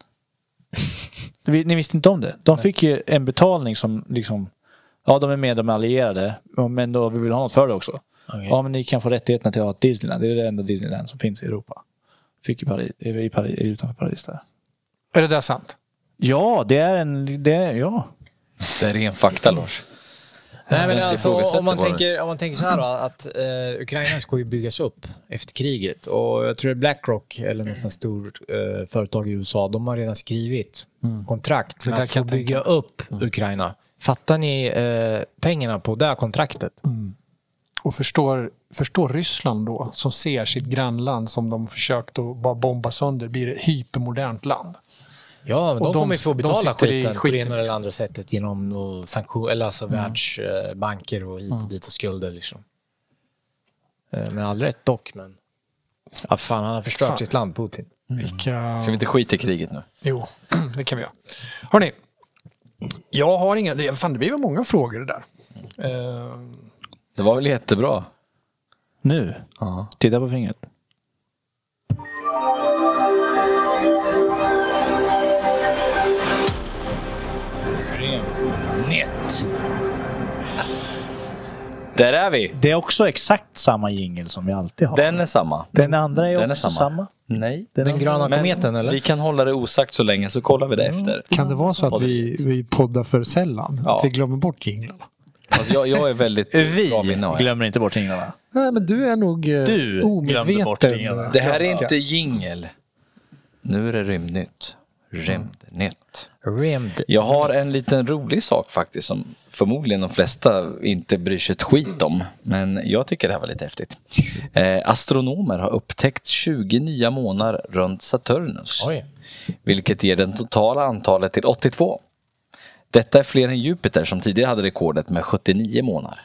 Ni visste inte om det? De fick ju en betalning som liksom, ja de är med de allierade, men då vi vill ha något för det också. Okej. Ja men ni kan få rättigheterna till att ha ett Disneyland, det är det enda Disneyland som finns i Europa. Fick i Paris, i Paris, utanför Paris där. Är det där sant? Ja, det är en, det är, ja. Det är ren fakta Lars. Nej, men alltså, om, man tänker, om man tänker så här då, att eh, Ukraina ska ju byggas upp efter kriget. Och jag tror det är Blackrock, eller något sånt stort eh, företag i USA, de har redan skrivit kontrakt Det med där att få bygga upp Ukraina. Fattar ni eh, pengarna på det här kontraktet? Och förstår, förstår Ryssland då, som ser sitt grannland som de försökt att bara bomba sönder, blir ett hypermodernt land. Ja, de, de- kommer ju få betala i skiten på skiten, det ena eller liksom. andra sättet genom någon sanktion, eller alltså världsbanker och hit och dit och skulder. Liksom. Eh, Med all rätt dock, men... Ja, fan, han har förstört Fan. sitt land, Putin. Vilka... Ska vi inte skita i kriget nu? Jo, det kan vi göra. Hörni, jag har inga... Fan, det blir väl många frågor det där. Eh, Det var väl jättebra? Nu. Ja. Titta på fingret. Nät. Där är vi. Det är också exakt samma jingel som vi alltid har. Den är samma. Den andra är Den är också samma. samma. Nej. Den, Den gröna Men kometen, eller? Vi kan hålla det osagt så länge så kollar vi det efter. kan det vara så att vi, vi poddar för sällan? Ja. Att vi glömmer bort jinglarna? Alltså, jag, jag är väldigt Vi bra minne. jag. glömmer inte bort jinglarna. Nej, men du är nog eh, Du glömde bort omedveten. Det här är inte jingel. Nu är det rymdnytt. Rymdnytt. Rymd. Jag har en liten rolig sak faktiskt som förmodligen de flesta inte bryr sig ett skit om. Men jag tycker det här var lite häftigt. Eh, astronomer har upptäckt 20 nya månar runt Saturnus. Oj. Vilket ger det totala antalet till 82. Detta är fler än Jupiter som tidigare hade rekordet med 79 månader.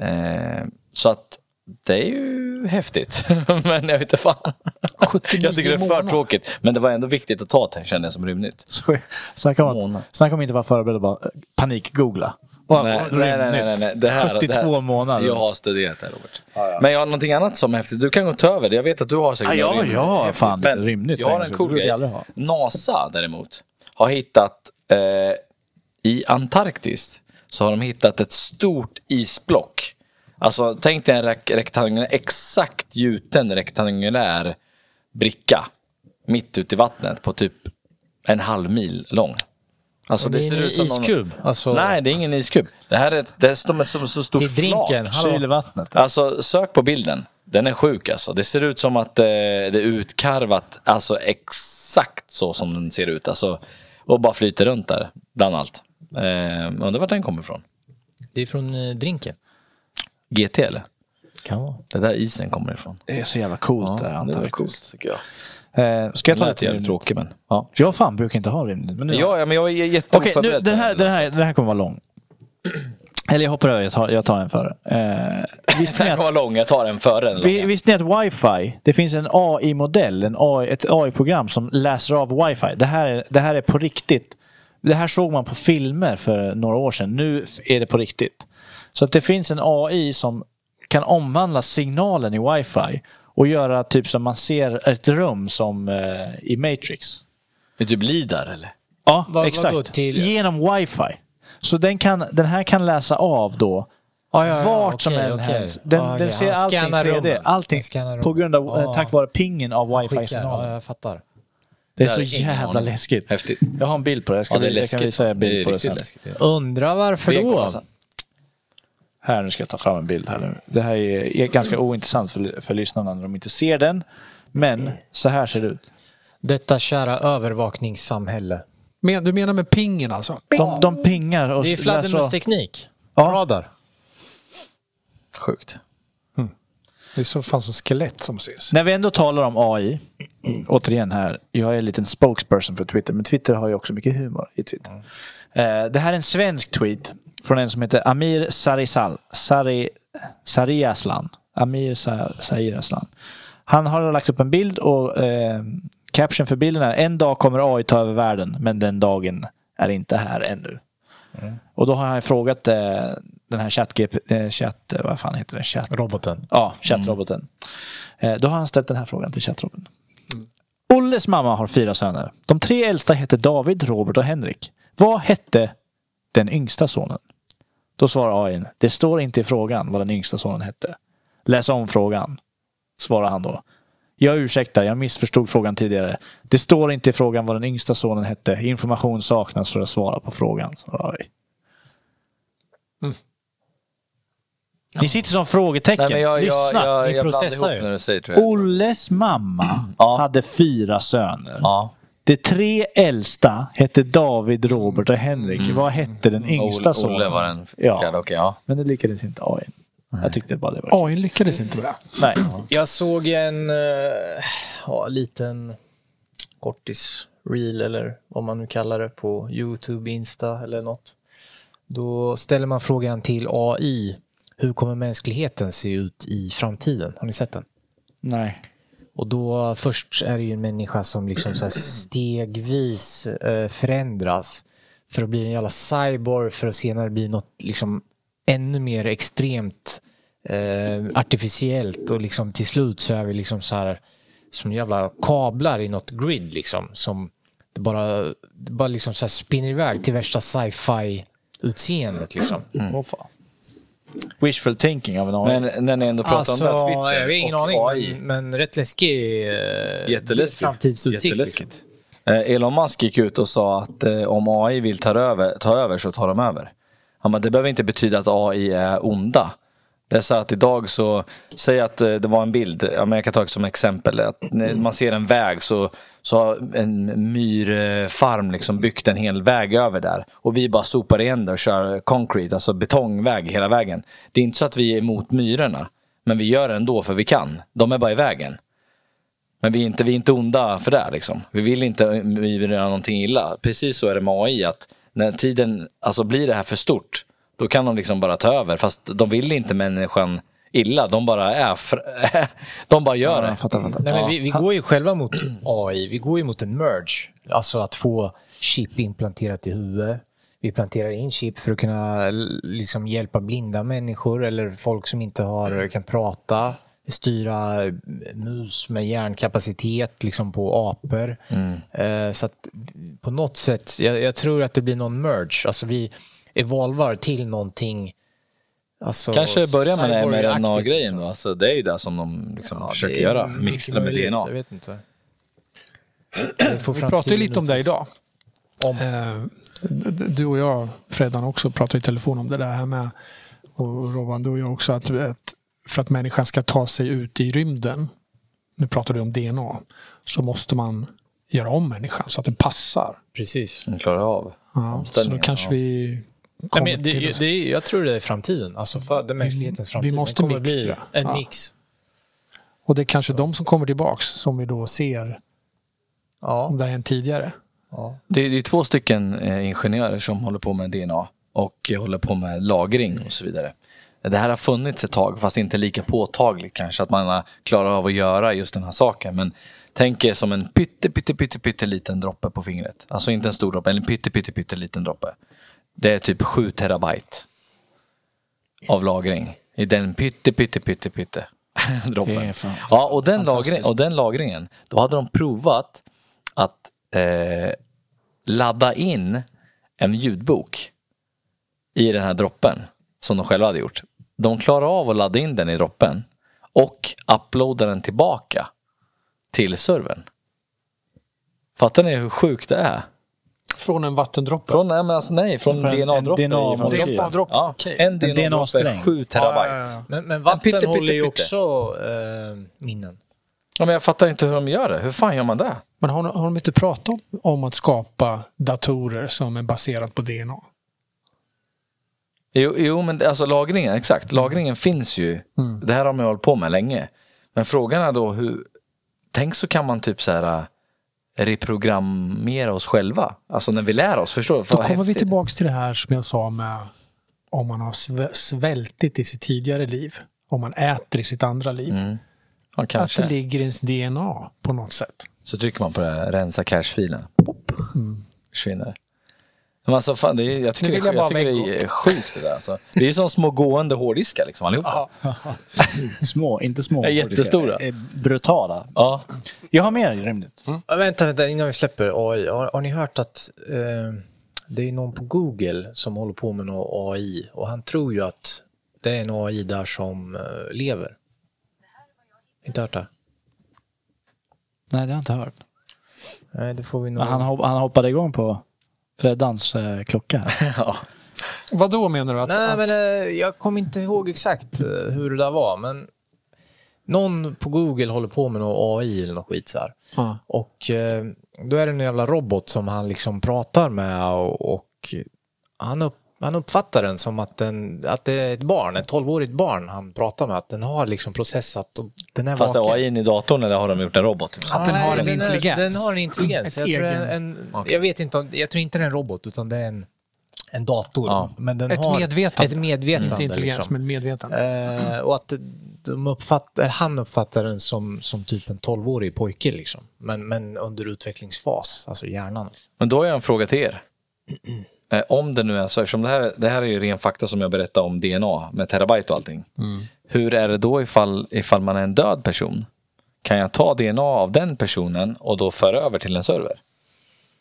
Eh, så att det är ju häftigt. Men jag vet inte fan. 79 Jag tycker det är för månader. tråkigt. Men det var ändå viktigt att ta det kände jag som rymdnytt. Så- Snacka om, att, snacka om inte vara förberedd och bara eh, panik-googla. Och- Nej, och nej, nej, nej, nej. Det här, 72 det här, månader. Jag har studerat det Robert. Men jag har någonting annat som är häftigt. Du kan gå ta över det. Jag vet att du har säkert Ja, något ja, ja, fan, Men rymdnytt Jag har en cool grej. ha. NASA däremot har hittat i Antarktis så har de hittat ett stort isblock. Alltså tänk dig en rek- rektangulär, exakt gjuten rektangulär bricka mitt ute i vattnet på typ en halv mil lång. Alltså det är en som någon- iskub, alltså- Nej, det är ingen iskub. Det här är, ett- det är som ett så, stort Till drinken, flak. vattnet. Alltså sök på bilden. Den är sjuk alltså. Det ser ut som att eh, det är utkarvat, alltså exakt så som den ser ut. Alltså, och bara flyter runt där, bland allt. Eh, undrar vart den kommer ifrån. Det är från eh, drinken. GT eller? Kan vara. Det är där isen kommer ifrån. Det är så jävla coolt där det var Antarktis. coolt tycker jag. Eh, ska jag ta Det det till tråkigt men. Ja. Jag fan brukar inte ha rymdnytt. Men jag. Ja, ja, men jag är Okej, nu, jätteoförberedd. den, här, på den, här, den här kommer vara lång. Eller jag hoppar över, jag tar, jag tar en före. Eh, visste, Den ni att, vara lång, jag tar den före den vi, visste ni att wifi, det finns en AI-modell, en AI, ett AI-program som läser av wifi. Det här, är, det här är på riktigt. Det här såg man på filmer för några år sedan. Nu är det på riktigt. Så att det finns en AI som kan omvandla signalen i wifi och göra typ som man ser ett rum som eh, i Matrix. Är typ Lidar eller? Ja, Vad- exakt. Genom wifi. Så den, kan, den här kan läsa av då Ja, ja, ja, vart som än okej. helst. Den, Ja, den ser allting scannar 3D. rummen. Allting på grund av, Ja. tack vare pingen av wifi-signalen. Ja, jag fattar. det är så jävla läskigt. Häftigt. Jag har en bild på det. Jag, ska, Ja, det är jag kan läskigt. visa en bild på det sen. läskigt. Undrar varför då? sen. Här, nu ska jag ta fram en bild här nu. Det här är, är ganska ointressant för, för lyssnarna när de inte ser den. Men så här ser det ut. Detta kära övervakningssamhälle. Men, du menar med pingen alltså? De, de pingar och Det är fladdermusteknik. Ja. Radar. Sjukt. Det är så fan som skelett som ses. När vi ändå talar om AI, återigen här, jag är en liten spokesperson för Twitter, men Twitter har ju också mycket humor i Twitter. Eh, det här är en svensk tweet från en som heter Amir Sarisal, Sari, Sariaslan. Amir Sa- Sariaslan. Han har lagt upp en bild och eh, Caption för bilden är en dag kommer AI ta över världen, men den dagen är inte här ännu. Och då har jag frågat eh, den här chatt, eh, chatt eh, vad fan heter det? Chatt, Roboten. Ja, chattroboten. Eh, Då har han ställt den här frågan till chattroboten. Olles mamma har fyra söner. De tre äldsta heter David, Robert och Henrik. Vad hette den yngsta sonen? Då svarar AI, det står inte i frågan vad den yngsta sonen hette. Läs om frågan, svarar han då. Jag ursäktar, jag missförstod frågan tidigare. Det står inte i frågan vad den yngsta sonen hette. Information saknas för att svara på frågan, AI. Ni sitter som frågetecken. Nej, jag, jag, Lyssna. jag, vi jag blandar processar ihop säger jag. Olles mamma Ja. hade fyra söner. Ja. De tre äldsta hette David, Robert och Henrik. Vad hette den yngsta Olle, sonen? Olle var den Ja. fjärde, okej. ja. Men det lyckades inte AI. Jag tyckte bara det var AI lyckades inte med det. Nej. Jag såg en uh, ja, liten kortis reel eller vad man nu kallar det på Youtube, Insta eller något. Då ställer man frågan till AI. Hur kommer mänskligheten se ut i framtiden? Har ni sett den? Nej. Och då först är det ju en människa som liksom så här stegvis eh, förändras för att bli en jävla cyborg för att senare bli något liksom ännu mer extremt eh, artificiellt och liksom till slut så är vi liksom så här som jävla kablar i något grid liksom som det bara, det bara liksom så här spinner iväg till värsta sci-fi utseendet liksom. Åh fan. Wishful thinking av en AI. Men när ni ändå pratar Alltså, om det här Twitter jag har ingen och aning, AI. men, men rätt läskig eh, Jätteläskigt. framtidsutsikt. Jätteläskigt. Eh, Elon Musk gick ut och sa att eh, om AI vill ta över, ta över så tar de över. Han bara, det behöver inte betyda att AI är onda. Det är så att idag så, säg att eh, det var en bild, ja, men jag kan ta som exempel. Att när man ser en väg så, så har en myrfarm liksom byggt en hel väg över där. Och vi bara sopar igen det och kör concrete, alltså betongväg hela vägen. Det är inte så att vi är emot myrorna. Men vi gör det ändå för vi kan. De är bara i vägen. Men vi är inte, vi är inte onda för det. Liksom. Vi vill inte vill göra någonting illa. Precis så är det med AI. Att när tiden alltså, blir det här för stort, då kan de liksom bara ta över. Fast de vill inte människan illa. De bara är fr- De bara gör Ja, det. fattar. Nej, men vi, vi går ju själva mot AI. Vi går ju mot en merge. Alltså att få chip implanterat i huvudet. Vi planterar in chip för att kunna liksom, hjälpa blinda människor eller folk som inte har, kan prata. Styra mus med hjärnkapacitet liksom, på apor. Eh, så att på något sätt, jag, jag tror att det blir någon merge. Alltså vi evolvar till någonting Alltså, Kanske börja med det här med cyborg-aktigt, RNA-grejen liksom. då. Alltså, det är ju det som de liksom Ja, försöker göra. Mixtra med möjligt, DNA. Jag vet inte. Vi pratade lite om det idag. Om. Eh, Du och jag, Freddan, också pratade i telefon om det där här med, och Robban, du och jag också, att, för att människan ska ta sig ut i rymden, nu pratar du om DNA, så måste man göra om människan så att den passar. Precis. De klarar av Ja, så då kanske ja. Nej, men det, till... det, är- jag tror det är framtiden. Alltså för den mänsklighetens framtid. vi måste kommer bli. En Ja. mix. Och det är kanske de som kommer tillbaks som vi då ser Ja. om det har hänt tidigare. Det är, det är två stycken eh, ingenjörer som håller på med DNA och håller på med lagring och så vidare. Det här har funnits ett tag, fast inte lika påtagligt kanske att man har klarat av att göra just den här saken. Men tänk er som en pytte, pytte, pytte, pytte liten droppe på fingret. Alltså inte en stor droppe, en pytte, pytte, pytte liten droppe. Det är typ 7 terabyte av lagring i den pytte, pytte, pytte, pytte droppen. Ja, och den, lagring, och den lagringen, då hade de provat att eh, ladda in en ljudbok i den här droppen som de själva hade gjort. De klarar av att ladda in den i droppen och uploada den tillbaka till servern. Fattar ni hur sjukt det är? Från en vattendroppe. Från, nej, men alltså, nej, från Från en DNA-droppe. DNA-molekyl. DNA-droppe, Ja, en DNA-droppe, DNA-sträng. 7 terabyte. Ja, ja, ja. Men, men vatten pytte, pytte, håller ju också eh, minnen. Ja, men jag fattar inte hur de gör det. Hur fan gör man det? Men har, har de inte pratat om, om att skapa datorer som är baserat på DNA? Jo, jo men alltså lagringen, exakt. Lagringen finns ju. Det här har man ju hållit på med länge. Men frågan är då hur... Tänk så kan man typ så här äh, reprogrammera oss själva. Alltså när vi lär oss, förstår? Då kommer vi häftigt. tillbaks till det här som jag sa med om man har sv- svältit i sitt tidigare liv. Om man äter i sitt andra liv. Mm. Ja, Att det ligger i ens DNA på något sätt. Så trycker man på det här, rensa cache-filen. Pop. Försvinner. Men alltså, fan, det är, jag tycker, jag jag bara tycker det är sjukt det där. Alltså. Det är som små gående hårddiskar liksom allihopa. Små, inte små. Ja, jättestora. Eh, Brutala. Ja. Jag har mer rimligt. Ja, vänta, vänta, innan vi släpper AI. Har, har ni hört att eh, det är någon på Google som håller på med någon AI och han tror ju att det är en AI där som eh, lever. Inte hört det? Nej, det har jag inte hört. Nej, det får vi nog... Han, hopp, han hoppade igång på Freddans eh, klocka. här. Ja. Vad då menar du? Att, Nej, att, men eh, jag kommer inte ihåg exakt eh, hur det där var, men någon på Google håller på med någon AI eller något skit så här. Ja. Och eh, då är det en jävla robot som han liksom pratar med och, och han, upp, han uppfattar den som att, den, att det är ett barn, ett 12-årigt barn han pratar med. Att den har liksom processat och den är Fast är vaken. AI in i datorn eller har de gjort en robot? Att den har en intelligens. Den har en intelligens. Jag, tror en, en, jag vet inte, om, jag tror inte det är en robot utan det är en, en dator. Ja. Men den Ett har medvetande. Ett medvetande. inte intelligens, liksom. men medvetande. Eh, och att de uppfattar, han uppfattar den som, som typ en 12-årig pojke liksom. Men, men under utvecklingsfas, alltså hjärnan. Men då har jag en fråga till er. Eh, om det nu är så, eftersom det här, det här är ju ren fakta som jag berättade om DNA med terabyte och allting. Hur är det då ifall, ifall man är en död person? Kan jag ta DNA av den personen och då föra över till en server?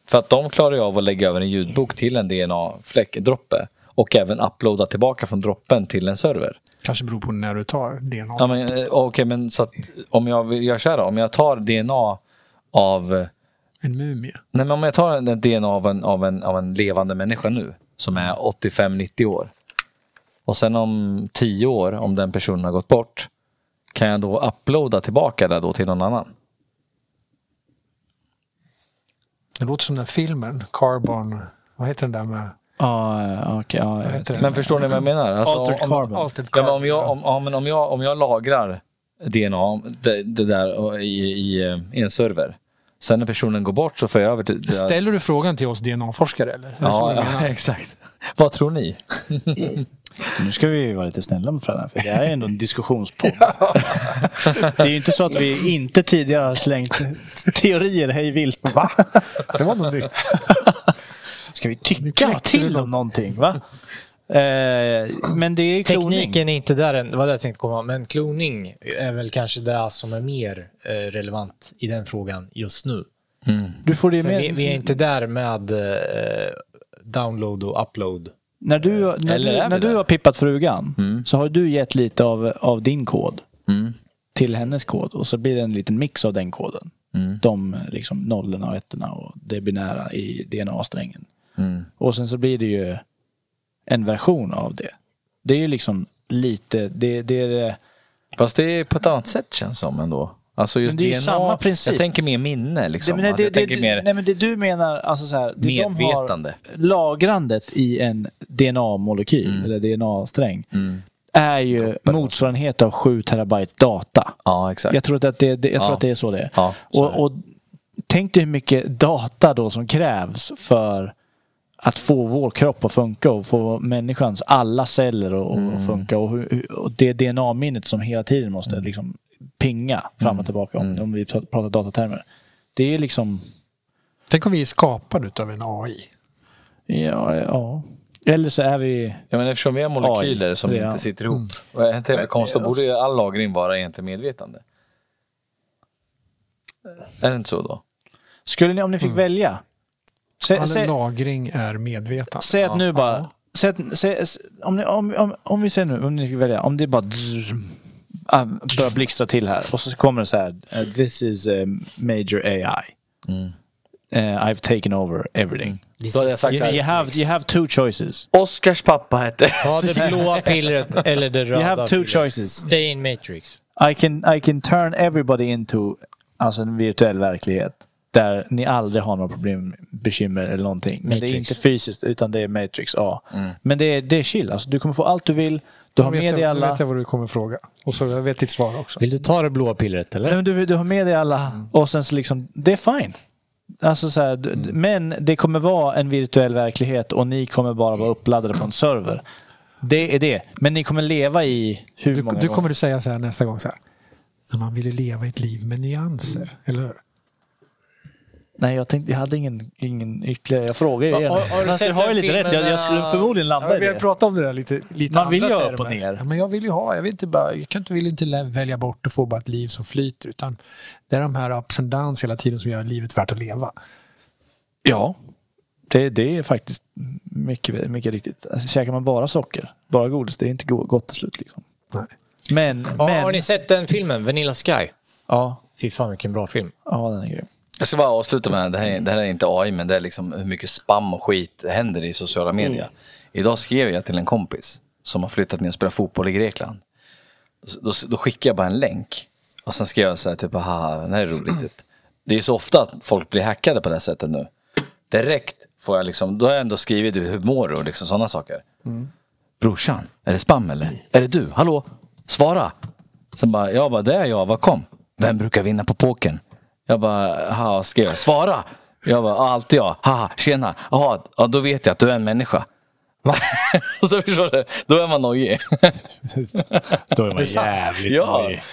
För att de klarar ju av att lägga över en ljudbok till en DNA-fläck, droppe. Och även uploada tillbaka från droppen till en server. Kanske beror på när du tar DNA. Ja, men, eh, Okej, men så att om jag göra så här då, om jag tar DNA av En mumie. Nej, men om jag tar en DNA av en, av, en, av en levande människa nu, som är 85-90 år. Och sen om 10 år, om den personen har gått bort, kan jag då uploada tillbaka det då till någon annan? Det låter som den filmen, Carbon. Vad heter den där med... Ja, ja, vet. heter det? Men förstår ni vad jag menar? Alltså, Altered om, carbon. Altered Ja, men Carbon. om, jag, om, ja, men om, jag, om jag lagrar DNA, det, det där i, i, i en server. Sen när personen går bort så får jag över till... Ställer du frågan till oss DNA-forskare eller? Ja, ja, exakt. Vad tror ni? Nu ska vi ju vara lite snälla mot Freddan, för det här är ändå en diskussionspodd. det är ju inte så att vi inte tidigare har slängt teorier hej vilt. Va? Det var nog nytt. Ska vi tycka till om någonting? Va? Eh, men det är ju kloning. Tekniken är inte där än, det var det jag tänkte komma, men kloning är väl kanske det som är mer eh, relevant i den frågan just nu. Du får det med, vi, vi är inte där med eh, download och upload. när du, när Eller du, när du har pippat frugan så har du gett lite av, av din kod Mm. till hennes kod och så blir det en liten mix av den koden. Mm. De liksom nollorna och ettorna och det binära i DNA-strängen. Mm. Och sen så blir det ju en version av det. Det är ju liksom lite, det, det är det, Fast det är på ett annat sätt känns som ändå. Alltså just Men det är DNA, samma princip. Jag tänker mer minne liksom. det, men alltså, det, mer... nej men det du menar, alltså så här, det de har lagrandet i en DNA-molekyl, Mm. eller DNA-sträng, är ju motsvarighet av 7 terabyte data. Ja, exakt. Jag tror att det, jag tror Ja. att det är så det är. Ja, så och, och tänk dig hur mycket data då som krävs för att få vår kropp att funka och få människans alla celler att, Mm. funka. Och, hur- och det DNA-minnet som hela tiden måste Mm. liksom pinga fram och tillbaka om, om vi pratar datatermer. Det är liksom, Tänk om vi är skapade utav en AI. ja, ja. Eller så är vi... Ja, men eftersom vi har molekyler Oj, som det är- inte sitter ihop. Och är inte det konstigt, då borde ju all lagring vara egentligen medvetande. Är det inte så då? Skulle ni, om ni fick välja? Sä, All sä, lagring är medvetande. säg att nu bara... Säg att, säg, om, ni, om, om, om vi säger nu, om ni välja, om det bara ah, börjar blixtra till här och så kommer det så här, uh, this is a major AI. Mm. Uh, I've taken over everything. Då hade jag sagt You, you, have, you have two choices. Oscars pappa hette... Ja, det blåa pillret eller det röda You have two pillret. choices. Stay in Matrix. I can, I can turn everybody into alltså en virtuell verklighet. Där ni aldrig har några problem, bekymmer eller någonting. Men det är Matrix. inte fysiskt utan det är Matrix, ja. Mm. Men det är, det är chill. Alltså, du kommer få allt du vill. Du har Nu vet med jag- dig Nu alla... vet jag vad du kommer fråga. Och så jag vet ditt svar också. Vill du ta det blåa pillret eller? Nej, men du, du har med dig alla Mm. och sen så liksom, det är fine. Alltså så här, du- Men det kommer vara en virtuell verklighet och ni kommer bara vara uppladdade på en server. Det är det. Men ni kommer leva i hur Du, många du kommer du säga så här nästa gång så här. Man vill ju leva ett liv med nyanser, eller hur? Nej, jag, tänkte, jag hade ingen, ingen ytterligare. Jag frågade ju Har- igen. har du sett jag har ju den lite rätt. Jag, jag skulle filmen, förmodligen landa Ja, i vi har det. pratat om det där lite, lite Man vill ju upp och ner. Ja, men jag vill ju ha, jag vill inte bara, jag kan inte, vill inte välja bort och få bara ett liv som flyter. Utan det är de här ups and downs hela tiden som gör livet värt att leva. Ja, det, det är faktiskt mycket, mycket riktigt. Alltså, käkar man bara socker, bara godis, det är inte go- gott till slut. Liksom. Nej. Men, Har, men har ni sett den filmen, Vanilla Sky? ja, Fy fan vilken bra film. ja, den är grym. Jag ska bara avsluta med det här. Det här är inte AI, men det är liksom hur mycket spam och skit händer i sociala medier. Idag skrev jag till en kompis som har flyttat ner och spelar fotboll i Grekland. Då, då skickade jag bara en länk. Och sen skrev jag så här, typ, haha, det här är roligt. Typ. Det är så ofta att folk blir hackade på det här sättet nu. Direkt får jag liksom, då har jag ändå skrivit hur mår du och liksom sådana saker. Brorsan, är det spam eller? Är det du? Hallå? Svara! Sen bara, jag bara, det är jag, vad kom? Vem brukar vinna på pokern? Jag bara, ha, skrev jag. Svara! Jag bara, "Ja, alltid jag. Haha, tjena. Jaha, ja, då vet jag att du är en människa. Och så förstår du, då är man nojig. Då är man jävligt ja, nojig.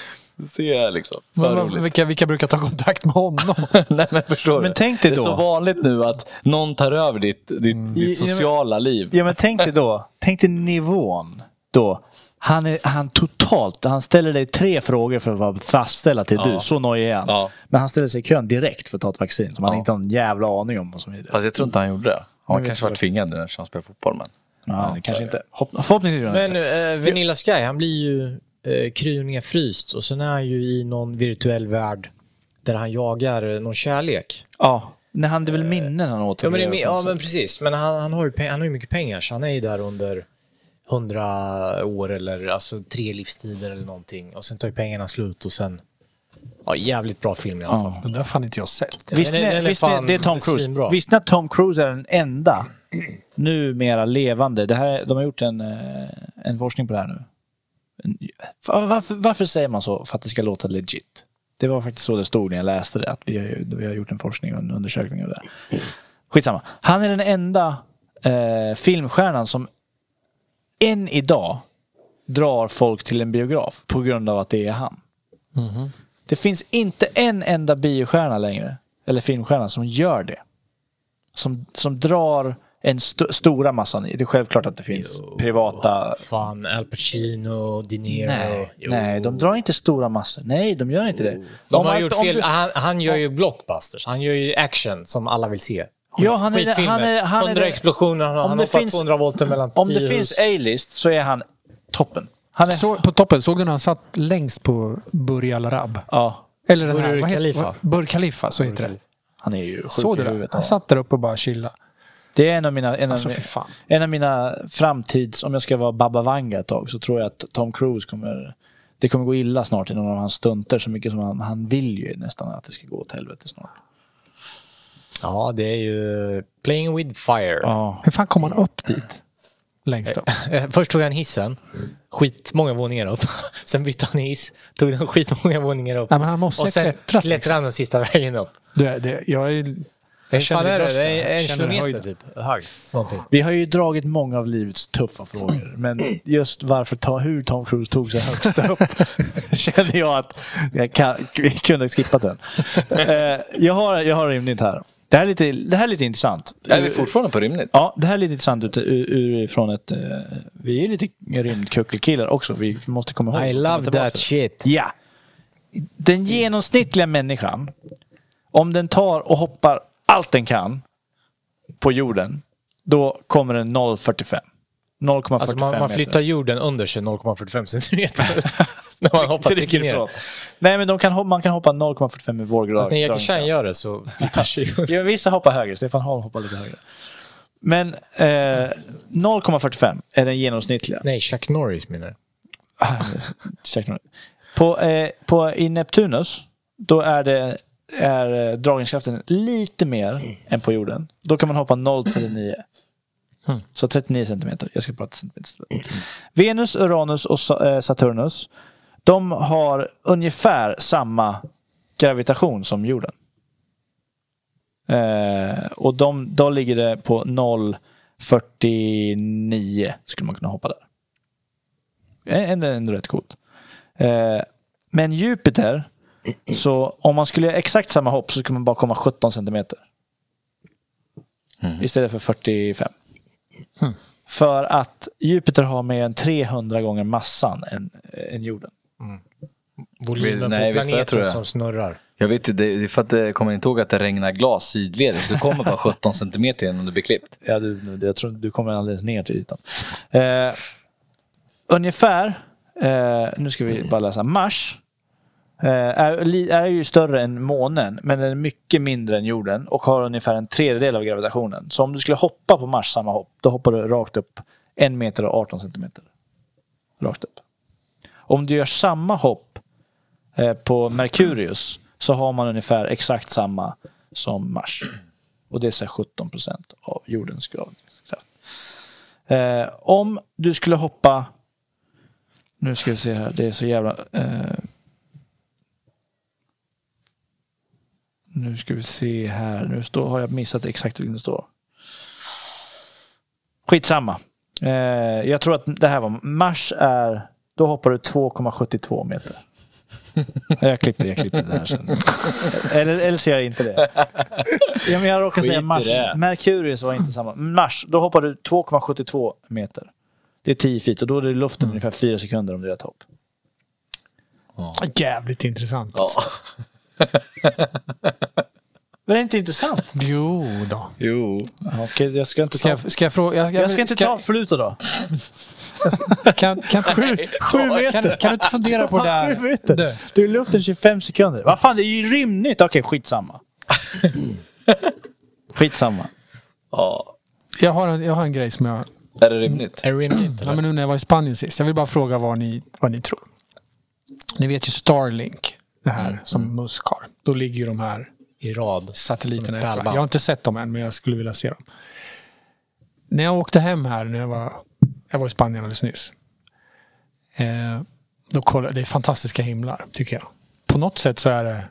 ser jag liksom. Men, roligt. vilka, vilka brukar ta kontakt med honom? Nej men förstår Men du? tänk dig det är då. så vanligt nu att någon tar över ditt, ditt, ditt Ja, men- sociala liv. Ja, men tänk dig då, tänk dig nivån då. Han är han totalt, han ställer dig tre frågor för att fastställa till du. Så nojig är han. Ja. Men han ställer sig i kön direkt för att ta ett vaccin som han Ja. inte har en jävla aning om. Och så vidare. Fast jag tror inte han gjorde det. Han kanske var tvingad nu eftersom han spelar fotboll. Men... Ja, det kanske inte. Hopp, förhoppningsvis gör han Men eh, Vanilla Sky, han blir ju eh, kryr nedfryst och sen är han ju i någon virtuell värld där han jagar eh, någon kärlek. Ja, när han det är väl minnen han Ja återger. men, det, är ja, men precis, men han, han, har ju, han har ju mycket pengar så han är ju där under hundra år eller alltså tre livstider eller någonting. Och sen tar ju pengarna slut och sen... Ja, jävligt bra film i alla fall. Ja. Den där har fan inte jag sett. Visst, den den visst det är Tom Cruise. svinbra. Visst ni att Tom Cruise är den enda numera levande. Det här, de har gjort en, eh, en forskning på det här nu. Varför, varför säger man så? För att det ska låta legit. Det var faktiskt så det stod när jag läste det. Att vi har, vi har gjort en forskning och en undersökning av det. Skitsamma. Han är den enda eh, filmstjärnan som än idag drar folk till en biograf på grund av att det är han. Det finns inte en enda biostjärna längre, eller filmstjärna, som gör det. Som, som drar en st- stora massan i. Det är självklart att det finns privata... Fan, Al Pacino, De Niro. Nej, Jo. nej, de drar inte stora massor. Nej, de gör inte det. De Om har att- gjort fel. du- Han, han gör ju blockbusters. Han gör ju action som alla vill se. Ja, han är- Skitfilmer. han är- han är 100 det- explosioner, han, om han det hoppar finns- 200 volter mellan Om det finns. A-list så är han toppen. Han är... Så, på toppen, såg du när han satt längst på Burj Al Arab? Ja, Eller den Burj här, Khalifa. Burj Khalifa, så heter det. han är ju sjuk Såg i du det? huvudet. Han satt där uppe och bara chillade. Det är en av mina, en Alltså, av, en av mina framtids, om jag ska vara Baba Vanga ett tag, så tror jag att Tom Cruise kommer, det kommer gå illa snart i någon av hans stunter så mycket som han, han vill ju nästan att det ska gå åt helvete snart. Ja, det är ju Playing with fire. Ja. Hur fan kom han upp dit? Längst upp. Först tog han hissen, skitmånga våningar upp. Sen bytte han hiss, tog den skitmånga våningar upp. Nej, men han måste och sen klättrat, klättrade han den sista vägen upp. Det, det, jag är... Jag känner fan är det? Det är en kilometer typ. Hög. Vi har ju dragit många av livets tuffa frågor, men just varför ta, hur Tom Cruise tog sig högst upp känner jag att jag kan, vi kunde ha skippat den. Eh, jag, har, jag har rimligt här. Det här är lite, det här är lite intressant. Är vi fortfarande på rimligt? Ja, det här är lite intressant ut, ur, ett... eh, vi är lite rymdkuckelkillar också. Vi måste komma ihåg. I love that shit. Ja. Den genomsnittliga människan, om den tar och hoppar allt den kan på jorden, då kommer den 0,45. 0,45 Alltså man, man meter. flyttar jorden under sig 0,45 centimeter. När man hoppar trycker rycker ner. Nej, men de kan, man kan hoppa 0,45 med vår grad. Fast när Jackie Chan gör det så. Ja, vissa hoppar högre. Stefan Holm hoppar lite högre. Men eh, 0,45 är den genomsnittliga. Nej, Chuck Norris menar jag. Check note. På, eh, på, I Neptunus, då är, det, är eh, dragningskraften lite mer än på jorden. Då kan man hoppa 0,39. Så 39 centimeter. Jag ska prata centimeter istället. Venus, Uranus och eh, Saturnus, de har ungefär samma gravitation som jorden. Eh, och de, då ligger det på 0,49 skulle man kunna hoppa där. Ändå, ändå rätt coolt. Eh, men Jupiter, Så om man skulle göra exakt samma hopp så skulle man bara komma 17 centimeter. Istället för 45. För att Jupiter har mer än 300 gånger massan än, än jorden. Volymen Nej, på jag planeten jag. som snurrar. Jag vet inte, det är för att det kommer inte ihåg att det regnar glas sidledes. Du kommer bara 17 centimeter innan du blir klippt. Ja, du, jag tror du kommer alldeles ner till ytan. Eh, ungefär, eh, nu ska vi bara läsa, Mars eh, är, är ju större än månen, men den är mycket mindre än jorden och har ungefär en tredjedel av gravitationen. Så om du skulle hoppa på Mars samma hopp, då hoppar du rakt upp en meter och 18 centimeter. Rakt upp. Om du gör samma hopp eh, på Merkurius så har man ungefär exakt samma som Mars. Och det är så 17 procent av jordens gravningskraft. Eh, om du skulle hoppa... Nu ska vi se här, det är så jävla... Eh, nu ska vi se här, nu står, har jag missat exakt vilken det står. Skitsamma. Eh, jag tror att det här var... Mars är... Då hoppar du 2,72 meter. Jag klipper, jag klipper det här sen. Eller, eller så gör jag inte det. Ja, men jag råkar Skit säga i Mars. det. Merkurius var inte samma. Mars, då hoppar du 2,72 meter. Det är 10 feet och då är det i luften Mm. ungefär 4 sekunder om du gör ett hopp. Jävligt intressant. Ja. Men det är inte intressant. Jo då. Jo. Okej, jag ska inte Ska ta... jag, ska jag fråga? Jag, Jag ska inte ta Pluto då. Kan, kan, kan, Sju meter. kan, kan du inte fundera på det här? Sju meter. Du, Du är i luften 25 sekunder. Vad fan, det är ju rymligt. Okej, skitsamma. Skitsamma. Ja. jag, har en, jag har en grej som jag... Är det rimligt? Är det rimligt? Ja, men nu när jag var i Spanien sist. Jag vill bara fråga vad ni, vad ni tror. Ni vet ju Starlink, det här som Musk har. Då ligger ju de här I rad. satelliterna efter. Jag har inte sett dem än, men jag skulle vilja se dem. När jag åkte hem här, när jag var, jag var i Spanien alldeles nyss. Eh, då kollade, det är fantastiska himlar, tycker jag. På något sätt så är det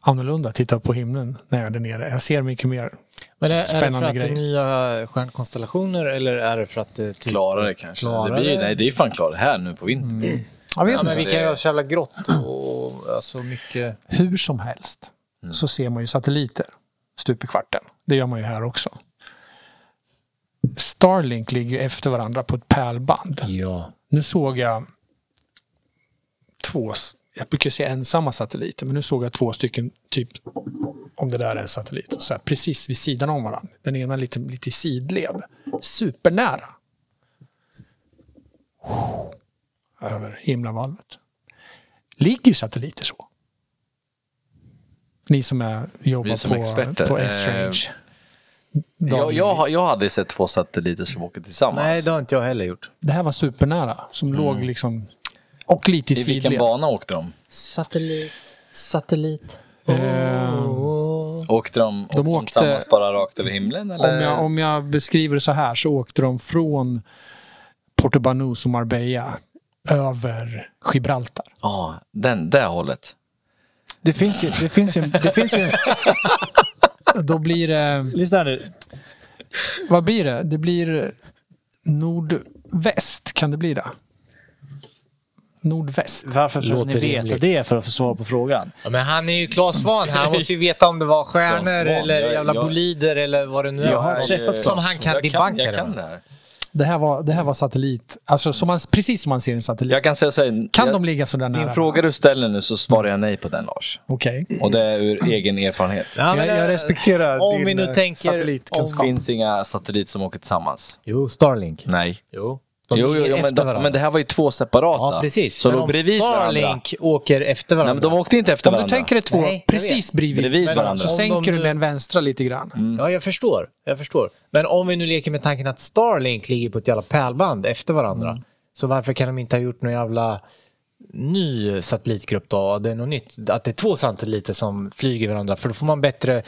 annorlunda att titta på himlen när jag är där nere. Jag ser mycket mer. Men är, är det för att det är nya stjärnkonstellationer eller är det för att det typ... Klarare kanske. Klarare? Det, blir, nej, det är fan klarare här nu på vintern. Jag vet Ja, men vi kan ju ha så jävla grått och alltså mycket... Hur som helst så ser man ju satelliter stup i kvarten. Det gör man ju här också. Starlink ligger efter varandra på ett pärlband. Ja. Nu såg jag två, jag brukar säga ensamma satelliter, men nu såg jag två stycken, typ om det där är en satellit, så här, precis vid sidan om varandra. Den ena lite, lite i sidled. Supernära. Över himlavalvet. Ligger satelliter så? Ni som är, jobbar som på, experter, på eh, S-Range. Jag, jag, har- jag har aldrig sett två satelliter som åker tillsammans. Nej, det har inte jag heller gjort. Det här var supernära, som låg liksom... Och lite i I vilken sidled. bana åkte de? Satellit. Satellit. Eh, Åkte de, åkte de åkte- tillsammans bara rakt över himlen? Eller? Om jag, om jag beskriver det så här så åkte de från Portobanus och Marbella över Gibraltar. Ja, den, det hållet. Det finns ju... Det finns ju, det finns ju Då blir det... lyssna nu. Vad blir det? Det blir nordväst, kan det bli det? Nordväst. Varför behöver ni veta rimligt. det för att få svar på frågan? Ja, men han är ju Claes Svahn här. Han måste ju veta om det var stjärnor Svahn, eller jävla jag- bolider eller vad det nu är. Jag har träffat Som han kan debunka jag det. kan det här. Det här var, det här var satellit. Alltså som man, precis som man ser en satellit. Jag kan säga så här, kan jag, de ligga sådär nära? Din fråga du ställer nu så svarar jag nej på den Lars. Okej. Och det är ur egen erfarenhet. Ja, men, Jag, jag eh, respekterar om din vi nu eh, tänker- Det satellitkunskap. finns inga satelliter som åker tillsammans. Jo, Starlink. Nej. Jo. De Jo, jo, jo men, de, varandra. men det här var ju två separata. Ja, precis. Så Men låg bredvid varandra. Starlink åker efter varandra. Nej, men de åkte inte efter Om du varandra. tänker dig två Nej, precis bredvid, Bredvid varandra, varandra. så sänker de du den vänstra lite grann. Ja, jag förstår. Jag förstår. Men om vi nu leker med tanken att Starlink ligger på ett jävla pärlband efter varandra. Så varför kan de inte ha gjort någon jävla ny satellitgrupp då? Det är något nytt. Att det är två satelliter som flyger varandra. För då får man bättre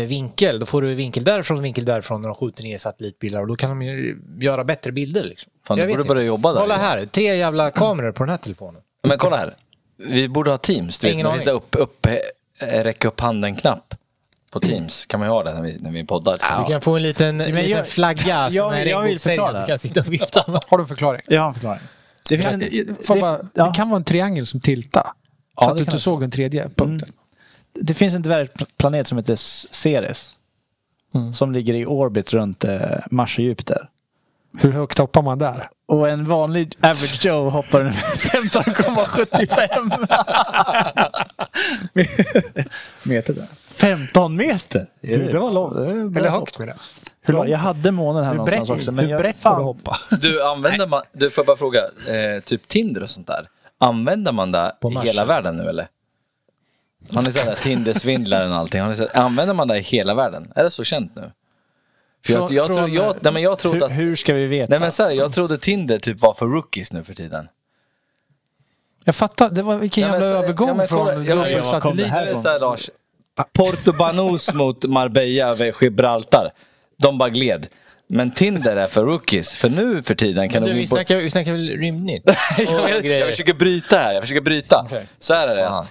vinkel. Då får du vinkel därifrån och vinkel därifrån när de skjuter ner satellitbilder. Och då kan de ju göra bättre bilder. Liksom. Fan, Jag vet borde börja jobba där. Kolla Johan. här. Tre jävla kameror på den här telefonen. Men kolla här. Vi borde ha Teams. Du vet, Ingen vi ska upp, upp, eh, räcka upp handen-knapp på Teams. Kan man ju ha det när vi, när vi poddar. Du kan få en liten, en liten jag- flagga som jag- är jag vill regnbågsfärgad. förklara. Du kan sitta och vifta. Har du en förklaring? Jag har en förklaring. Det, finns en, Får det, bara, ja. det kan vara en triangel som tiltar. Ja, så att det du inte det såg den tredje punkten. Det finns en dvärgplanet som heter Ceres. Mm. Som ligger i orbit runt eh, Mars och Jupiter. Hur högt hoppar man där? Och en vanlig average Joe hoppar 15,75 meter. Där. 15 meter? Det, det var långt. Det Eller högt med det. Hur långt? Jag hade månen här Hur någonstans brett, också. Men hur jag, brett får du hoppa? Du, använder man, du får bara fråga, eh, typ Tinder och sånt där. Använder man det i hela världen nu eller? Har ni sett det? Tinder-svindlaren och allting. Har ni sett, använder man det i hela världen? Är det så känt nu? För jag, Från- jag, tro, från- jag, nej, men jag trodde Hur, att... hur ska vi veta? Nej men så här, jag trodde Tinder typ var för rookies nu för tiden. Jag fattar, det var vilken Ja, men jävla så- övergång ja, men kolla, från ja, men dubbelsatellit. Det är här, Lars. Porto Banús mot Marbella över Gibraltar. De bara gled. Men Tinder är för rookies. För nu för tiden kan Du, du vi, snackar, vi snackar väl rymdnytt? jag, jag, försöker bryta här. Jag försöker bryta. Okej. Så här är det. Fan.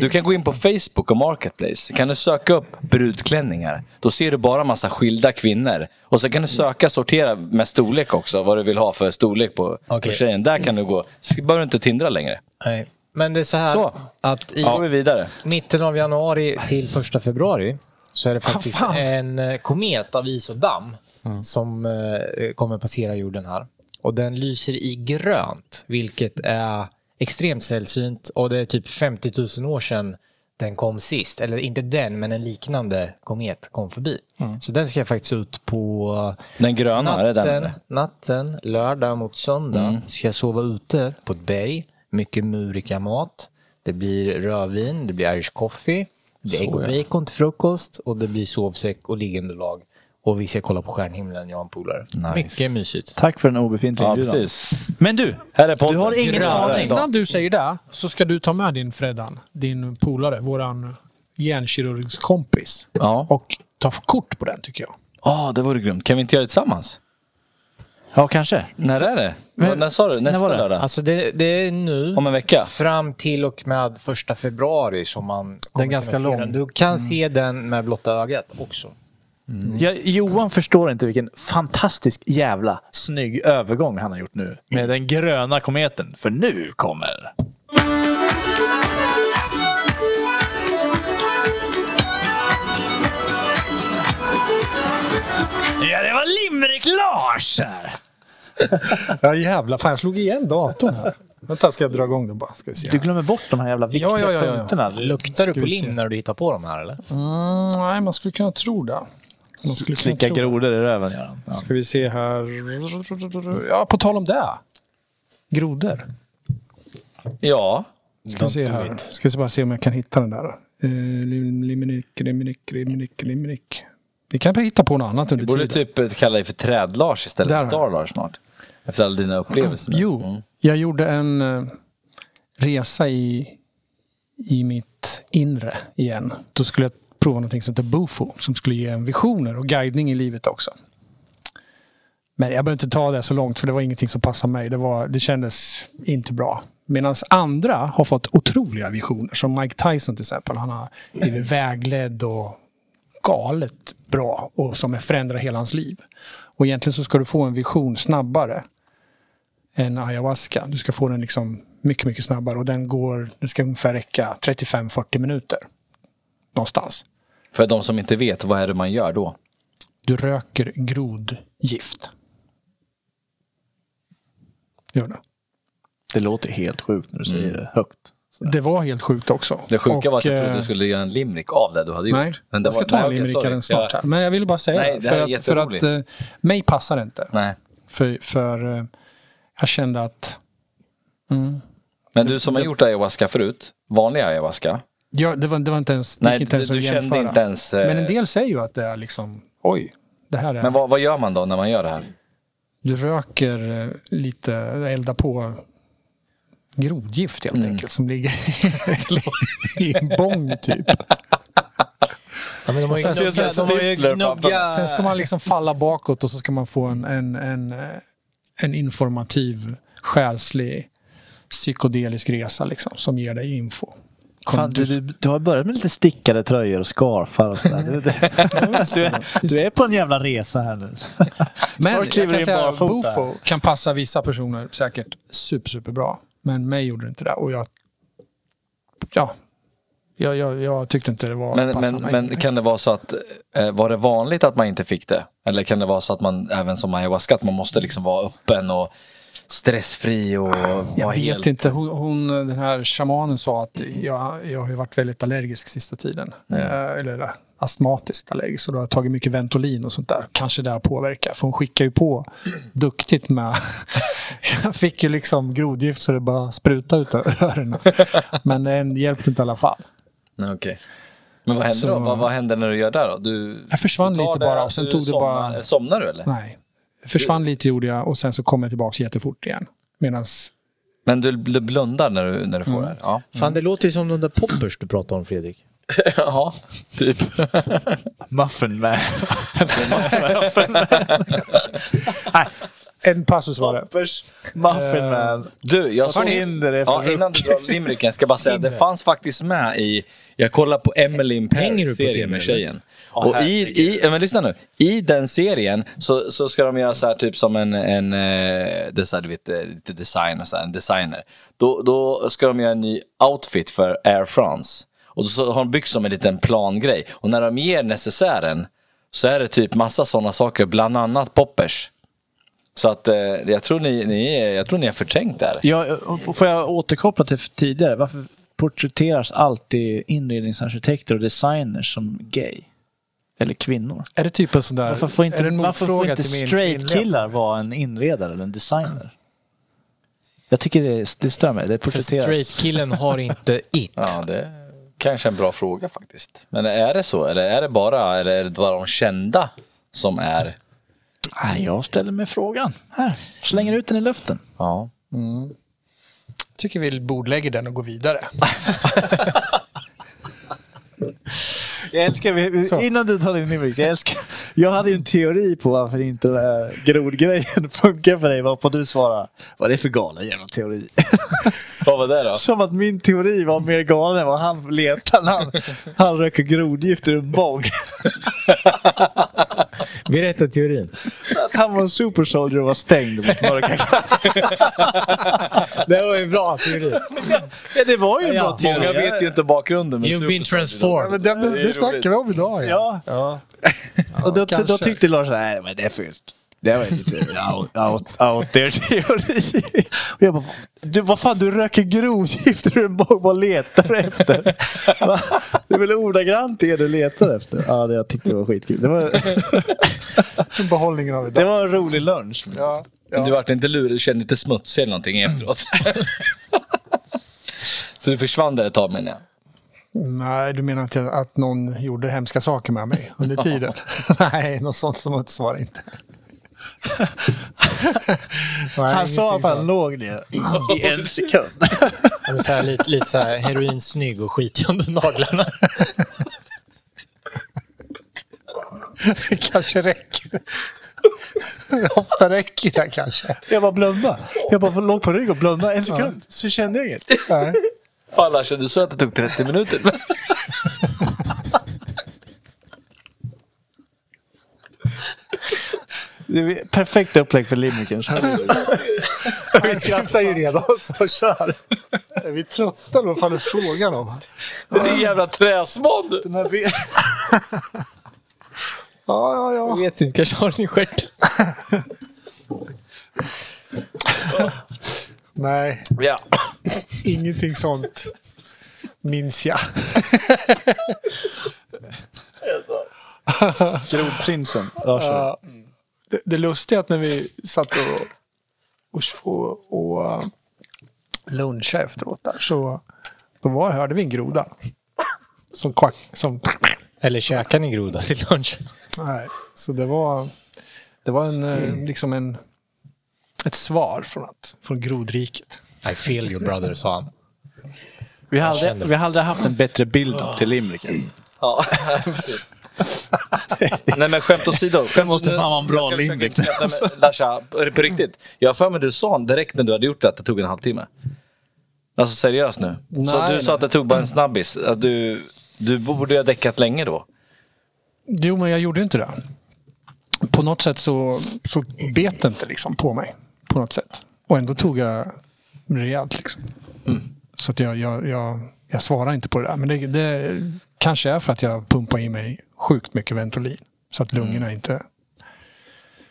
Du kan gå in på Facebook och Marketplace. Kan du söka upp brudklänningar. Då ser du bara massa skilda kvinnor. Och så kan du söka, sortera med storlek också. Vad du vill ha för storlek på, på Okej. tjejen. Där kan du gå. Så behöver du inte tindra längre. Nej. Men det är så här Så. att i Då går vi vidare. mitten av januari till första februari så är det faktiskt fan. en eh, komet av is och damm som eh, kommer passera jorden här. Och den lyser i grönt, vilket är extremt sällsynt och det är typ 50 000 år sedan den kom sist. Eller inte den, men en liknande komet kom förbi. Så den ska jag faktiskt ut på Den gröna, är det den? natten, natten, lördag mot söndag ska jag sova ute på ett berg. Mycket murika-mat. Det blir rödvin, det blir Irish coffee, det blir ägg och bacon till frukost och det blir sovsäck och liggunderlag. Och vi ska kolla på stjärnhimlen, jag och en polare. Mycket mysigt. Tack för en obefintlig Ja, precis. Men du, Här är podden. du har ingen aning. Innan du säger det så ska du ta med din Freddan, din polare, våran hjärnkirurgskompis. Ja. Och ta kort på den tycker jag. Ja, det vore grymt. Kan vi inte göra det tillsammans? Ja, kanske. När är det? Men- när sa du? Nästa var det? lördag? Alltså det, det är nu Om en vecka? fram till och med första februari som man kommer ganska kunna se lång. den. Du kan se den med blotta ögat också. Jag, Johan förstår inte vilken fantastisk jävla snygg övergång han har gjort nu. Med den gröna kometen. För nu kommer... Ja, det var Limerick-Lars här! Ja jävlar, fan jag slog igen datorn här. Vänta, ska jag dra igång den bara? Ska vi se. Du glömmer bort de här jävla viktiga Ja, ja, ja, ja. punkterna. Luktar du på lim när du hittar på de här eller? Mm, nej, man skulle kunna tro det. Man skulle Slicka grodor i röven, Göran. Ja. Ska vi se här. Ja, på tal om det. Grodor. Ja. Ska vi se här. Ska vi bara se om jag kan hitta den där. Eh, lim- Limerick, limerick, limerick, limerick. Vi kan hitta på något annat Vi under borde tiden. typ eh, kalla dig för Träd-Lars istället för Star-Lars snart. Efter alla dina upplevelser. nu. Jo, Mm. jag gjorde en eh, resa i, i mitt inre igen. Då skulle jag prova någonting som heter Bufo som skulle ge en visioner och guidning i livet också. Men jag behöver inte ta det så långt för det var ingenting som passade mig. Det, var, det kändes inte bra. Medan andra har fått otroliga visioner. Som Mike Tyson till exempel. Han har blivit vägledd och galet bra och som förändrar hela hans liv. Och egentligen så ska du få en vision snabbare än ayahuasca. Du ska få den liksom mycket, mycket snabbare och den går, det ska ungefär räcka 35-40 minuter. Någonstans. För de som inte vet, vad är det man gör då? Du röker grodgift. Gör du. Det låter helt sjukt när du säger det högt. Det var helt sjukt också. Det sjuka var att jag Och, trodde eh, du skulle göra en limerick av det du hade gjort. Nej, Men det jag ska var- ta nej, en sorry. snart. Här. Men jag ville bara säga Nej, det. det För att, för att eh, mig passar det inte. Nej. För, för eh, jag kände att Men du som har gjort ayahuasca förut, vanlig ayahuasca. Ja, det, var, det var inte ens, Nej, inte ens du- att du kände inte ens, eh, Men en del säger ju att det är liksom, oj, det här är... Men vad, vad gör man då när man gör det här? Du röker eh, lite, eldar på grodgift helt Mm. enkelt som ligger i en bång typ. Ja, men de har ju sen-. Sen ska man liksom falla bakåt och så ska man få en, en, en, eh, en informativ, själslig, psykodelisk resa liksom, som ger dig info. Fan, du, du, du har börjat med lite stickade tröjor och scarfar och sådär. Du, du, du, du är på en jävla resa här nu. Men jag kan säga att. Bufo kan passa vissa personer säkert super, superbra. Men mig gjorde det inte det. Och jag ja, jag, jag, jag tyckte inte det var Men, men, passande. men kan det vara så att, eh, var det vanligt att man inte fick det? Eller kan det vara så att man, även som ayahuasca, att man måste liksom vara öppen och stressfri och Jag vara vet helt... inte. Hon, hon, den här shamanen sa att jag, jag har varit väldigt allergisk sista tiden. Mm. Eh, eller astmatiskt allergisk. Så då har jag tagit mycket Ventolin och sånt där. Kanske det har påverkat. För hon skickar ju på duktigt med... jag fick ju liksom grodgift så det bara sprutade ut öronen. Men det hjälpte inte i alla fall. Okej. Men vad händer Så- då? Vad, vad händer när du gör det då? Du, Jag försvann du lite bara och sen tog det somnar, bara... Somnar du eller? Nej. Försvann lite gjorde jag och sen så kom jag tillbaka jättefort igen. Medan Men du, du blundar när du, när du får det här? Ja. Fan, det låter ju som de där poppers du pratade om Fredrik. ja, typ. Muffin man. en passus var det. Poppers, Muffin man. Du, jag såg... Tinder Ja, innan du drar limericken ska jag bara säga att det fanns faktiskt med i... Jag kollar på Emily in Hänger du Paris på serien med eller? Tjejen. Och i, i, men lyssna nu. I den serien så, så ska de göra så här typ som en, en eh, det så här, du vet, eh, lite design och så här, en designer. Då, då ska de göra en ny outfit för Air France. Och så har de byggt som en liten plangrej. Och när de ger necessären så är det typ massa sådana saker, bland annat poppers. Så att eh, jag, tror ni, ni, är- jag tror ni har förträngt det här. Ja, får jag återkoppla till tidigare? Varför porträtteras alltid inredningsarkitekter och designers som gay? Eller kvinnor? Är det typ en sån där... Varför får inte, är det en varför får inte straight killar vara en inredare eller en designer? Jag tycker det, det stör mig. Det För porträtteras... straight-killen har inte it. Ja, det är kanske en bra fråga faktiskt. Men är det så? Eller är det bara, eller är det bara de kända som är... Nej, jag ställer mig frågan. Här, slänger ut den i luften. Ja. Jag tycker vi bordlägger den och går vidare. Jag älskar, vi- innan du tar din limerick, jag älskar, jag hade ju en teori på varför inte den här grodgrejen funkar för dig, varpå du svarar, vad är det för galen jävla teori? Vad var det då? Som att min teori var mer galen än vad han letar när han, han röker grodgift ur en bong. Berätta teorin. Att han var en super soldier och var stängd mot mörka. Det var en bra teori. Ja, det var ju en Ja, bra teori. Många vet ju inte bakgrunden You've been transformed. Men det, det, det snackar vi om idag. Ja. och då, då tyckte Lars, nej men det är fult. Det var lite out, out, out there teori. Och jag bara, du, vad fan du röker grodgift ur en bong, vad letar du efter? Det är väl ordagrant det du letar efter? Ja, det jag tyckte det var skitkul. Det var, Behållningen av det idag. var en rolig lunch. Ja. Du vart inte lurig, du kände inte smutsig eller någonting efteråt. Så du försvann där ett tag menar jag. Nej, du menar att, jag, att någon gjorde hemska saker med mig under tiden? Nej, något sånt som Mats var det inte. Nej, Han sa att han låg ner i en sekund. Så här, lite, lite så här heroinsnygg och skitig under naglarna. Det kanske räcker. Ofta räcker det kanske. Jag bara blunda. Jag bara låg på rygg och blundade en sekund. Så kände jag inget. Nej. Fan Larsen, du sa att det tog 30 minuter. Det är perfekt upplägg för limericken. Vi skrattar ju redan, så kör. Är vi trötta eller vad fan är frågan om? Det är en jävla träsmodd. Den här ve- Ja, ja, ja. Jag vet inte, kanske har sin stjärt. Nej, Ja. Ingenting sånt minns jag. Grodprinsen. Ja. det, det lustiga är att när vi satt och, och, och, uh, lunchade efteråt där så då var, hörde vi en groda. Som kvack, som... Eller käkar ni groda till lunch? Nej, så det var, det var en, eh, liksom en, ett svar från, att, från grodriket. I feel you brother, sa han. Vi, har aldrig, vi har aldrig haft en bättre bild upp till limericken. Ja, precis. Nej men skämt åsido. Skämt måste fan vara en bra limerick. Larsa, på på riktigt. Jag har för mig du sa direkt när du hade gjort det att det tog en halvtimme. Alltså seriöst nu. så Nej, du nej. sa att det tog bara en snabbis. Att du, du borde ha däckat länge då. Jo, men jag gjorde inte det. På något sätt så, så bet det inte liksom på mig. På något sätt. Och ändå tog jag rejält liksom. Så att jag, jag, jag, jag svarar inte på det där. Men det, det kanske är för att jag pumpar i mig sjukt mycket Ventolin. Så att lungorna inte...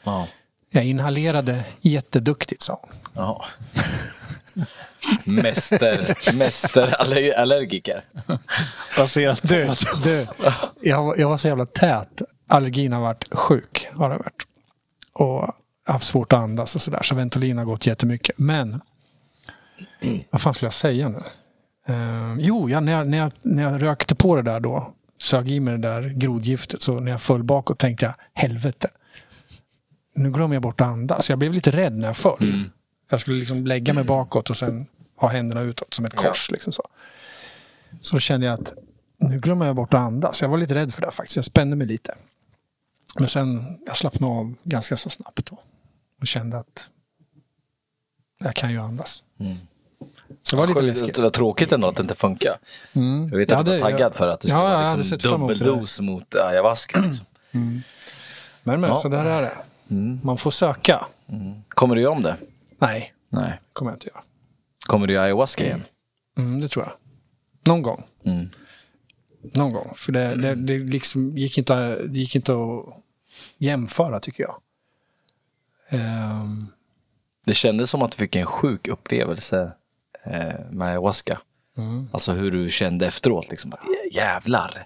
Ja. Jag inhalerade jätteduktigt, sa hon. Ja. Mäster, mästerallergiker. Baserat på Du, du, jag, jag var så jävla tät. Allergin har varit sjuk. Har det varit. Och haft svårt att andas och sådär. Så Ventolin har gått jättemycket. Men vad fan skulle jag säga nu? Eh, jo, ja, när, jag, när, jag, när jag rökte på det där då. Sög i mig det där grodgiftet. Så när jag föll bakåt tänkte jag helvete. Nu glömmer jag bort att andas. Jag blev lite rädd när jag föll. Jag skulle liksom lägga mig bakåt och sen ha händerna utåt som ett kors. Liksom så. så kände jag att nu glömmer jag bort att andas. Jag var lite rädd för det faktiskt. Jag spände mig lite. Men sen jag slappnade av ganska så snabbt då. Och kände att jag kan ju andas. Så det var lite läskigt. Det var tråkigt ändå att det inte funkar. Jag vet Ja, att du det- var taggad jag- för att det Ja, skulle jag vara liksom dubbeldos mot ayahuasca. Liksom. Men, men Ja. så där är det. Man får söka. Kommer du göra om det? Nej, Nej. kommer jag inte göra. Kommer du göra ayahuasca igen? Mm, det tror jag. Någon gång. Mm. Någon gång. För det, det, det liksom gick, inte, det gick inte att jämföra tycker jag. Ehm, Det kändes som att du fick en sjuk upplevelse eh, med ayahuasca. Mm. Alltså hur du kände efteråt. Liksom, att, jävlar.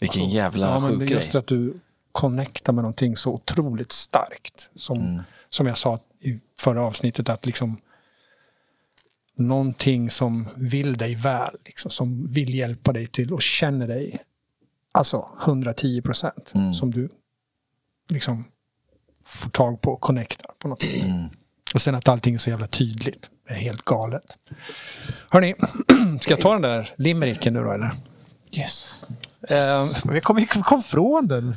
Vilken jävla Alltså, ja, men sjuk just grej. att du connectar med någonting så otroligt starkt. Som, Mm. som jag sa i förra avsnittet, att liksom någonting som vill dig väl, liksom, som vill hjälpa dig till och känner dig alltså 110 procent. Mm. Som du liksom får tag på och connectar på något sätt. Mm. Och sen att allting är så jävla tydligt. Det är helt galet. Hörni, ska jag ta den där limericken nu då eller? Yes. Uh, vi kom, vi kom från den.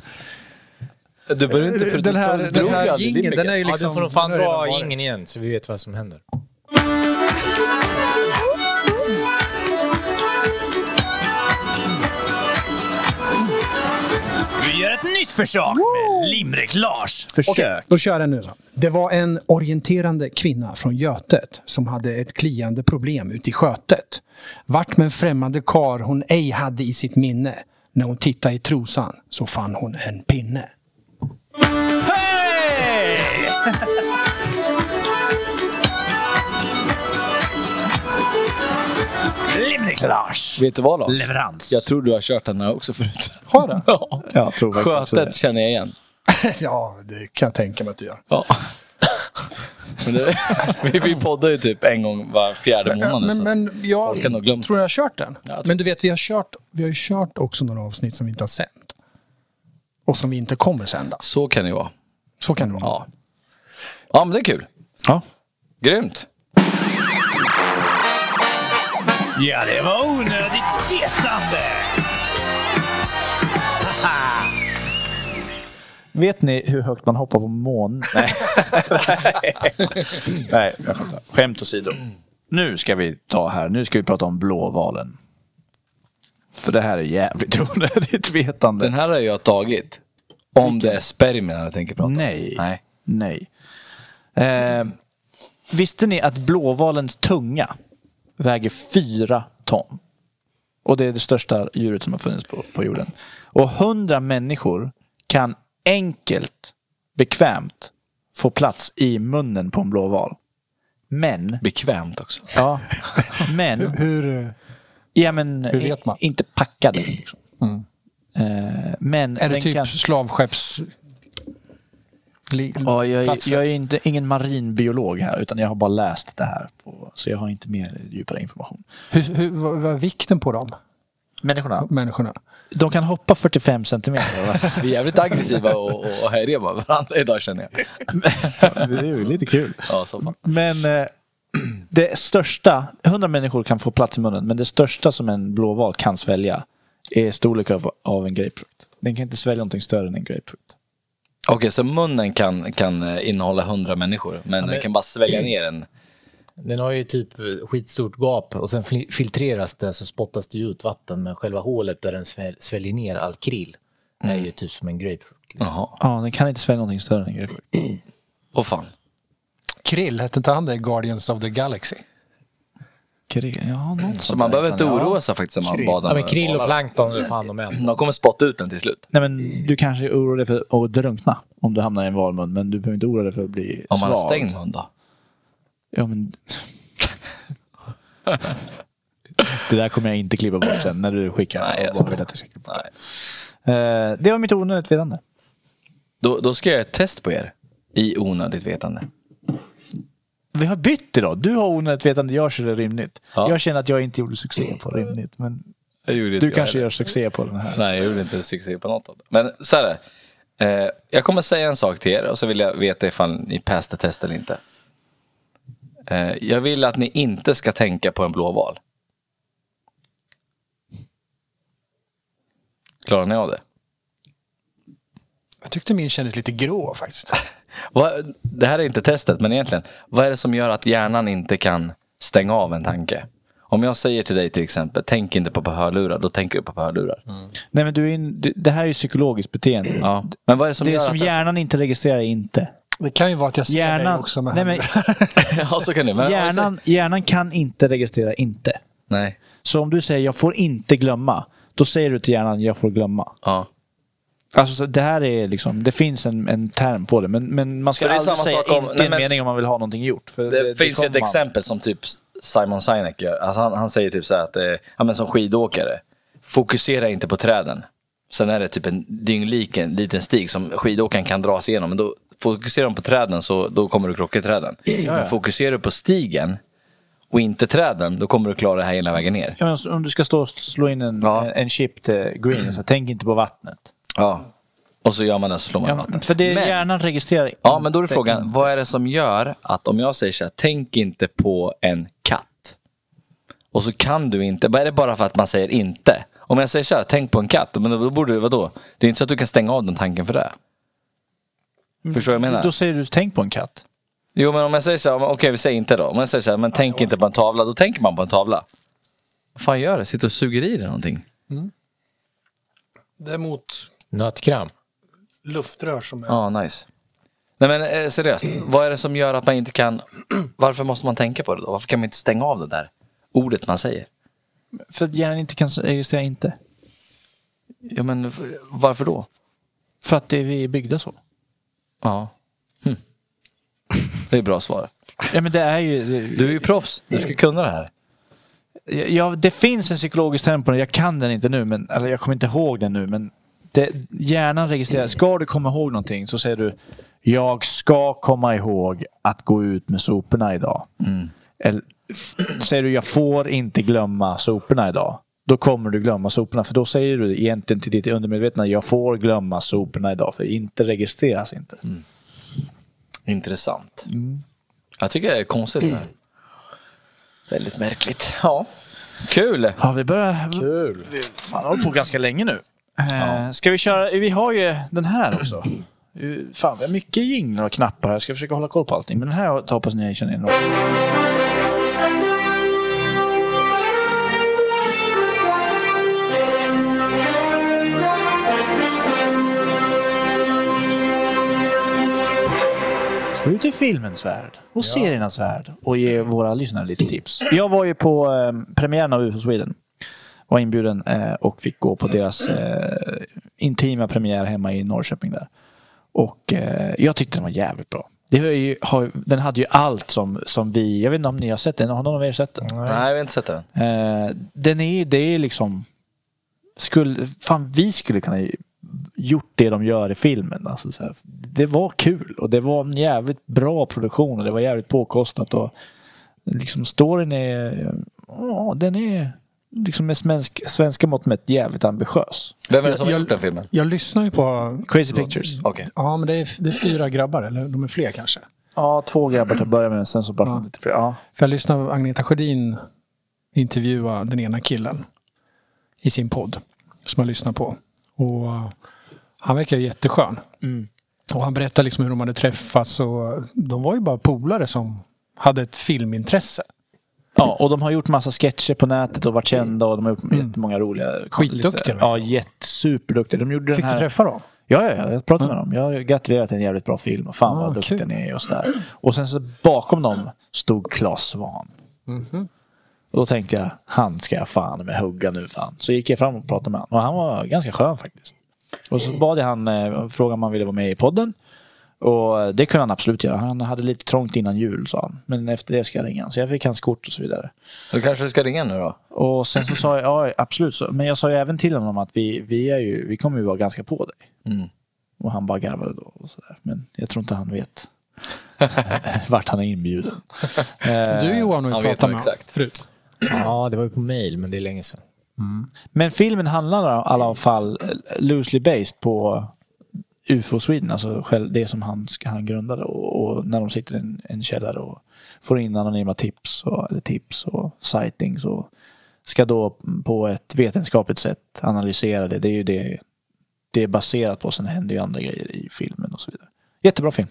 Du började inte Den här, du den här limericken. den är ju Ja, liksom... du får nog fan dra redan varit. ingen igen så vi vet vad som händer. Nytt försök med Limrik-Lars. Försök. Då kör jag den nu. Då. Det var en orienterande kvinna från Götet som hade ett kliande problem ute i skötet. Vart med en främmande kar hon ej hade i sitt minne. När hon tittade i trosan så fann hon en pinne. Hej! Limrik-Lars. Vet du vad Lars? Leverans. Jag tror du har kört den här också förut. Har det? Ja. Jag tror Skötet det. känner jag igen. ja, det kan jag tänka mig att du gör. Ja. Men det, vi, vi poddar ju typ en gång var fjärde månad. Men, så. men jag tror jag har kört den. jag tror- men du vet, vi har, kört, vi har ju kört också några avsnitt som vi inte har sänt. Och som vi inte kommer sända. Så kan det vara. Så kan det vara. Ja. ja, men det är kul. Ja. Grymt. Ja, det var onödigt vetande. Vet ni hur högt man hoppar på månen? Nej. Nej, jag skämtar. Skämt åsido. Nu ska vi ta här, nu ska vi prata om blåvalen. För det här är jävligt onödigt vetande. Den här har jag tagit. Om det är spermierna jag tänker prata om. Nej. Nej. Nej. Eh, visste ni att blåvalens tunga väger fyra ton? Och det är det största djuret som har funnits på, på jorden. Och hundra människor kan enkelt, bekvämt få plats i munnen på en blåval. Men, Bekvämt också. ja, men, Hur, ja, men Hur vet man? inte packade. Liksom. Eh, men är det typ kan- slavskepps... Li, Ja, jag, platser? jag är inte, ingen marinbiolog här, utan jag har bara läst det här. På, så jag har inte mer djupare information. Hur, hur, vad, är vikten på dem, Människorna, människorna? de kan hoppa 45 centimeter. Vi är jävligt aggressiva och, och, och härjiga med varandra idag känner jag. det är ju lite kul. Ja, så fan. Men eh, det största, 100 människor kan få plats i munnen, men det största som en blåval kan svälja är storlek av, av en grapefrukt. Den kan inte svälja någonting större än en grapefrukt. Okej, så munnen kan, kan eh, innehålla hundra människor, men den kan bara svälja ner en. Den har ju typ skitstort gap och sen fil- filtreras det så spottas det ut vatten men själva hålet där den sväl- sväljer ner all krill är ju typ som en grapefrukt. Jaha. Ja, den kan inte svälja någonting större än en grapefrukt. Åh fan. Krill, hette inte han det i Guardians of the Galaxy? Krill, ja, något Så man behöver inte Ja. oroa sig faktiskt om man Krill. badar Ja, men krill och plankton, hur fan de är. De kommer spotta ut den till slut. Nej, men du kanske oroar dig för att drunkna om du hamnar i en valmun, men du behöver inte oroa dig för att bli Om man har stängd mun då? Ja, men... det där kommer jag inte klippa bort sen när du skickar. Nej, jag vill att jag. Nej. Eh, det var mitt onödigt vetande. Då, då ska jag göra ett test på er. I onödigt vetande. Vi har bytt idag. Du har onödigt vetande, jag kör det rimligt. Ja. Jag känner att jag inte gjorde succé på rimligt, men du kanske gör succé på den här. Nej, jag gjorde inte succé på något av det. Men så här. Eh, jag kommer säga en sak till er och så vill jag veta ifall ni passade test eller inte. Eh, jag vill att ni inte ska tänka på en blåval. Klarar ni av det? Jag tyckte min kändes lite grå faktiskt. Vad, det här är inte testet, men egentligen. Vad är det som gör att hjärnan inte kan stänga av en tanke? Om jag säger till dig till exempel, tänk inte på hörlurar, då tänker du på hörlurar. Nej, men du är in, det här är ju psykologiskt beteende. Ja. Men vad är det som Det gör som att... hjärnan inte registrerar är inte. Det kan ju vara att jag ser dig Hjärnan, också med nej, men, ja, så kan det men, hjärnan, hjärnan kan inte registrera inte. Nej. Så om du säger jag får inte glömma, då säger du till hjärnan jag får glömma. Ja. Alltså, så det här är liksom, det finns en, en term på det, men, men man ska det aldrig samma säga sak om- inte nej, en men- mening om man vill ha någonting gjort. För Det, finns ju ett man- exempel som typ Simon Sinek gör. Alltså han, han säger typ så här att, eh, ja, men som skidåkare, fokusera inte på träden. Sen är det typ en dynglik, en liten stig som skidåkaren kan dra sig igenom. Men då fokuserar de på träden så då kommer du krocka i träden. Men fokuserar du på stigen och inte träden, då kommer du klara det här hela vägen ner. Ja, om du ska stå och slå in en, Ja. en chip till green, så tänk inte på vattnet. Ja. Och så gör man det så slår man Ja, för det Men- hjärnan registrerar Ja, men då är frågan, inte. vad är det som gör att om jag säger så här, tänk inte på en katt. Och så kan du inte, är det bara för att man säger inte? Om jag säger så här, tänk på en katt, men då borde det, vadå? Det är inte så att du kan stänga av den tanken för det. Förstår du vad jag menar? Då säger du tänk på en katt. Jo, men om jag säger så här, okej vi säger inte då. Om jag säger så här, men tänk inte på en tavla, då tänker man på en tavla. Vad fan gör det? Sitter och suger i dig någonting? Däremot Nötkräm. luftrör som är... Ja, nice. Nej men eh, seriöst, vad är det som gör att man inte kan... Varför måste man tänka på det då? Varför kan man inte stänga av det där ordet man säger? För att hjärnan inte kan registrera inte. Ja men varför då? För att det, vi är byggda så. Ja. Hm. Det är bra svar. Ja, men det är ju... Du är ju proffs, du ska kunna det här. Ja, det finns en psykologisk term på det. Jag kan den inte nu, men, eller jag kommer inte ihåg den nu. Men det, hjärnan registrerar. Ska du komma ihåg någonting så säger du jag ska komma ihåg att gå ut med soporna idag. Eller f- säger du jag får inte glömma soporna idag. Då kommer du glömma soporna. För då säger du egentligen till ditt undermedvetna jag får glömma soporna idag. För inte registreras inte. Intressant. Jag tycker det är konstigt. Här. Väldigt märkligt. Ja. Kul! Ja, vi börjar... Kul. Vi fan, har hållit på ganska länge nu. Eh, Ska vi köra... Vi har ju den här också. Fan, vi har mycket jinglar och knappar. Jag ska försöka hålla koll på allting. Men den här hoppas ni känner igen. Ska ut i filmens värld och seriernas värld och ge våra lyssnare lite tips. Jag var ju på eh, premiären av UFO Sweden. Var inbjuden eh, och fick gå på deras eh, intima premiär hemma i Norrköping där. Och eh, jag tyckte den var jävligt bra. Ju, har, den hade ju allt som, som vi... Jag vet inte om ni har sett den? Har någon av er sett den? Nej, jag har inte sett den. Den är, det är liksom... Skulle, fan, vi skulle kunna gjort det de gör i filmen. Alltså, så här, det var kul och det var en jävligt bra produktion och det var jävligt påkostat. Och liksom storyn är... Ja, den är liksom med svensk, svenska mått mätt jävligt ambitiös. Vem är det som har Jag- gjort den filmen? Jag lyssnar ju på... Crazy Pictures. Okej. Ja, men det är, det är fyra grabbar, eller de är fler kanske. Ja, två grabbar till att börja med, sen så pratar man lite fler. Ja. För jag lyssnade på Agneta Sjödin intervjua den ena killen i sin podd. Som jag lyssnar på. Och uh, han verkar ju jätteskön. Och han berättade liksom hur de hade träffats och de var ju bara polare som hade ett filmintresse. Ja, och de har gjort massa sketcher på nätet och varit kända och de har gjort jättemånga roliga... Skitduktiga, Ja, jättesuperduktiga. De gjorde Fick den här... du träffa dem? Ja, ja, ja, jag pratade med dem. Jag gratulerar till en jävligt bra film och fan Ah, vad duktig kul. den är och sådär. Och sen så bakom dem stod Claes Svan. Och då tänkte jag, han ska jag fan med hugga nu fan. Så gick jag fram och pratade med honom. Och han var ganska skön faktiskt. Och så bad jag han, eh, fråga om han ville vara med i podden. Och det kunde han absolut göra. Han hade lite trångt innan jul sa han. Men efter det ska jag ringa. Så jag fick hans kort och så vidare. Då kanske du ska ringa nu då? Och sen så sa jag, ja absolut. Så, men jag sa ju även till honom att vi, vi, är ju, vi kommer ju vara ganska på dig. Mm. Och han bara garvade då. Och så där. Men jag tror inte han vet vart han är inbjuden. Eh, Du Johan har han ju vet pratat nog med exakt. förut. Ja, det var ju på mail, men det är länge sedan. Men filmen handlar i alla fall eh, loosely based på UFO Sweden, alltså själv det som han, han grundade. Och, och när de sitter i en, en källare och får in anonyma tips, och, eller tips och sightings och ska då på ett vetenskapligt sätt analysera det. Det är ju det det är baserat på. Sen händer ju andra grejer i filmen och så vidare. Jättebra film.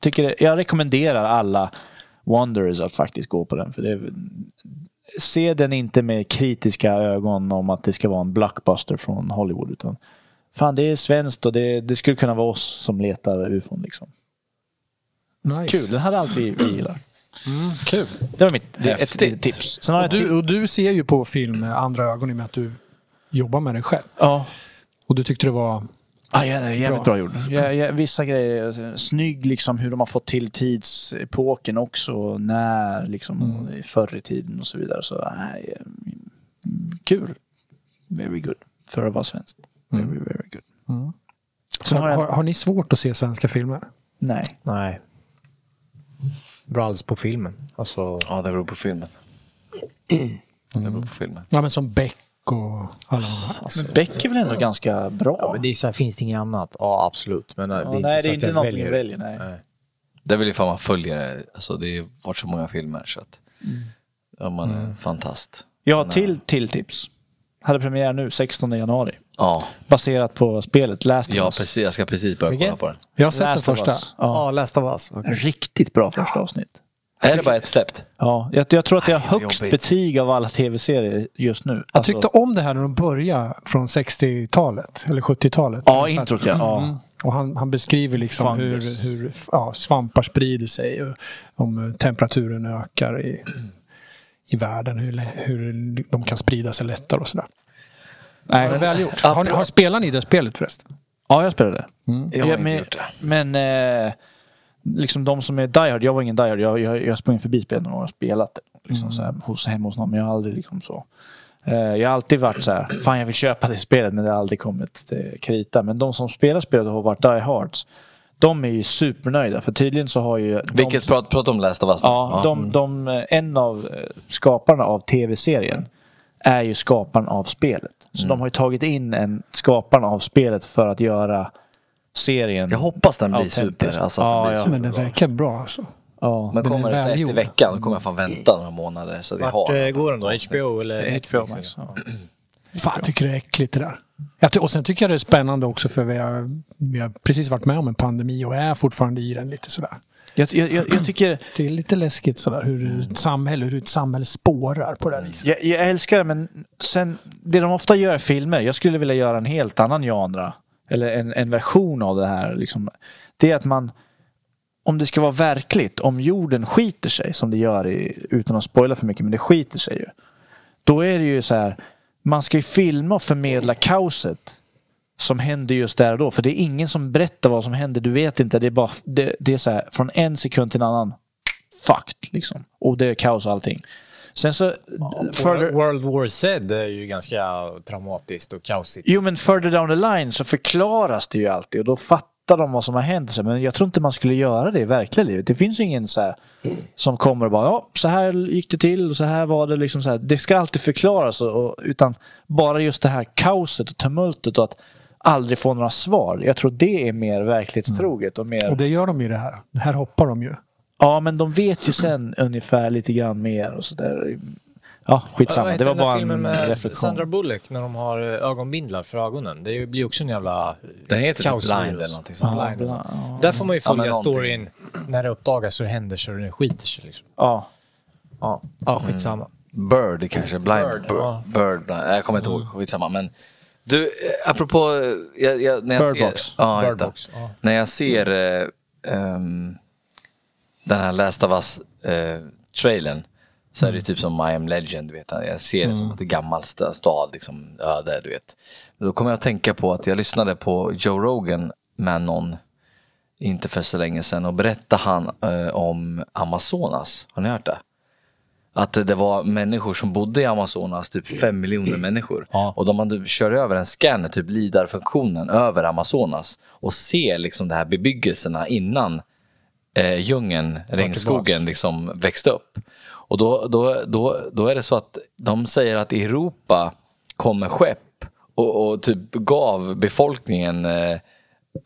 Tycker det, jag rekommenderar alla Wanderers att faktiskt gå på den. För det se den inte med kritiska ögon om att det ska vara en blockbuster från Hollywood. Utan fan, det är svenskt och det, det skulle kunna vara oss som letar ufon. Liksom. Nice. Kul, den hade allt vi, vi gillar. Kul. Det var mitt det ett tips. Sen har Och du, och du ser ju på film med andra ögon i och med att du jobbar med det själv. ja, Och du tyckte det var... Ja, ja, det är jävligt Bra. bra, gjord. Ja, ja, vissa grejer, snygg liksom hur de har fått till tidsepoken också, när liksom, Mm. förr i tiden och så vidare. Så mm, kul. Very good. För att vara svenskt. Very, very good. Sen Har, har jag, har, har ni svårt att se svenska filmer? nej. Nej. Bra alls på filmen. Alltså, Ja, det beror på filmen. Det beror på filmen. Ja, men som Beck och alla. Men Beck är väl ändå ganska bra? ja, men det är så här, finns det inget annat? Ja, absolut. Men eh, Ja, det är nej, inte så det är inte något väljer. vi väljer. Nej. Nej. Det vill ju fan man följer det. Alltså, det har varit så många filmer så att... Ja, man är fantast. Jag har till, till tips. Hade premiär nu, 16 januari. Ja, Baserat på spelet Last of ja Us. precis. Jag ska precis börja kolla på den. Jag har sett Last den första. Ja. Ja, Last of Us. Okej. Riktigt bra första avsnitt. Är det bara ett släppt? Ja, jag, jag tror att det har högst jobbigt. betyg av alla tv-serier just nu. Jag tyckte om det här när de började från 60-talet, eller 70-talet. Ja, introt ja. ja. Mm. Och han, han beskriver liksom hur, Fungus. hur ja, svampar sprider sig och om eh, temperaturen ökar i, i världen. Hur, hur de kan sprida sig lättare och sådär. Nej, Men välgjort. Har, ni- har, spelar ni det spelet förresten? Ja, jag spelade. Jag har Ja, inte men, gjort det. men eh, liksom de som är Die Hard, jag var ingen Die Hard, jag, jag, jag sprang förbi spelet och spelat det. Liksom så här, hos, hemma hos någon, men jag har aldrig liksom så. Eh, jag har alltid varit så här, fan jag vill köpa det spelet, men det har aldrig kommit till krita. Men de som spelar spelet och har varit Die Hards, de är ju supernöjda. För tydligen så har ju... de- Vilket prat, prata om Last of Us nu. Ja, de, de, en av eh, skaparna av tv-serien är ju skaparen av spelet. Så de har ju tagit in en skaparen av spelet för att göra serien Jag hoppas den blir super. Alltså, att ja, den blir ja, super. Men den verkar bra alltså. ja. Men Den kommer det säkert i veckan, då kommer jag fan vänta några månader. Så Vart har eh, går den då? HBO eller HBO? Max. Ja. Fan, jag tycker det är äckligt det där. Jag ty- och sen tycker jag det är spännande också för vi har, vi har precis varit med om en pandemi och är fortfarande i den lite sådär. Jag, jag, jag, jag tycker... Det är lite läskigt sådär hur ett samhälle, hur ett samhälle spårar på det här viset. Jag, jag älskar det, men sen, det de ofta gör i filmer, jag skulle vilja göra en helt annan genre. Eller en, en version av det här. Liksom, det är att man, om det ska vara verkligt, om jorden skiter sig, som det gör i, utan att spoila för mycket, men det skiter sig ju. Då är det ju så här, man ska ju filma och förmedla kaoset som händer just där och då. För det är ingen som berättar vad som händer. Du vet inte. Det är bara det, det är så här, från en sekund till en annan. Fucked liksom. Och det är kaos och allting. Sen så... further, World War Z är ju ganska traumatiskt och kaosigt. jo men further down the line så förklaras det ju alltid och då fattar de vad som har hänt. Men jag tror inte man skulle göra det i verkliga livet. Det finns ju ingen så här, som kommer och bara ja, så här gick det till och så här var det. Liksom så här. Det ska alltid förklaras. Och, utan bara just det här kaoset och tumultet och att aldrig få några svar. Jag tror det är mer verklighetstroget och mer... Och det gör de ju det här. Det här hoppar de ju. Ja, men de vet ju sen ungefär lite grann mer och sådär. Ja, skitsamma. Vad Det var bara filmen en med reflektion. Sandra Bullock när de har eh, ögonbindlar för ögonen. Det blir också en jävla Den heter typ kaos. Blind eller någonting sånt. Ja, Blind. ja. Där får man ju Ja, följa någonting. storyn när det uppdagas och det händer så den skiter sig. Liksom. Ja. Ja, ja skitsamma. Bird kanske, Blind Bird, Bird. ja. Bird, Blind. Jag kommer inte ihåg, skitsamma. Men du, eh, apropå... eh, Jag, jag, när jag Bird ser, Box. Ja, Bird det. Box, ja. När jag ser eh, ehm, den här Last of Us eh, Så är det typ som I am legend, du vet. Jag ser det som ett gammalt sta- stad, liksom öde, du vet. Men Då kommer jag att tänka på att jag lyssnade på Joe Rogan med någon, inte för så länge sedan, och berättade han eh, om Amazonas. Har ni hört det? Att det var människor som bodde i Amazonas, typ fem miljoner människor. Och de man kör över en scanner, typ LIDAR-funktionen, över Amazonas och ser liksom de här bebyggelserna innan eh, djungeln, regnskogen liksom växte upp. Och då, då, då, då är det så att de säger att i Europa kommer skepp och, och typ gav befolkningen eh,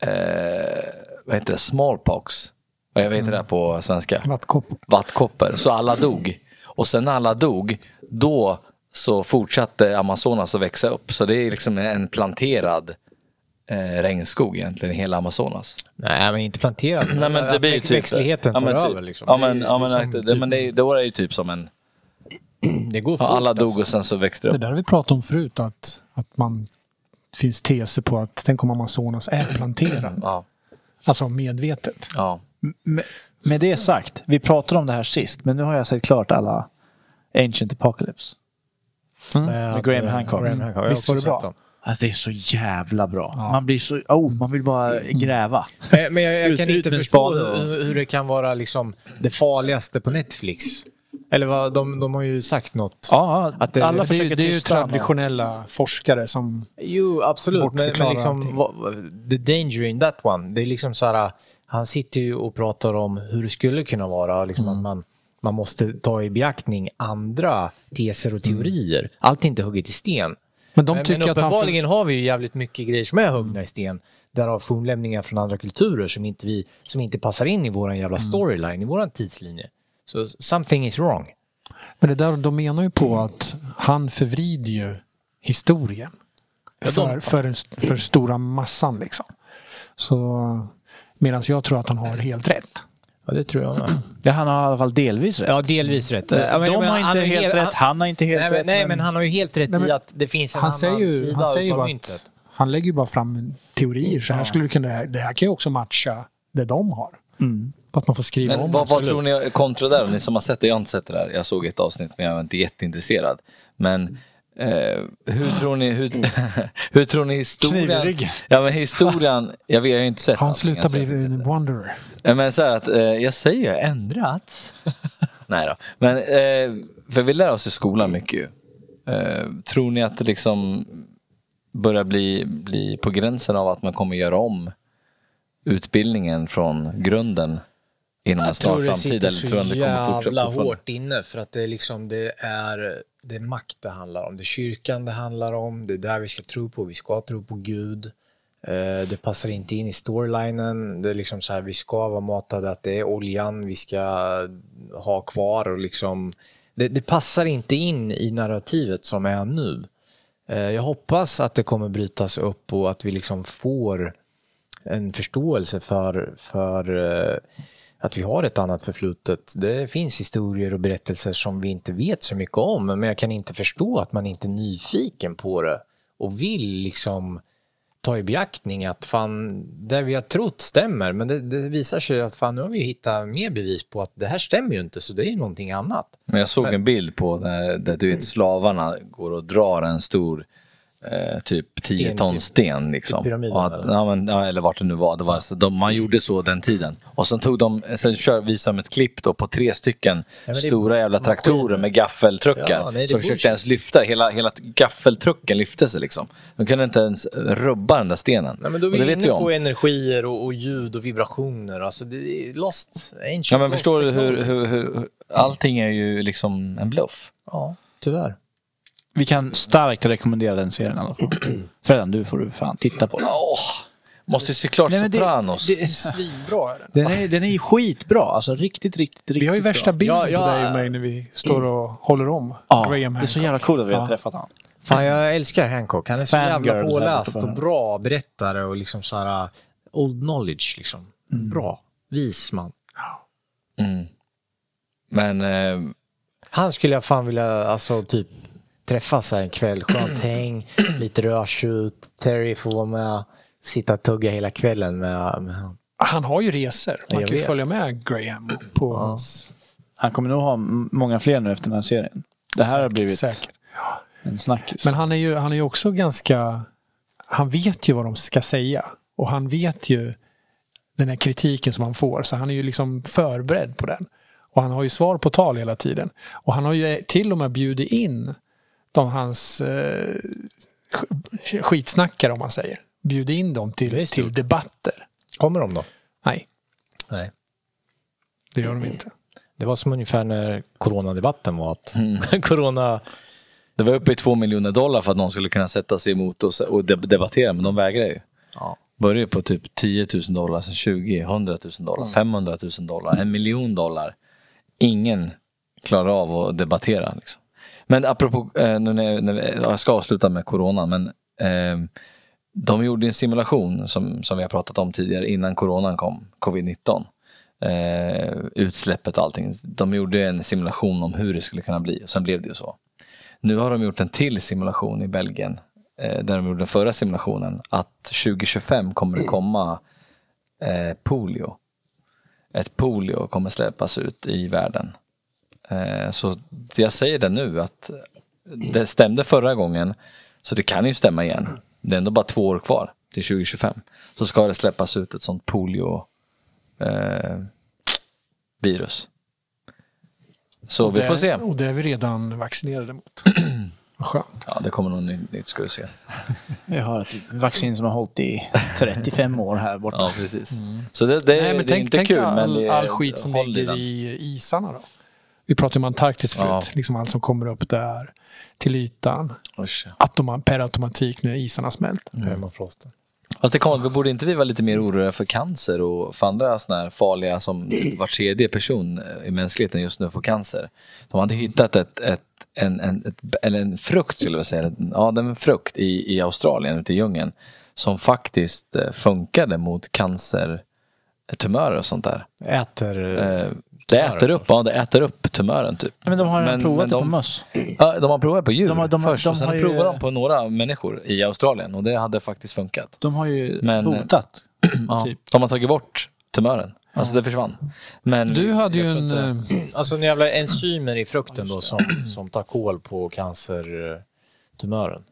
eh, vad heter det, smallpox. Vad heter det på svenska? Vattkopp. vattkoppor. Så alla dog. Och sen när alla dog, då så fortsatte Amazonas att växa upp. Så det är liksom en planterad eh, regnskog egentligen i hela Amazonas. Nej, men inte planterat. Nej, men det blir ju typ, Växtligheten ja, tar men typ. över liksom. Ja Det men, ja, det är men, som det, typ- men det, då är det ju typ som en... det går Ja, fort. alla dog alltså. och sen så växte det Det upp. där har vi pratat om förut, att, att man det finns teser på att tänk om Amazonas är planterad. Ja, Alltså medvetet. ja. Med, med det sagt, vi pratade om det här sist, men nu har jag sett klart alla Ancient Apocalypse. Med Graham Hancock. Graham Hancock. Visst var det bra? Alltså, det är så jävla bra. Man blir så... Oh, man vill bara gräva. Men, men jag, jag kan Ut- inte ut förstå hur, hur det kan vara liksom det farligaste på Netflix. Eller vad, de, de har ju sagt något. Ja, Att det- alla Det det är ju traditionella forskare som... Jo, absolut. Men, men liksom, vad- the danger in that one. Det är liksom så här, han sitter ju och pratar om hur det skulle kunna vara. Liksom att man, man måste ta i beaktning andra teser och teorier. Allt är inte hugget i sten. Men de men, tycker men att han... uppenbarligen har vi ju jävligt mycket grejer som är huggna i sten. Därav fornlämningar från andra kulturer som inte, vi, som inte passar in i vår jävla storyline, i vår tidslinje. Så something is wrong. Men det där, de menar ju på att han förvrider ju historien. För, för, för stora massan liksom. Så Medan jag tror att han har helt rätt. Ja, det tror jag med. Ja, han har i alla fall delvis rätt. Ja, delvis rätt. Ja, men- De men har han inte helt rätt, han har inte helt nej, men, rätt. Nej, men han har ju helt rätt Nej, men i att det finns en Han annan säger ju, sida han säger utav myntet. han lägger ju bara fram teorier. Så här skulle du kunna, det här kan ju också matcha det de har. På Att man får skriva Men om vad, vad tror ni kontra där? Ni som har sett det, jag har inte sett det där. Jag såg ett avsnitt men jag var inte jätteintresserad. Men eh, hur tror ni, hur, hur tror ni historien... ryggen. Ja men historien, jag, vet, jag har inte sett Han slutar jag bli en wanderer. Men så här att, eh, jag säger ju ändrats. Nej då. Men eh, för vi lär oss i skolan mycket ju. Eh, tror ni att det liksom börjar bli, bli på gränsen av att man kommer göra om utbildningen från grunden inom en Jag snar tror det framtid? sitter Eller så tror ni det kommer fortsätta jävla hårt inne för att det liksom det är det är makt det handlar om. Det är kyrkan det handlar om. Det är där vi ska tro på. Vi ska tro på Gud. Eh, Det passar inte in i storylinen. Det är liksom så här, vi ska vara matade att det är oljan vi ska ha kvar och liksom det, det passar inte in i narrativet som är nu. Eh, Jag hoppas att det kommer brytas upp och att vi liksom får en förståelse för, för eh, att vi har ett annat förflutet. Det finns historier och berättelser som vi inte vet så mycket om, men jag kan inte förstå att man inte är nyfiken på det och vill liksom ta i beaktning att fan, det vi har trott stämmer, men det, det visar sig att fan, nu har vi hittat mer bevis på att det här stämmer ju inte, så det är ju någonting annat. Men jag såg en bild på där, där du vet, slavarna går och drar en stor eh, typ 10 Sten, ton typ. sten. Liksom. Och att, eller? ja, men, ja, eller vart det nu var. Det var alltså, de, man gjorde så den tiden. Och sen tog de, sen kör, visade de ett klipp då på tre stycken det är stora jävla traktorer med gaffeltruckar. Ja, nej, det som försökte ens lyfta det. Hela, hela gaffeltrucken lyfte sig liksom. De kunde inte ens rubba den där stenen. Nej, men då är Och det vi vet vi inne på energier och, och ljud och vibrationer. Alltså det är lost, ancient Ja, men lost förstår du hur, hur, hur, allting är ju liksom en bluff. Ja, tyvärr. Vi kan starkt rekommendera den serien i alla fall. Fredan, du får du fan titta på den. Åh, måste se klart Nej, men det- Sopranos. det- Svinbra är den. Den är, den är ju skitbra. Alltså riktigt, riktigt, riktigt Vi har ju bra. värsta bilden Ja, ja. på dig och mig när vi står och håller om Ja, Graham det är så jävla coolt att vi har Ja. träffat honom. Fan, jag älskar Hancock. Han är så jävla här påläst borta på och den. bra berättare och liksom så här uh, old knowledge liksom. Mm. Bra. Vis man. Mm. Men eh, Han skulle jag fan vilja alltså typ träffa så här en kväll. Skönt häng, lite rödtjut. Terry får vara med. Sitta och tugga hela kvällen med, med han. Han har ju resor. Man jag kan ju vet. följa med Graham på hans Han kommer nog ha många fler nu efter den här serien. Det här har blivit Säkert. en snackis. Men han är ju, han är ju också ganska... Han vet ju vad de ska säga. Och han vet ju den här kritiken som han får. Så han är ju liksom förberedd på den. Och han har ju svar på tal hela tiden. Och han har ju till och med bjudit in de hans eh, sk- skitsnackare om man säger. Bjudit in dem till, till debatter. Kommer de då? Nej, Nej. det gör de inte. Det var som ungefär när coronadebatten var. Att corona... Det var uppe i två miljoner dollar för att någon skulle kunna sätta sig emot och, och deb- debattera, men de vägrar ju. Ja. Började ju på typ 10 000 dollar, sen 20, 100 000 dollar, 500 000 dollar, en miljon dollar. Ingen klarar av att debattera. Liksom. Men apropå, eh, när, när, när, jag ska avsluta med corona, men eh, de gjorde en simulation som, som vi har pratat om tidigare innan coronan kom, covid-19. Eh, utsläppet och allting. De gjorde en simulation om hur det skulle kunna bli och sen blev det ju så. Nu har de gjort en till simulation i Belgien eh, där de gjorde den förra simulationen att 2025 kommer det komma eh, polio. Ett polio kommer släppas ut i världen. Eh, så jag säger det nu att det stämde förra gången så det kan ju stämma igen. Det är ändå bara två år kvar till 2025. Så ska det släppas ut ett sånt polio eh, virus. Så vi det, får se. Och det är vi redan vaccinerade mot. Vad skönt. Ja, det kommer något nytt, ska du se. Vi har ett vaccin som har hållit i 35 år här borta. Ja, precis. Så det, det, Nej, men det är tänk, inte tänk kul, all, men det är, all skit som ligger i isarna då. Vi pratar ju om Antarktis förut. Ja. Liksom allt som kommer upp där till ytan. Automa, per automatik när isarna smälter. Permafrosten. Fast det kommer, borde inte vi vara lite mer oroliga för cancer och för andra såna här farliga som typ var tredje person i mänskligheten just nu får cancer. De hade hittat ett, ett, en, en, ett, eller en frukt, skulle jag säga. Ja, det är en frukt i, i Australien, ute i djungeln, som faktiskt eh, funkade mot cancertumörer och sånt där. Äter... Eh, Det äter upp, ja, det äter upp tumören typ. Men de har Men- provat men det på de- möss. Ja, de har provat på djur De har- de först de och sen har ju- provade de på några människor i Australien och det hade faktiskt funkat. De har ju Men- botat. Ja, Typ. De har tagit bort tumören. Alltså det försvann. Men Du hade ju en... inte- eh, Alltså en jävla enzymer i frukten då som, som tar koll på cancertumören.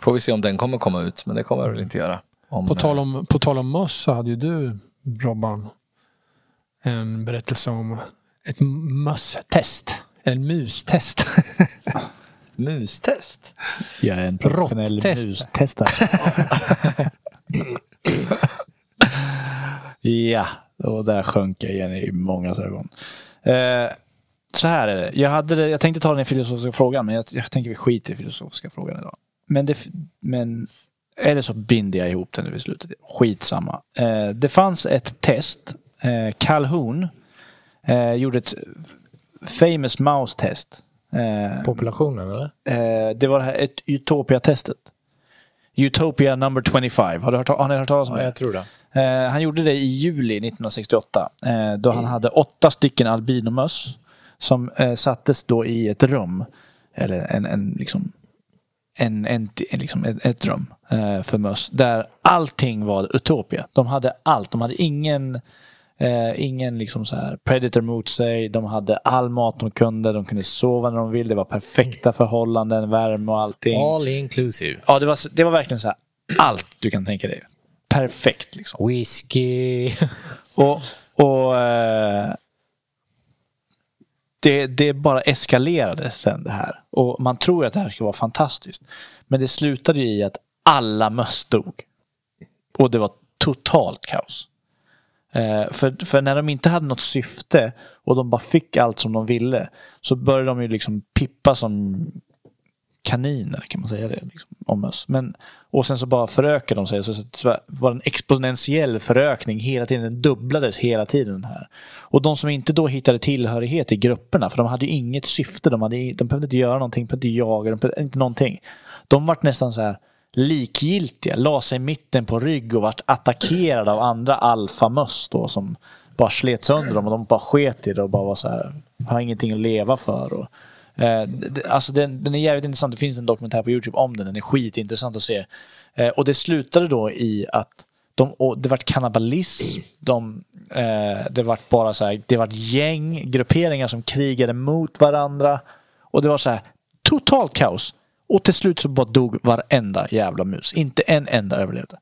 Får vi se om den kommer komma ut, men det kommer jag väl inte göra. Om, På tal, om, på tal om möss så hade ju du, Robban, en berättelse om ett möss-test. En mustest. mustest. Jag är en professionell mustestare. ja, och där sjönk jag igen i många ögon. Eh, så här är det. Jag, hade jag tänkte ta den filosofiska frågan, men jag, jag tänker vi skiter i filosofiska frågan idag. Men, det, men eller så binder jag ihop den vid slutet. Skitsamma. Eh, det fanns ett test. Eh, Calhoun eh, gjorde ett famous mouse test. Eh, Populationen eller? Eh, det var det här ett Utopia-testet. Utopia number 25. Har, du hört, har ni hört talas om Ja, det? jag tror det. Eh, han gjorde det i juli 1968. Eh, då han hade åtta stycken albinomöss. Som eh, sattes då i ett rum. Eller en, en liksom en, en, en, liksom ett, ett rum eh, för möss. Där allting var Utopia. De hade allt. De hade ingen, eh, ingen liksom så här predator mot sig. De hade all mat de kunde. De kunde sova när de ville. Det var perfekta förhållanden, värme och allting. All inclusive. Ja, det var, det var verkligen så här. Allt du kan tänka dig. Perfekt liksom. Whisky. Och, och eh, det, det bara eskalerade sen det här. Och man tror att det här ska vara fantastiskt. Men det slutade ju i att alla möss dog. Och det var totalt kaos. Eh, för, för när de inte hade något syfte och de bara fick allt som de ville så började de ju liksom pippa som kaniner, kan man säga det? Liksom, om möss. Men, och sen så bara förökade de sig. Så, så, så var det en exponentiell förökning hela tiden. Den dubblades hela tiden. här. Och de som inte då hittade tillhörighet i grupperna, för de hade ju inget syfte. De, hade, de behövde inte göra någonting, de behövde inte jaga, de behövde inte någonting. De vart nästan så här likgiltiga, la sig i mitten på rygg och vart attackerade av andra alfamöss då som bara slet sönder dem och de bara sket i det och bara var så här, har ingenting att leva för. Och, eh, det- alltså den, den är jävligt intressant, det finns en dokumentär på Youtube om den, den är skitintressant att se. Eh, och det slutade då i att De, och det vart kannibalism. De, eh, det vart bara så här, det vart gäng, grupperingar som krigade mot varandra. Och det var så här totalt kaos. Och till slut så bara dog varenda jävla mus. Inte en enda överlevde.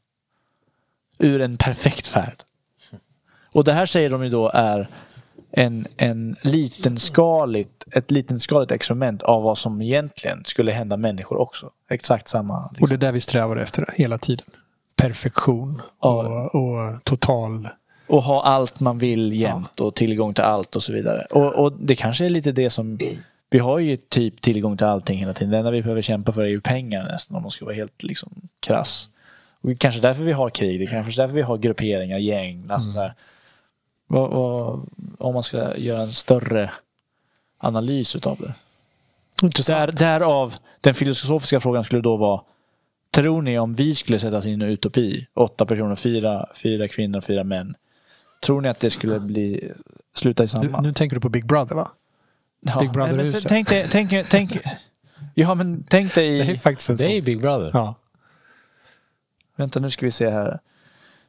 Ur en perfekt värld. Och det här säger de ju då är en, en litenskaligt, ett litenskaligt experiment av vad som egentligen skulle hända människor också. Exakt samma. Liksom. Och det är där vi strävar efter hela tiden. Perfektion Ja. och, och total... Och ha allt man vill jämt och tillgång till allt och så vidare. Och, och det kanske är lite det som... Vi har ju typ tillgång till allting hela tiden. Det enda vi behöver kämpa för är ju pengar nästan om man ska vara helt liksom krass. Och kanske därför vi har krig. Det är kanske därför vi har grupperingar, gäng. Alltså så här, vad, vad, om man ska göra en större analys utav det. Där, därav, den filosofiska frågan skulle då vara Tror ni om vi skulle sätta oss in i en utopi, åtta personer, fyra, fyra kvinnor fyra män. Tror ni att det skulle bli, sluta i Nu, samma? nu tänker du på Big Brother va? Ja, Big Brother men huset. tänk dig, tänk, tänk, ja men tänk dig Det är faktiskt en Det är. Big Brother. Ja. vänta nu ska vi se här.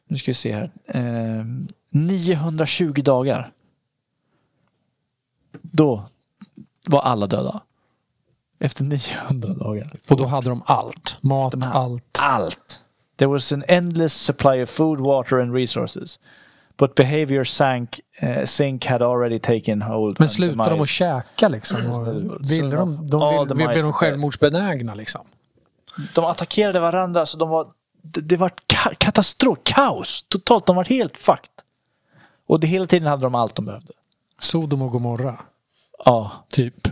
Nu ska vi se här. Eh, 920 dagar. Då var alla döda. Efter 900 dagar. Och då hade de allt. Mat, De allt. Allt. There was an endless supply of food, water and resources. But behavior sank, uh, sink had already taken hold. Men slutade de att käka liksom? Och ville de, de vill, blev de självmordsbenägna liksom? De attackerade varandra så de var... Det, det var ka- katastrof, kaos. Totalt, de var helt fucked. Och det, hela tiden hade de allt de behövde. Sodom och Gomorra, Ja, typ.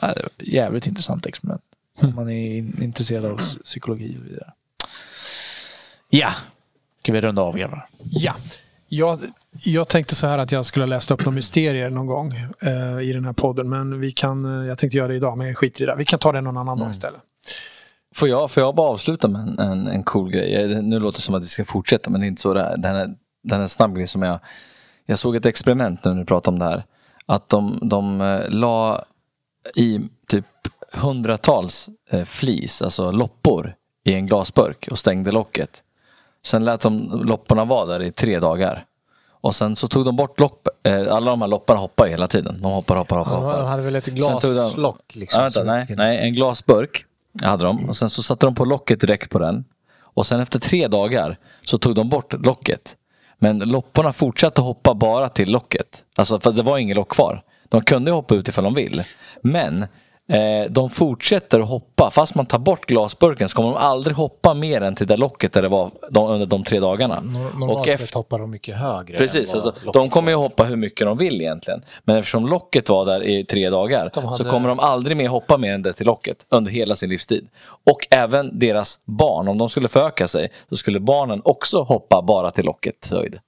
Ja, jävligt intressant experiment. Om man är in- intresserad av psykologi och vidare. Ja, ska vi runda av grabbar? Ja. Jag, jag tänkte så här att jag skulle ha läst upp några mysterier någon gång eh, i den här podden. Men vi kan, eh, jag tänkte göra det idag, men jag skiter i det. Vi kan ta det någon annan dag istället. Får jag, får jag bara avsluta med en, en, en cool grej? Nu låter det som att vi ska fortsätta, men det är inte så det är. Den är, den är en snabb grej som jag... Jag såg ett experiment när du pratade om det här. Att de, de eh, la i typ hundratals eh, flis, alltså loppor, i en glasburk och stängde locket. Sen lät de lopporna vara där i tre dagar. Och sen så tog de bort lopp, eh, alla de här lopparna hoppar ju hela tiden. De hoppar, hoppar, hoppar. De hade väl ett tog de- glaslock liksom. Ja, vänta, nej, nej, en glasburk hade de. Och sen så satte de på locket direkt på den. Och sen efter tre dagar så tog de bort locket. Men lopporna fortsatte hoppa bara till locket. Alltså för det var inget lock kvar. De kunde hoppa ut ifall de vill. Men eh, de fortsätter att hoppa. Fast man tar bort glasburken så kommer de aldrig hoppa mer än till det locket där det var de, under de tre dagarna. Nor- och Normalt efter, sett hoppar de mycket högre. Precis, alltså, de kommer ju hoppa hur mycket de vill egentligen. Men eftersom locket var där i tre dagar De hade- så kommer de aldrig mer hoppa mer än det till locket under hela sin livstid. Och även deras barn, om de skulle föröka sig, så skulle barnen också hoppa bara till lockets höjd.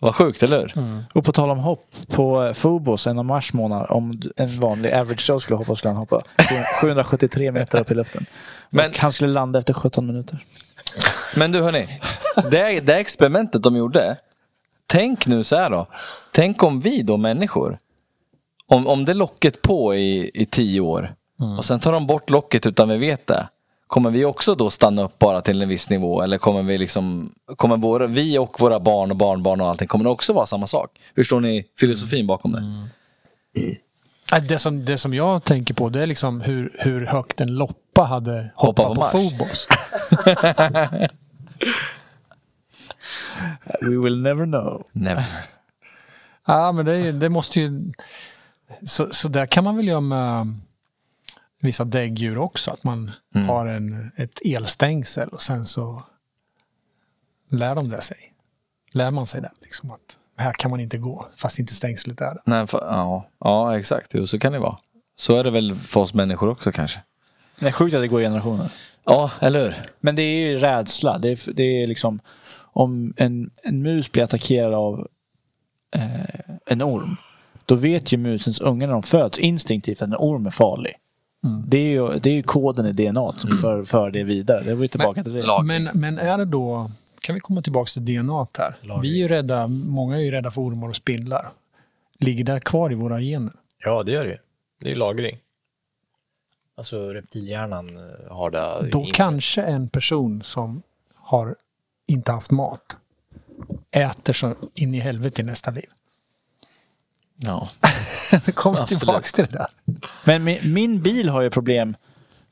Vad sjukt, eller hur? Mm. Och på tal om hopp, på eh, Phobos en av mars månad, om en vanlig average Joe skulle hoppa skulle han hoppa 773 meter upp i luften. Men- Men han skulle landa efter 17 minuter. Men du hörni, det, det experimentet de gjorde. Tänk nu så här då. Tänk om vi då människor, om, om det locket på i, i tio år och sen tar de bort locket utan vi vet det. Kommer vi också då stanna upp bara till en viss nivå? Eller kommer vi liksom, kommer våra, vi och våra barn och barnbarn och allting, kommer det också vara samma sak? Förstår ni filosofin bakom det? Nej, Det som, det som jag tänker på det är liksom hur, hur högt en loppa hade Hoppa hoppat på på, Mars. Phobos. We will never know. Never. Ja, men det, det måste ju... Så, så där kan man väl göra med vissa däggdjur också. Att man Mm. har en, ett elstängsel och sen så lär de det sig. Lär man sig det. Liksom att här kan man inte gå fast inte stängslet är där. Nej, för, ja, ja, exakt. Jo, så kan det vara. Så är det väl för oss människor också kanske. Det är sjukt att det går i generationer. Ja, eller hur? Men det är ju rädsla. Det är, det är liksom om en, en mus blir attackerad av eh, en orm. Då vet ju musens ungar när de föds instinktivt att en orm är farlig. Det, är ju, det är ju koden i DNA som för, för det vidare. Det var ju tillbaka till det. Men, men är det då... Kan vi komma tillbaka till DNA här? Vi är ju rädda, många är ju rädda för ormar och spindlar. Ligger det kvar i våra gener? Ja, det gör det ju. Det är ju lagring. Alltså reptilhjärnan eh, har det. Då in- kanske en person som har inte haft mat äter så in i helvete i nästa liv. Ja. Kommer Absolut. tillbaka till det där. Men min, min bil har ju problem.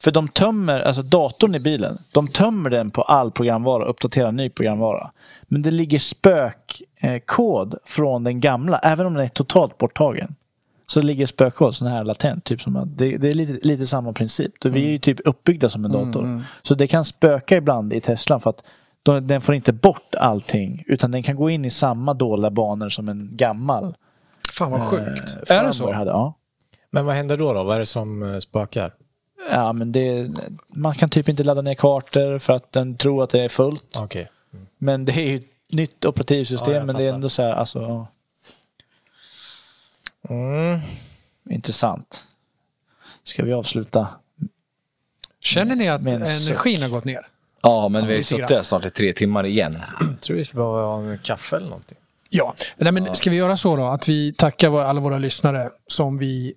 För de tömmer, alltså datorn i bilen, de tömmer den på all programvara, uppdaterar ny programvara. Men det ligger spökkod från den gamla, även om den är totalt borttagen. Så det ligger spökkod, sån här latent. Typ som det, det är lite, lite samma princip. Då Vi är ju typ uppbyggda som en dator. Så det kan spöka ibland i Tesla för att de, den får inte bort allting. Utan den kan gå in i samma dåliga banor som en gammal Fan vad sjukt. eh, är det så? Hade. Ja. Men vad händer då? då? Vad är det som eh, spökar? Ja, men det, man kan typ inte ladda ner kartor för att den tror att det är fullt. Okej. Men det är ju ett nytt operativsystem, Ja, men det är ändå så här, alltså, Mm. intressant. Ska vi avsluta? Känner ni att Med en energin har gått ner? ja, men vi har suttit här snart i tre timmar igen. Jag tror vi ska behöva ha en kaffe eller någonting. Ja. Nej, men ska vi göra så då att vi tackar alla våra lyssnare som vi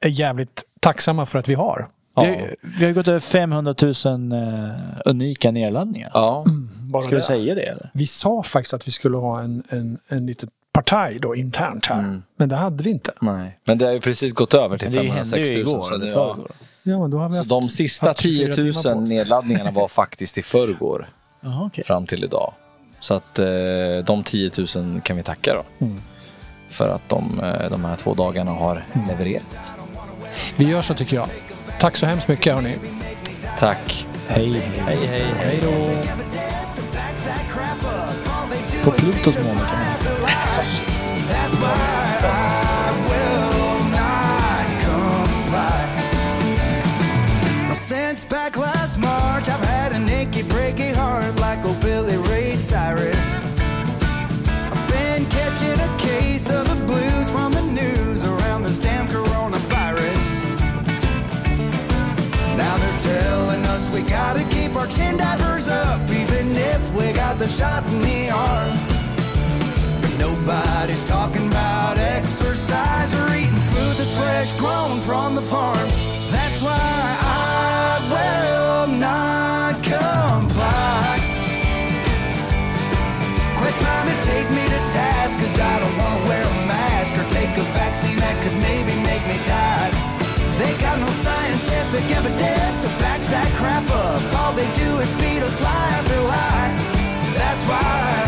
är jävligt tacksamma för att vi har. Vi, har, vi har gått över 500 000 eh, unika nedladdningar. Ja. Bara Ska vi det. säga det? Eller? Vi sa faktiskt att vi skulle ha en, en, en litet partaj då internt här. Men det hade vi inte. Nej. Men det har ju precis gått över till Men det hände 506 ju 000. igår, så det, förrgår. Ja, men då har vi så haft, de sista haft 24 10 timmar på 000 oss. nedladdningarna var faktiskt i förrgår. Jaha, okej. fram till idag. Så att eh, de 10 000 kan vi tacka då. Mm. För att de, eh, de här två dagarna har levererat. Vi gör så tycker jag. Tack så hemskt mycket hörni. Tack. Hej, hej, hej, hej då. På Plutos måne kan man But nobody's talking about exercise or eating food that's fresh grown from the farm. That's why I will not comply. Quit trying to take me to task, cause I don't want to wear a mask or take a vaccine that could maybe make me die. They got no scientific evidence to back that crap up. All they do is feed us lie after lie that's why.